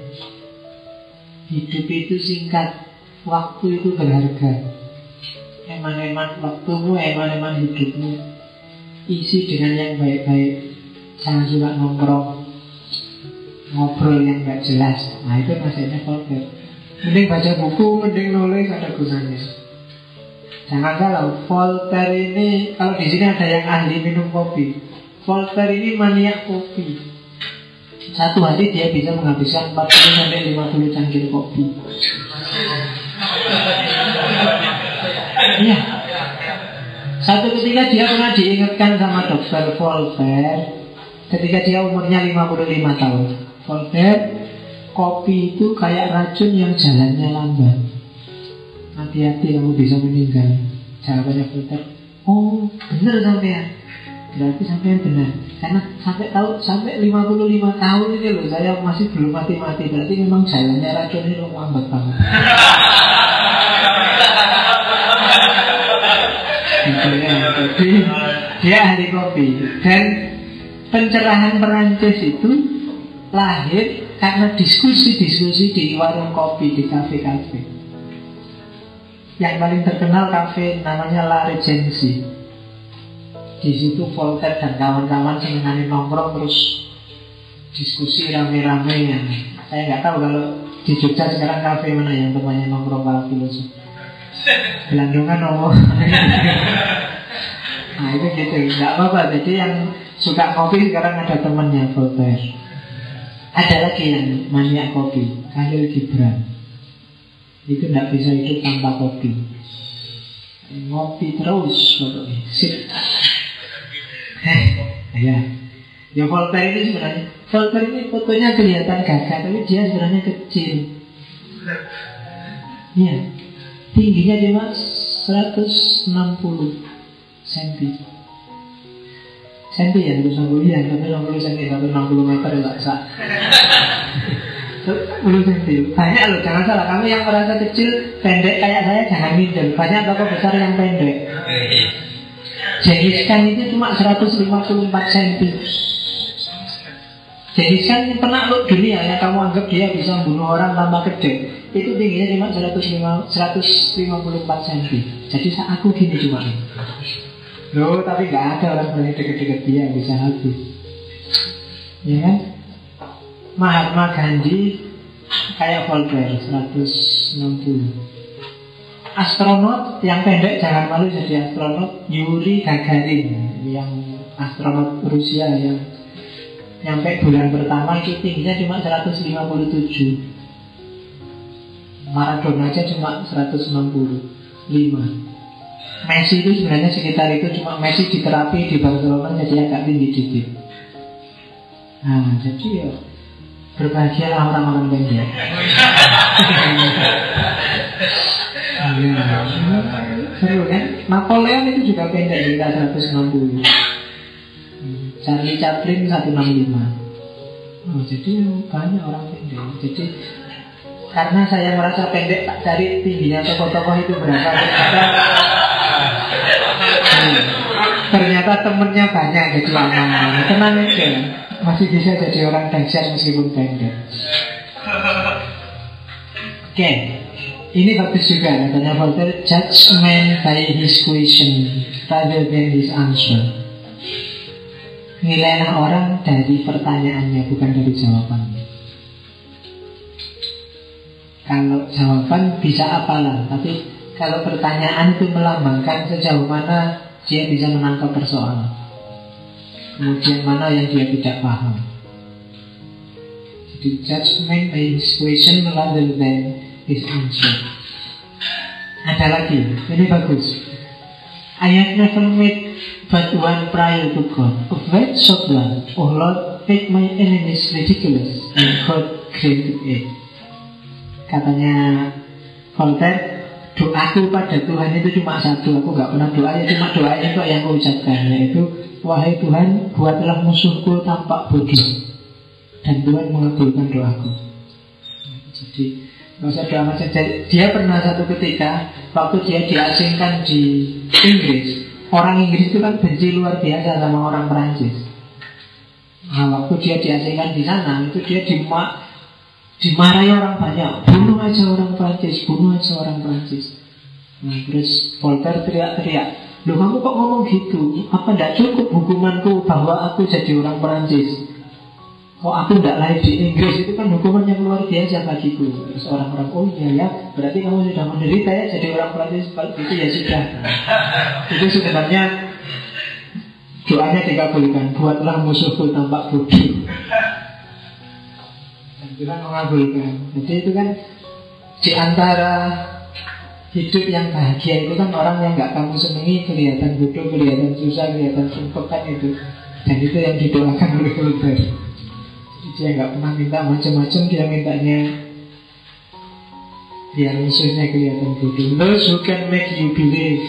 Hidup itu singkat, waktu itu berharga. Eman-eman waktumu, eman-eman hidupmu. Isi dengan yang baik-baik. Jangan suka nongkrong, ngobrol yang gak jelas. Nah itu maksudnya vulgar. Mending baca buku, mending nulis ada gunanya. Jangan salah, Voltaire ini kalau di sini ada yang ahli minum kopi. Voltaire ini maniak kopi. Satu hari dia bisa menghabiskan 40 sampai 50 cangkir kopi. Iya. Satu ketika dia pernah diingatkan sama dokter Voltaire ketika dia umurnya 55 tahun. Voltaire kopi itu kayak racun yang jalannya lambat. Hati-hati kamu bisa meninggal. Jawabannya Voltaire, oh benar sampean. Berarti sampean benar. Karena sampai tahu sampai 55 tahun ini loh saya masih belum mati-mati. Berarti memang jalannya racun ini lambat banget. gitu ya. Dia ahli kopi dan pencerahan Perancis itu lahir karena diskusi-diskusi di warung kopi, di kafe-kafe. Yang paling terkenal kafe namanya La Regency. Di situ Voltaire dan kawan-kawan senengannya nongkrong terus diskusi rame-rame yang saya nggak tahu kalau di Jogja sekarang kafe mana yang temannya nongkrong para filosof. Belandungan nomor. nah itu gitu, nggak apa-apa. Jadi yang suka kopi sekarang ada temannya Voltaire. Ada lagi yang maniak kopi, Khalil Gibran. Itu tidak bisa hidup tanpa kopi. Ngopi terus pokoknya. Sip. Eh, ya. Ya Voltaire ini sebenarnya Voltaire ini fotonya kelihatan gagah Tapi dia sebenarnya kecil Iya Tingginya cuma 160 cm senti ya, 60 ya, tapi 60 senti, tapi 60 meter ya bisa. 10 senti. Banyak loh, jangan salah. Kamu yang merasa kecil, pendek kayak saya, jangan minder. Banyak toko besar yang pendek. Khan itu cuma 154 cm. Jadi Khan penakluk dunia ya kamu anggap dia bisa membunuh orang tanpa gede. Itu tingginya cuma 154 cm. Jadi aku gini cuma. Loh, tapi nggak ada orang berani deket-deket dia yang bisa habis. Ya kan? Mahatma Gandhi kayak Voltaire 160. Astronot yang pendek jangan malu jadi astronot Yuri Gagarin yang astronot Rusia yang nyampe bulan pertama itu tingginya cuma 157 Maradona aja cuma 165 Messi itu sebenarnya sekitar itu cuma Messi di terapi di Barcelona jadi agak tinggi dikit. Nah, jadi ya berbahagialah orang-orang pendek. Ya, seru kan? Napoleon itu juga pendek hingga 160. Charlie Chaplin 165. Oh, jadi banyak orang pendek. Jadi karena saya merasa pendek tak cari tingginya tokoh-tokoh itu berapa ternyata temennya banyak jadi lama tenang aja. Masih bisa jadi orang dahsyat meskipun pendek. Oke. Okay. ini bagus juga. Katanya Voltaire judgment by his question rather than his answer. Nilailah orang dari pertanyaannya bukan dari jawabannya. Kalau jawaban bisa apalah, tapi kalau pertanyaan itu melambangkan sejauh mana dia bisa menangkap persoalan. Kemudian mana yang dia tidak paham. Jadi judgment his question rather than his answer. Ada lagi, ini bagus. I have never met but one prior to God. Of that short one, oh Lord, make my enemies ridiculous and God granted it. Katanya Voltaire, doaku pada Tuhan itu cuma satu. Aku gak pernah doa, ya cuma doa itu yang aku ucapkan. Yaitu, wahai Tuhan, buatlah musuhku tampak bodoh. Dan Tuhan mengabulkan doaku. Jadi, usah doa macam Dia pernah satu ketika Waktu dia diasingkan di Inggris Orang Inggris itu kan benci luar biasa sama orang Perancis Nah waktu dia diasingkan di sana Itu dia dimak dimarahi orang banyak Bunuh aja orang Perancis Bunuh aja orang Perancis Nah terus Voltaire teriak-teriak Loh kamu kok ngomong gitu? Apa tidak cukup hukumanku bahwa aku jadi orang Perancis Oh aku tidak lahir di Inggris? Itu kan hukuman yang luar biasa bagiku. Terus orang-orang oh iya ya Berarti kamu sudah menderita ya jadi orang Prancis. Gitu ya sudah. Itu sebenarnya Doanya dikabulkan Buatlah musuhku tampak bodoh Dan Tuhan mengabulkan. Jadi itu kan Di antara Hidup yang bahagia itu kan orang yang gak kamu senangi Kelihatan bodoh, kelihatan susah, kelihatan sumpah kan itu. Dan itu yang didoakan oleh Luther dia nggak pernah minta macam-macam dia mintanya biar musuhnya kelihatan bodoh. Those who can make you believe?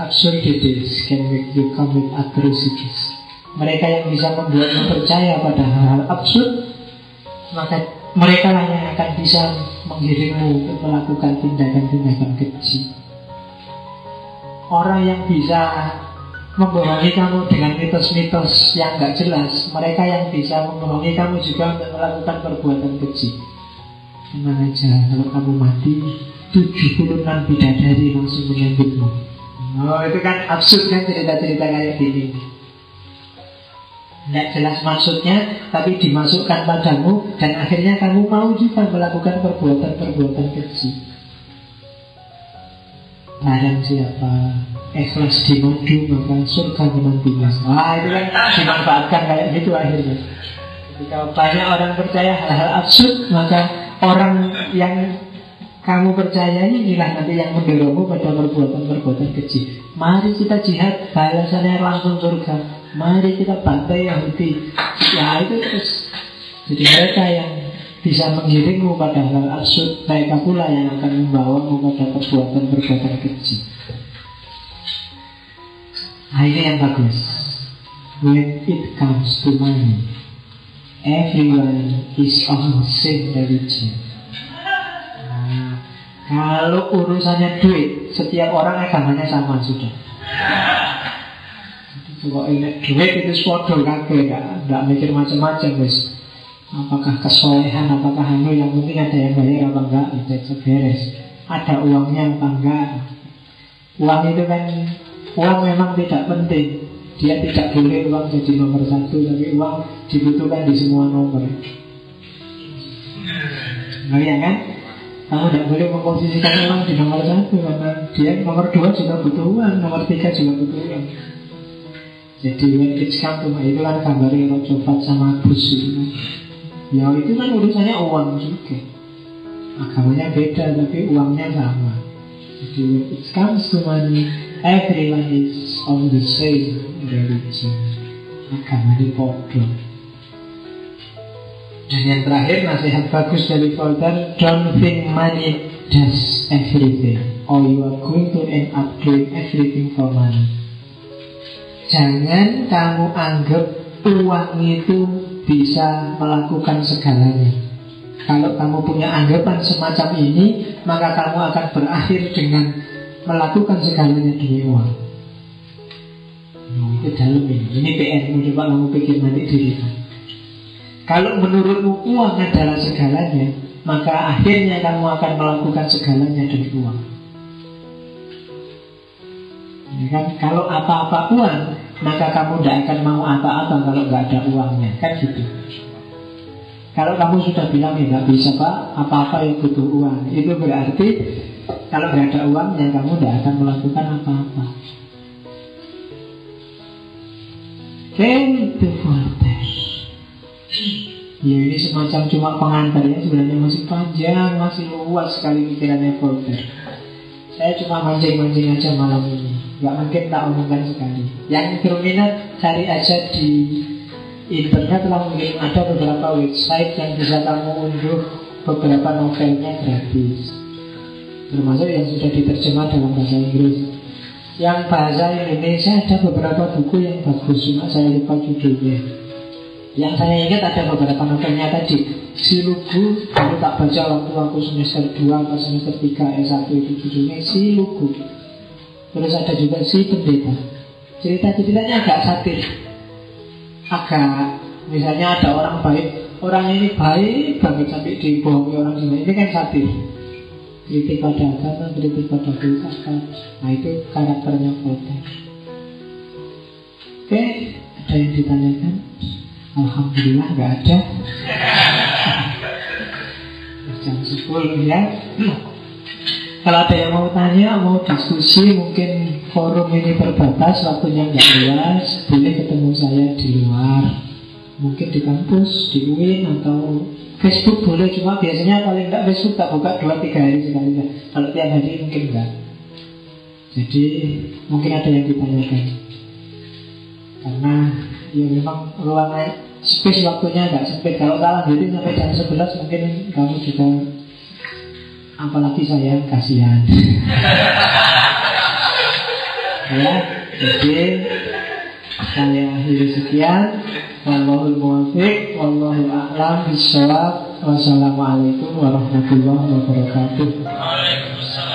Absurdities can make you commit atrocities? Mereka yang bisa membuatmu percaya pada hal-hal absurd maka mereka yang akan bisa menggiringmu untuk melakukan tindakan-tindakan keji orang yang bisa membohongi kamu dengan mitos-mitos yang nggak jelas. Mereka yang bisa membohongi kamu juga untuk melakukan perbuatan keji. Tenang aja, kalau kamu mati, 76 bidadari langsung menyambutmu. Oh, itu kan absurd kan cerita-cerita kayak gini. Tidak jelas maksudnya, tapi dimasukkan padamu dan akhirnya kamu mau juga melakukan perbuatan-perbuatan keji. Barang siapa ikhlas dimadu maka surga menantinya. Wah itu kan dimanfaatkan kayak gitu akhirnya. Ketika banyak orang percaya hal-hal absurd maka orang yang kamu percayai inilah nanti yang mendorongmu pada perbuatan-perbuatan keji. Mari kita jihad, balasannya langsung surga. Mari kita bantai Yahudi. Ya itu terus. Jadi mereka yang bisa mengiringmu pada hal absurd, mereka pula yang akan membawamu pada perbuatan-perbuatan keji. Nah ini yang bagus When it comes to money Everyone is on the same religion nah, Kalau urusannya duit Setiap orang agamanya sama sudah Kalau ini duit itu suatu kakek Tidak mikir macam-macam guys Apakah kesolehan, apakah anu Yang penting ada yang bayar apa enggak Itu beres. Ada uangnya apa enggak? Uang itu kan Uang memang tidak penting. Dia tidak boleh uang jadi nomor satu Tapi uang dibutuhkan di semua nomor. Nah ya kan? Kamu tidak boleh memposisikan uang di nomor satu Karena dia nomor dua juga butuh uang Nomor tiga juga butuh uang Jadi come to Itu kan gambarnya Rojo sama Gus itu Ya itu kan urusannya uang juga. Agamanya beda tapi uangnya sama. Jadi it comes to money Everyone is on the same religion. Agama di podo. Dan yang terakhir nasihat bagus dari Voltaire Don't think money does everything. Or you are going to end up doing everything for money Jangan kamu anggap uang itu bisa melakukan segalanya Kalau kamu punya anggapan semacam ini Maka kamu akan berakhir dengan melakukan segalanya demi uang. Nah, itu dalam ini. Ini PR coba kamu pikir nanti diri. Kalau menurutmu uang adalah segalanya, maka akhirnya kamu akan melakukan segalanya demi uang. Ya kan? Kalau apa-apa uang, maka kamu tidak akan mau apa-apa kalau nggak ada uangnya, kan gitu. Kalau kamu sudah bilang ya nggak bisa pak, apa-apa yang butuh uang, itu berarti kalau nggak ada uangnya kamu tidak akan melakukan apa-apa. Voltaire. Ya ini semacam cuma pengantarnya sebenarnya masih panjang, masih luas sekali pikirannya Voltaire. Saya cuma mancing-mancing aja malam ini. Gak mungkin tak omongkan sekali. Yang berminat cari aja di internet lah mungkin. Ada beberapa website yang bisa kamu unduh. Beberapa novelnya gratis. Termasuk yang sudah diterjemah dalam bahasa Inggris. Yang bahasa Indonesia ada beberapa buku yang bagus. Cuma saya lupa judulnya yang saya ingat ada beberapa novelnya tadi. Si Lugu baru tak baca waktu aku semester 2 atau semester 3 S1 itu judulnya Si Lugu. Terus ada juga Si Pendeta. Cerita-ceritanya agak satir. Agak misalnya ada orang baik orang ini baik banget sampai dibohongi orang lain ini kan satir. Kritik pada agama kritik pada filsafat nah itu karakternya Voltaire. Oke ada yang ditanyakan Alhamdulillah nggak ada jam 10 ya kalau ada yang mau tanya, mau diskusi, mungkin forum ini terbatas, waktunya nggak luas, boleh ketemu saya di luar. Mungkin di kampus, di UIN, atau Facebook boleh, cuma biasanya paling nggak Facebook tak buka 2-3 hari sekali. Kalau tiap hari mungkin enggak. Jadi mungkin ada yang ditanyakan. Karena ya memang ruangnya space waktunya nggak sempit. Kalau salah jadi sampai jam 11 mungkin kamu juga apalagi saya kasihan. Ya jadi saya akhiri sekian. Wallahul muwafiq Wallahu a'lam Wassalamualaikum warahmatullahi wabarakatuh. Waalaikumsalam